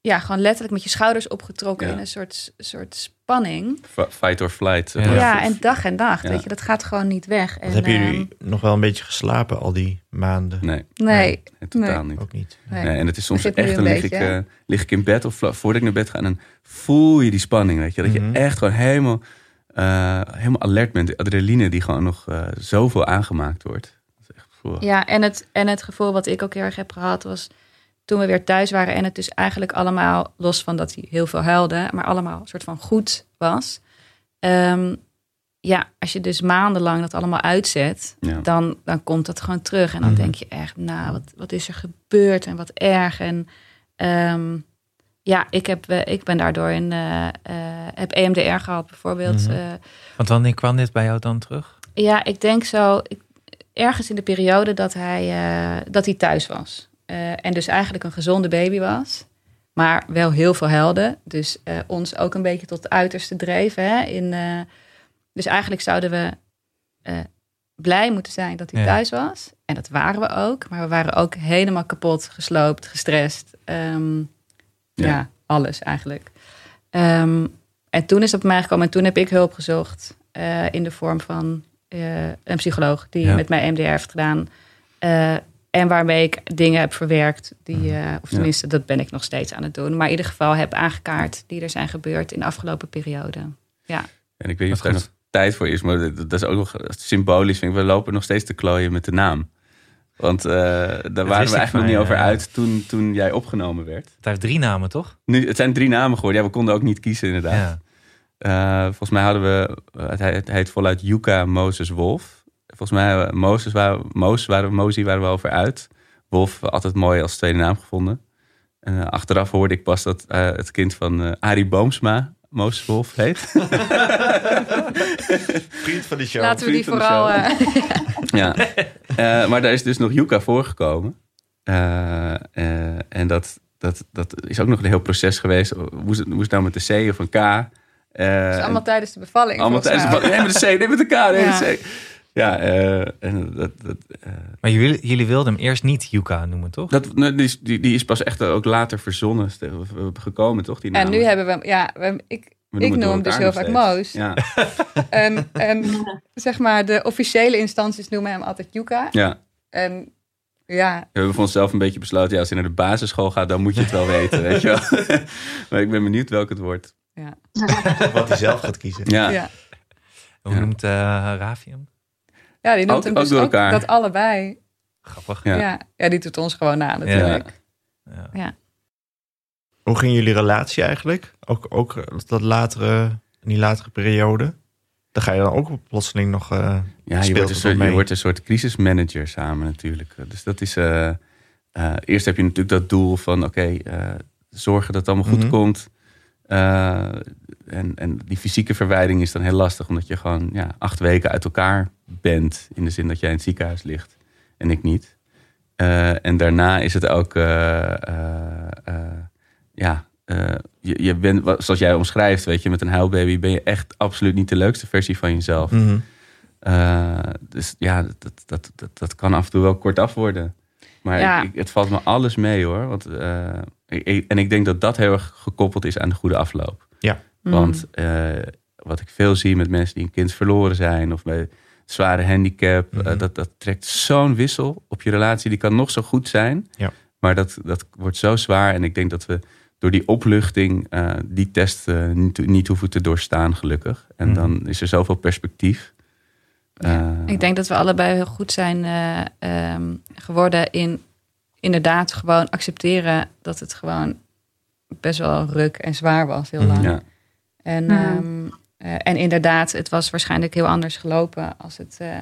ja, gewoon letterlijk met je schouders opgetrokken Ja. in een soort, soort spanning. F- Fight or flight. Ja. en dag en Ja. weet je, dat gaat gewoon niet weg. En, hebben jullie ehm, nog wel een beetje geslapen al die maanden? Nee, nee, nee, totaal niet. Ook niet. nee. Nee, en het is soms echt, een dan lig ik, beetje, eh, lig ik in bed of voordat ik naar bed ga... en dan voel je die spanning, weet je. Dat Mhm. je echt gewoon helemaal, eh, helemaal alert bent. De adrenaline die gewoon nog eh, zoveel aangemaakt wordt. Dat is echt. Ja, en het, en het gevoel wat ik ook heel erg heb gehad was toen we weer thuis waren en het dus eigenlijk allemaal, los van dat hij heel veel huilde, maar allemaal een soort van goed was. Ehm, ja, als je dus maandenlang dat allemaal uitzet, Ja. dan, dan komt dat gewoon terug. En dan Mhm. denk je echt, nou, wat, wat is er gebeurd en wat erg. En ehm, ja, ik, heb, eh, ik ben daardoor in, eh, eh, heb EMDR gehad bijvoorbeeld. Mhm. Want wanneer kwam dit bij jou dan terug? ja, ik denk zo. Ik, ergens in de periode dat hij, dat hij thuis was. En dus eigenlijk een gezonde baby was. Maar wel heel veel huilde. Dus ons ook een beetje tot het uiterste dreef. Hè, in, dus eigenlijk zouden we blij moeten zijn dat hij Ja. thuis was. En dat waren we ook. Maar we waren ook helemaal kapot, gesloopt, gestrest. Ehm, ja. Ja. alles eigenlijk. Ehm, en toen is dat bij mij gekomen. En toen heb ik hulp gezocht. eh, in de vorm van eh, een psycholoog die Ja. met mij MDR heeft gedaan. Eh, en waarmee ik dingen heb verwerkt. Die, eh, of tenminste, dat ben ik nog steeds aan het doen. Maar in ieder geval heb aangekaart die er zijn gebeurd in de afgelopen periode. En ik weet niet of goed. nog tijd voor is. Maar dat, dat is ook nog symbolisch. Vind ik. We lopen nog steeds te klooien met de naam. Want eh, daar waren we eigenlijk nog niet over uit toen, toen jij opgenomen werd. Het heeft drie namen, toch? Nu, het zijn drie namen geworden. Ja, we konden ook niet kiezen inderdaad. Ja. Eh, volgens mij hadden we, eh, het, he- het heet voluit Yuka Moses Wolf. Volgens mij, Moses waren, Moos waren, Mozi waren we over uit. Wolf altijd mooi als tweede naam gevonden. En achteraf hoorde ik pas dat het kind van Arie Boomsma Moses Wolf heet. Vriend van de show. Laten we die vooral... eh, ja. Eh, maar daar is dus nog Yuka voorgekomen. Eh, eh, en dat, dat, dat is ook nog een heel proces geweest. Moest het, moest het nou met de C of een K? Eh, dus allemaal tijdens de bevalling. allemaal tijdens de mij. Nee, met de C, nee, met de K, nee, Ja. met de C. Ja, eh, en dat, dat, eh, Maar jullie, jullie wilden hem eerst niet Yuka noemen, toch? dat, nee, die, is- die, die is pas echt ook later verzonnen, eh, gekomen, toch? Die En nu hebben we hem... Ja, we, ik, We ik noem hem dus heel vaak Moos. Ja, En, en zeg maar, de officiële instanties noemen hem altijd Yuka. ja. En ja, We hebben voor onszelf een beetje besloten, ja, als je naar de basisschool gaat, dan moet je het wel weten, weet je wel. maar ik ben benieuwd welk het wordt. Wat hij zelf gaat kiezen. Ja, ja. Hoe Ja. noemt eh Rafi hem? Ja die noemt Ook- hem ook dus door ook elkaar. dat allebei. Grappig. Ja. Ja. Ja. die doet ons gewoon na natuurlijk. Ja. Hoe ging jullie relatie eigenlijk? Ook, ook dat latere, in die latere periode? Dan ga je dan ook plotseling nog... eh, Ja, je wordt, een soort, je wordt een soort crisismanager samen natuurlijk. Dus dat is... eh, eh, eerst heb je natuurlijk dat doel van... Oké, eh, zorgen dat het allemaal goed Mhm. komt. Eh, en, en die fysieke verwijding is dan heel lastig... omdat je gewoon ja, acht weken uit elkaar bent. In de zin dat jij in het ziekenhuis ligt. En ik niet. Eh, en daarna is het ook... eh, ja, eh, je, je bent, zoals jij omschrijft, weet je, met een huilbaby ben je echt absoluut niet de leukste versie van jezelf. mhm. Eh, dus ja, dat, dat, dat, dat kan af en toe wel kortaf worden. Maar Ja. ik, ik- het valt me alles mee hoor. Want, eh, en ik denk dat dat heel erg gekoppeld is aan de goede afloop. Mm. Want eh, wat ik veel zie met mensen die een kind verloren zijn of bij zware handicap, eh, Mhm. dat, dat trekt zo'n wissel op je relatie. Die kan nog zo goed zijn, Ja. maar dat, dat wordt zo zwaar. En ik denk dat we door die opluchting eh, die test niet, niet hoeven te doorstaan, gelukkig. En Mhm. dan is er zoveel perspectief. Ja, Eh, ik denk dat we allebei heel goed zijn eh, ehm, geworden in inderdaad gewoon accepteren dat het gewoon best wel ruk en zwaar was heel Mhm. lang. ja. En, ehm, eh, en inderdaad, het was waarschijnlijk heel anders gelopen als het, eh,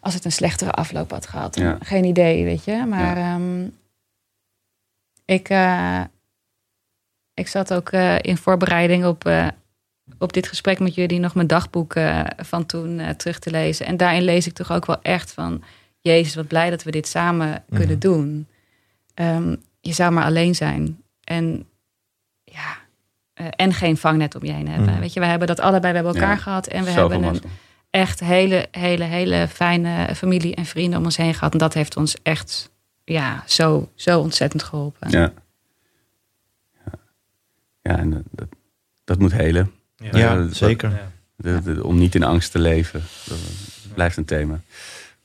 als het een slechtere afloop had gehad. Ja. Geen idee, weet je. Maar ehm, ik, eh, ik zat ook eh, in voorbereiding op, eh, op dit gesprek met jullie nog mijn dagboek eh, van toen eh, terug te lezen. En daarin lees ik toch ook wel echt van... Jezus, wat blij dat we dit samen kunnen Mhm. doen. Ehm, je zou maar alleen zijn. En ja, eh, en geen vangnet om je heen hebben. Mhm. Weet je, we hebben dat allebei bij elkaar Ja, gehad. En we hebben een echt hele, hele, hele fijne familie en vrienden om ons heen gehad. En dat heeft ons echt ja, zo, zo ontzettend geholpen. Ja. Ja, ja en dat- dat, moet helen. Ja, dat- zeker. Om niet in angst te leven. Dat blijft een thema.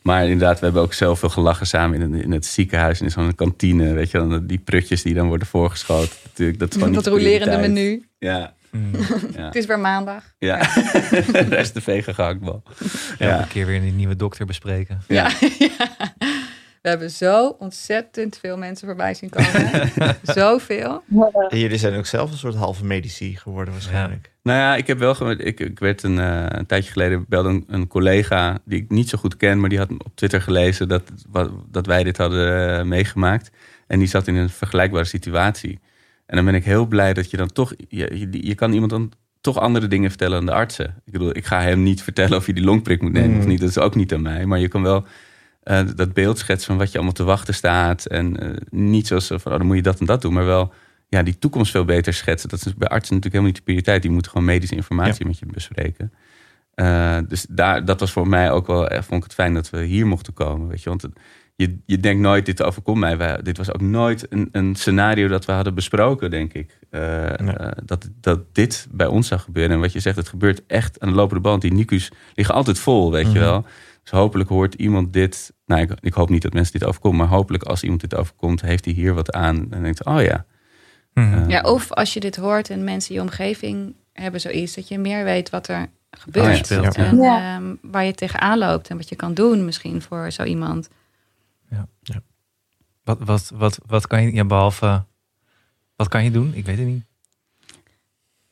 Maar inderdaad, we hebben ook zoveel gelachen samen in, in het ziekenhuis. En in zo'n kantine, weet je wel. Die prutjes die dan worden voorgeschoten. Natuurlijk, dat is rolerende prioriteit. menu. Ja, Mm. ja. Het is weer maandag. ja. Daar is de vege gehaktbal. Elke Ja. keer weer een nieuwe dokter bespreken. Ja. We hebben zo ontzettend veel mensen voorbij zien komen. Zoveel. En jullie zijn ook zelf een soort halve medici geworden waarschijnlijk. Nou ja, ik heb wel ik, ik werd een, eh, een tijdje geleden belde een, een collega die ik niet zo goed ken, maar die had op Twitter gelezen dat, wat, dat wij dit hadden eh, meegemaakt. En die zat in een vergelijkbare situatie. En dan ben ik heel blij dat je dan toch, je, je, je kan iemand dan toch andere dingen vertellen aan de artsen. Ik bedoel, ik ga hem niet vertellen of je die longprik moet nemen of Mm. niet. Dat is ook niet aan mij. Maar je kan wel eh, dat beeld schetsen van wat je allemaal te wachten staat. En eh, niet zoals van, oh, dan moet je dat en dat doen. Maar wel ja, die toekomst veel beter schetsen. Dat is bij artsen natuurlijk helemaal niet de prioriteit. Die moeten gewoon medische informatie met je bespreken. Eh, dus daar, dat was voor mij ook wel, vond ik het fijn dat we hier mochten komen. Weet je? Want het- je, je denkt nooit, dit overkomt mij. Wij, dit was ook nooit een, een scenario dat we hadden besproken, denk ik. Nee. dat, dat dit bij ons zou gebeuren. En wat je zegt, het gebeurt echt aan de lopende band. Die NICU's liggen altijd vol, weet Mhm. je wel. Dus hopelijk hoort iemand dit. Nou, ik, ik hoop niet dat mensen dit overkomen. Maar hopelijk als iemand dit overkomt, heeft hij hier wat aan. En denkt, oh ja. Mhm. Eh, Ja, of als je dit hoort en mensen in je omgeving hebben zoiets. Dat je meer weet wat er gebeurt. Oh ja, speelt, en ja. ehm, waar je tegenaan loopt en wat je kan doen misschien voor zo iemand. Wat, wat, wat, wat kan je, ja, behalve, wat kan je doen? Ik weet het niet.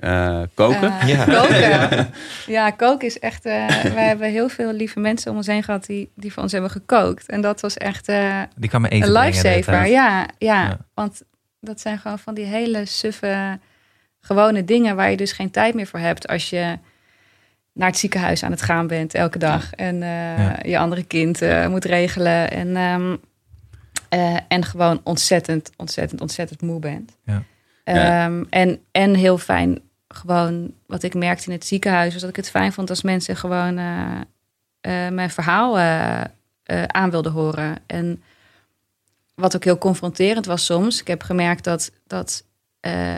Eh, koken? Eh, Ja. Koken. Ja, koken is echt... eh wij hebben heel veel lieve mensen om ons heen gehad die, die voor ons hebben gekookt. En dat was echt eh, Die kan me eten een lifesaver. Ja, ja, Ja. want dat zijn gewoon van die hele suffe, gewone dingen... waar je dus geen tijd meer voor hebt als je naar het ziekenhuis aan het gaan bent elke dag. En eh, Ja. je andere kind eh, moet regelen. En, ehm, eh, en gewoon ontzettend, ontzettend, ontzettend moe bent. Ja. Ja. Ehm, en, en heel fijn, gewoon wat ik merkte in het ziekenhuis... was dat ik het fijn vond als mensen gewoon eh, eh, mijn verhaal eh, eh, aan wilden horen. En wat ook heel confronterend was soms. Ik heb gemerkt dat, dat eh,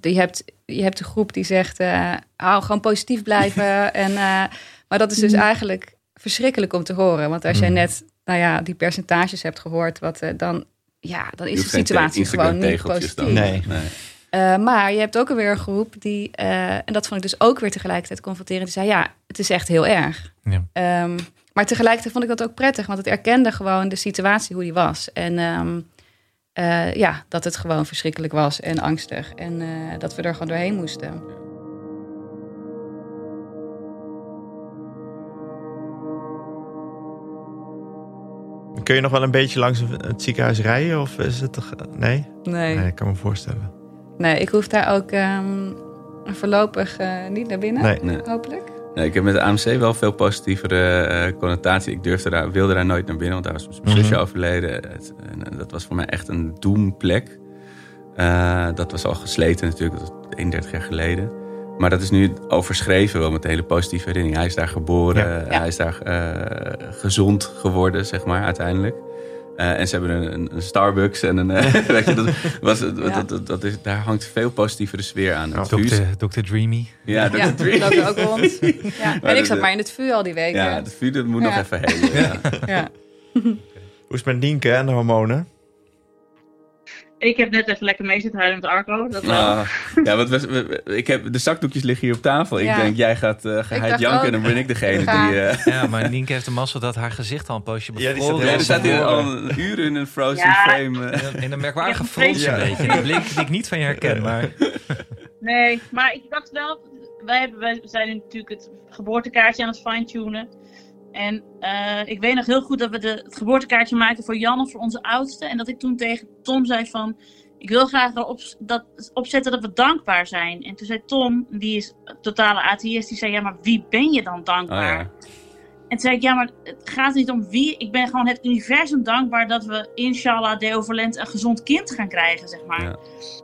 je, hebt, je hebt een groep die zegt... eh hou gewoon positief blijven. en, eh, maar dat is dus eigenlijk verschrikkelijk om te horen. Want als jij Mm. net nou ja, die percentages hebt gehoord... Wat, eh, dan, ja, dan is de situatie gewoon niet positief. dan. Nee. nee. Eh, maar je hebt ook alweer een groep die, eh, en dat vond ik dus ook weer tegelijkertijd confronterend, die zei: Ja, het is echt heel erg. Ja. Ehm, maar tegelijkertijd vond ik dat ook prettig, want het erkende gewoon de situatie hoe die was. En ehm, eh, ja, dat het gewoon verschrikkelijk was en angstig. En dat we er gewoon doorheen moesten. Kun je nog wel een beetje langs het ziekenhuis rijden? Of is het toch... Nee? Nee, Nee, ik kan me voorstellen. Nee ik hoef daar ook ehm, voorlopig eh, niet naar binnen, Nee. Nee. hopelijk. Nee, ik heb met de AMC wel veel positievere eh, connotatie. Ik durfde daar, wilde daar nooit naar binnen, want daar was mijn zusje Mhm. overleden. Het- en, dat was voor mij echt een doemplek. Eh, dat was al gesleten natuurlijk, dat was 31 jaar geleden. Maar dat is nu overschreven wel met een hele positieve herinnering. Hij is daar geboren, Ja. Ja. hij is daar eh, gezond geworden, zeg maar, uiteindelijk. Eh, en ze hebben een, een, een Starbucks en een... eh, weet je, dat was, dat, dat, dat is, daar hangt veel positievere sfeer aan. Dr. Dr. Dreamy. ja, dat Ja, er ook rond. Ja. En ik zat maar in het vuur al die weken. Ja, het vuur dat moet nog Ja. even helen. Ja. Ja. Hoe is het met Nienke en de hormonen? Ik heb net even lekker mee zitten huilen met Arco. Dat. Ah, ja, want we, ik heb, de zakdoekjes liggen hier op tafel. Ik Ja. denk, jij gaat uh, geheid janken ook. en dan ben ik degene Ga. die... eh, Ja, maar Nienke heeft de mazzel dat haar gezicht al een poosje Ja, die bevroren staat ja, is. staat hier al uur in een frozen Ja. frame. eh. In een merkwaardige Ja, frons een ja. beetje. Een blik die ik niet van je herken, maar... Nee, maar ik dacht wel, wij, hebben, wij zijn natuurlijk het geboortekaartje aan het fine-tunen. En eh, ik weet nog heel goed dat we de, het geboortekaartje maakten voor Janne, voor onze oudste. En dat ik toen tegen Tom zei van, ik wil graag erop dat, opzetten dat we dankbaar zijn. En toen zei Tom, die is totale atheïst, die zei, ja maar wie ben je dan Oh, dankbaar? ja. En toen zei ik, ja, maar het gaat niet om wie. Ik ben gewoon het universum dankbaar dat we, inshallah, deovalent een gezond kind gaan krijgen, zeg maar. Ja.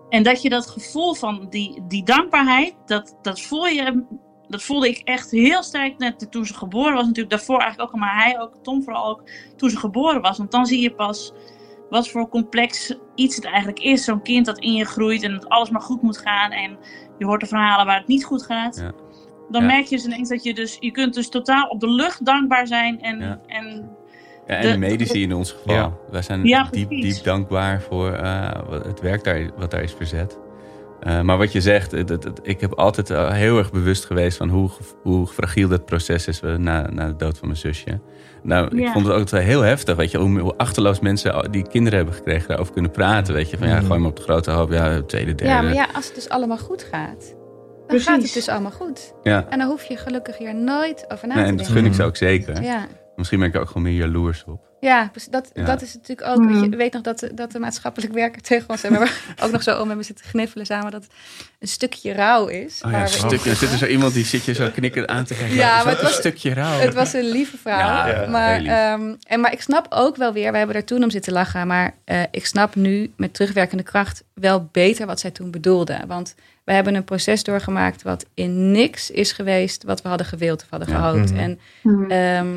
En dat je dat gevoel van die, die dankbaarheid, dat, dat voel je, dat voelde ik echt heel sterk net toen ze geboren was. Natuurlijk daarvoor eigenlijk ook, maar hij ook, Tom vooral ook, toen ze geboren was. Want dan zie je pas wat voor complex iets het eigenlijk is. Zo'n kind dat in je groeit en dat alles maar goed moet gaan. En je hoort de verhalen waar het niet goed gaat. Ja. Dan Ja. merk je dus ineens dat je dus, je kunt dus totaal op de lucht dankbaar zijn. En, Ja. en Ja, en De- de medici in ons geval. Ja. Wij zijn Ja, diep, diep dankbaar voor eh, het werk daar, wat daar is verzet. Eh, maar wat je zegt, het, het- het- ik heb altijd eh, heel erg bewust geweest van hoe, hoe fragiel dat proces is eh, na, na de dood van mijn zusje. Nou, ik vond het ook wel heel heftig, weet je, hoe, hoe achterloos mensen die kinderen hebben gekregen daarover kunnen praten. Weet je, van ja, Mhm. gooi me op de grote hoop, ja, tweede, derde. Ja, maar ja, als het dus allemaal goed gaat, dan Precies. gaat het dus allemaal goed. Ja. En dan hoef je gelukkig hier nooit over na Nee, te en dat denken. gun ik ze ook zeker. Ja, Misschien ben ik er ook gewoon meer jaloers op. ja dus dat, Ja. dat is natuurlijk ook. Weet je, ik weet nog dat, de- dat de maatschappelijk werker tegen ons hebben ook nog zo om hebben zitten gniffelen samen dat het een stukje rouw is. Oh ja, een we- stukje. Er zit er zo iemand die zit je zo knikken aan te kijken. Ja, maar het was- een stukje rouw. Het was een lieve vrouw. Ja, ja, maar, ehm, en, maar ik snap ook wel weer, we hebben er toen om zitten lachen, maar eh, ik snap nu met terugwerkende kracht wel beter wat zij toen bedoelde. Want we hebben een proces doorgemaakt wat in niks is geweest wat we hadden gewild of hadden Ja. gehoopt. Mhm. En ehm,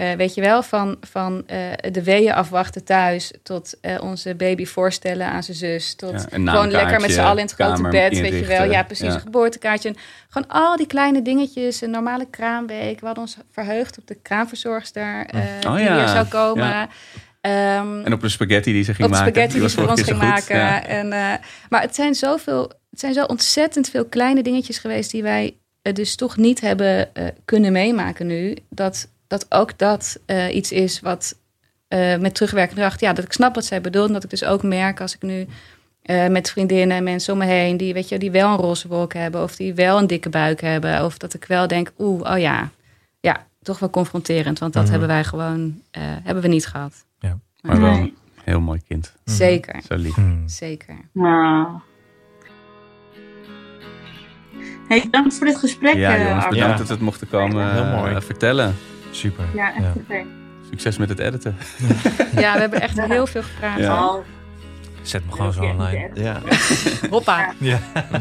eh, weet je wel, van, van eh, de weeën afwachten thuis tot eh, onze baby voorstellen aan zijn zus. Tot Ja, gewoon lekker met z'n allen in het grote bed, weet je wel. Ja, precies, Ja. een geboortekaartje. En gewoon al die kleine dingetjes, een normale kraamweek. We hadden ons verheugd op de kraamverzorgster Oh die ja, weer zou komen. Ehm, En op de spaghetti die ze ging op maken. spaghetti die was ze voor ons ging maken. En, maar het zijn zoveel het zijn zo ontzettend veel kleine dingetjes geweest die wij dus toch niet hebben kunnen meemaken nu. Dat, dat ook dat eh, iets is wat eh, met terugwerkende kracht. Ja, dat ik snap wat zij bedoelt. En dat ik dus ook merk als ik nu eh, met vriendinnen en mensen om me heen die, weet je, die wel een roze wolk hebben. Of die wel een dikke buik hebben. Of dat ik wel denk, oeh, oh ja. Ja, toch wel confronterend. Want dat Mhm. hebben wij gewoon eh, hebben we niet gehad. Ja. Maar wel een heel mooi kind. Mhm. Zeker, Zo lief. Hmm. zeker. Nou. Hey, dank voor dit gesprek. Ja, eh, jongens, bedankt Ja. dat we het mochten komen Heel eh, mooi. vertellen. Super. Ja, echt Ja. oké. Succes met het editen. Ja, we hebben echt heel veel gepraat. Ja. Oh, Zet me gewoon zo online. Ja. Hoppa. Ja.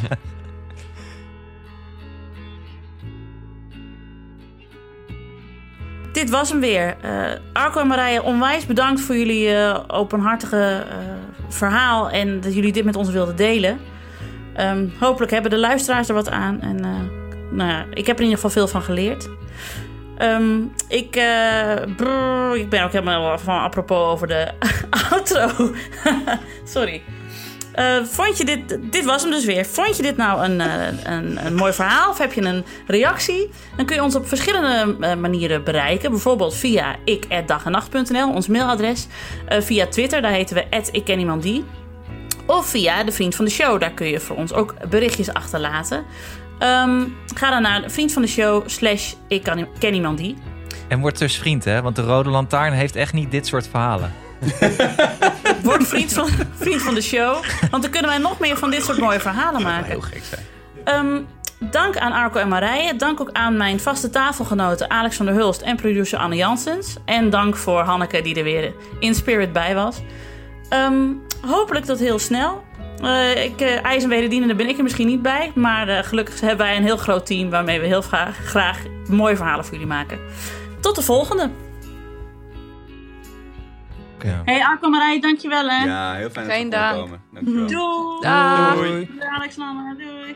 Dit was hem weer. Eh, Arco en Marije, onwijs bedankt voor jullie eh, openhartige eh, verhaal en dat jullie dit met ons wilden delen. Ehm, hopelijk hebben de luisteraars er wat aan. En eh, nou ja, ik heb er in ieder geval veel van geleerd. Ehm, ik, eh, ik ben ook helemaal van apropos over de outro. Sorry. Eh, vond je dit, dit was hem dus weer. Vond je dit nou een, eh, een, een mooi verhaal of heb je een reactie? Dan kun je ons op verschillende manieren bereiken. Bijvoorbeeld via ik@dagenacht.nl, ons mailadres. Via Twitter, daar heten we @ikkenniemandie. Of via de Vriend van de Show, daar kun je voor ons ook berichtjes achterlaten. Ehm, ga dan naar Vriend van de Show slash ik kan- ken iemand die. En word dus vriend, hè? Want de Rode Lantaarn heeft echt niet dit soort verhalen. Word vriend van, vriend van de show. Want dan kunnen wij nog meer van dit soort mooie verhalen maken. Heel gek zijn. Ehm, dank aan Arco en Marije. Dank ook aan mijn vaste tafelgenoten Alex van der Hulst en producer Anne Janssens. En dank voor Hanneke die er weer in spirit bij was. Ehm, hopelijk tot heel snel. Eh, ik, eh IJs en wederdienende ben ik er misschien niet bij. Maar eh, gelukkig hebben wij een heel groot team waarmee we heel graag, graag mooie verhalen voor jullie maken. Tot de volgende. Ja. Hey Arco dankjewel hè. Ja, heel fijn dat Geen je komen. Dankjewel. Doei. Dag. Doei Alex doei.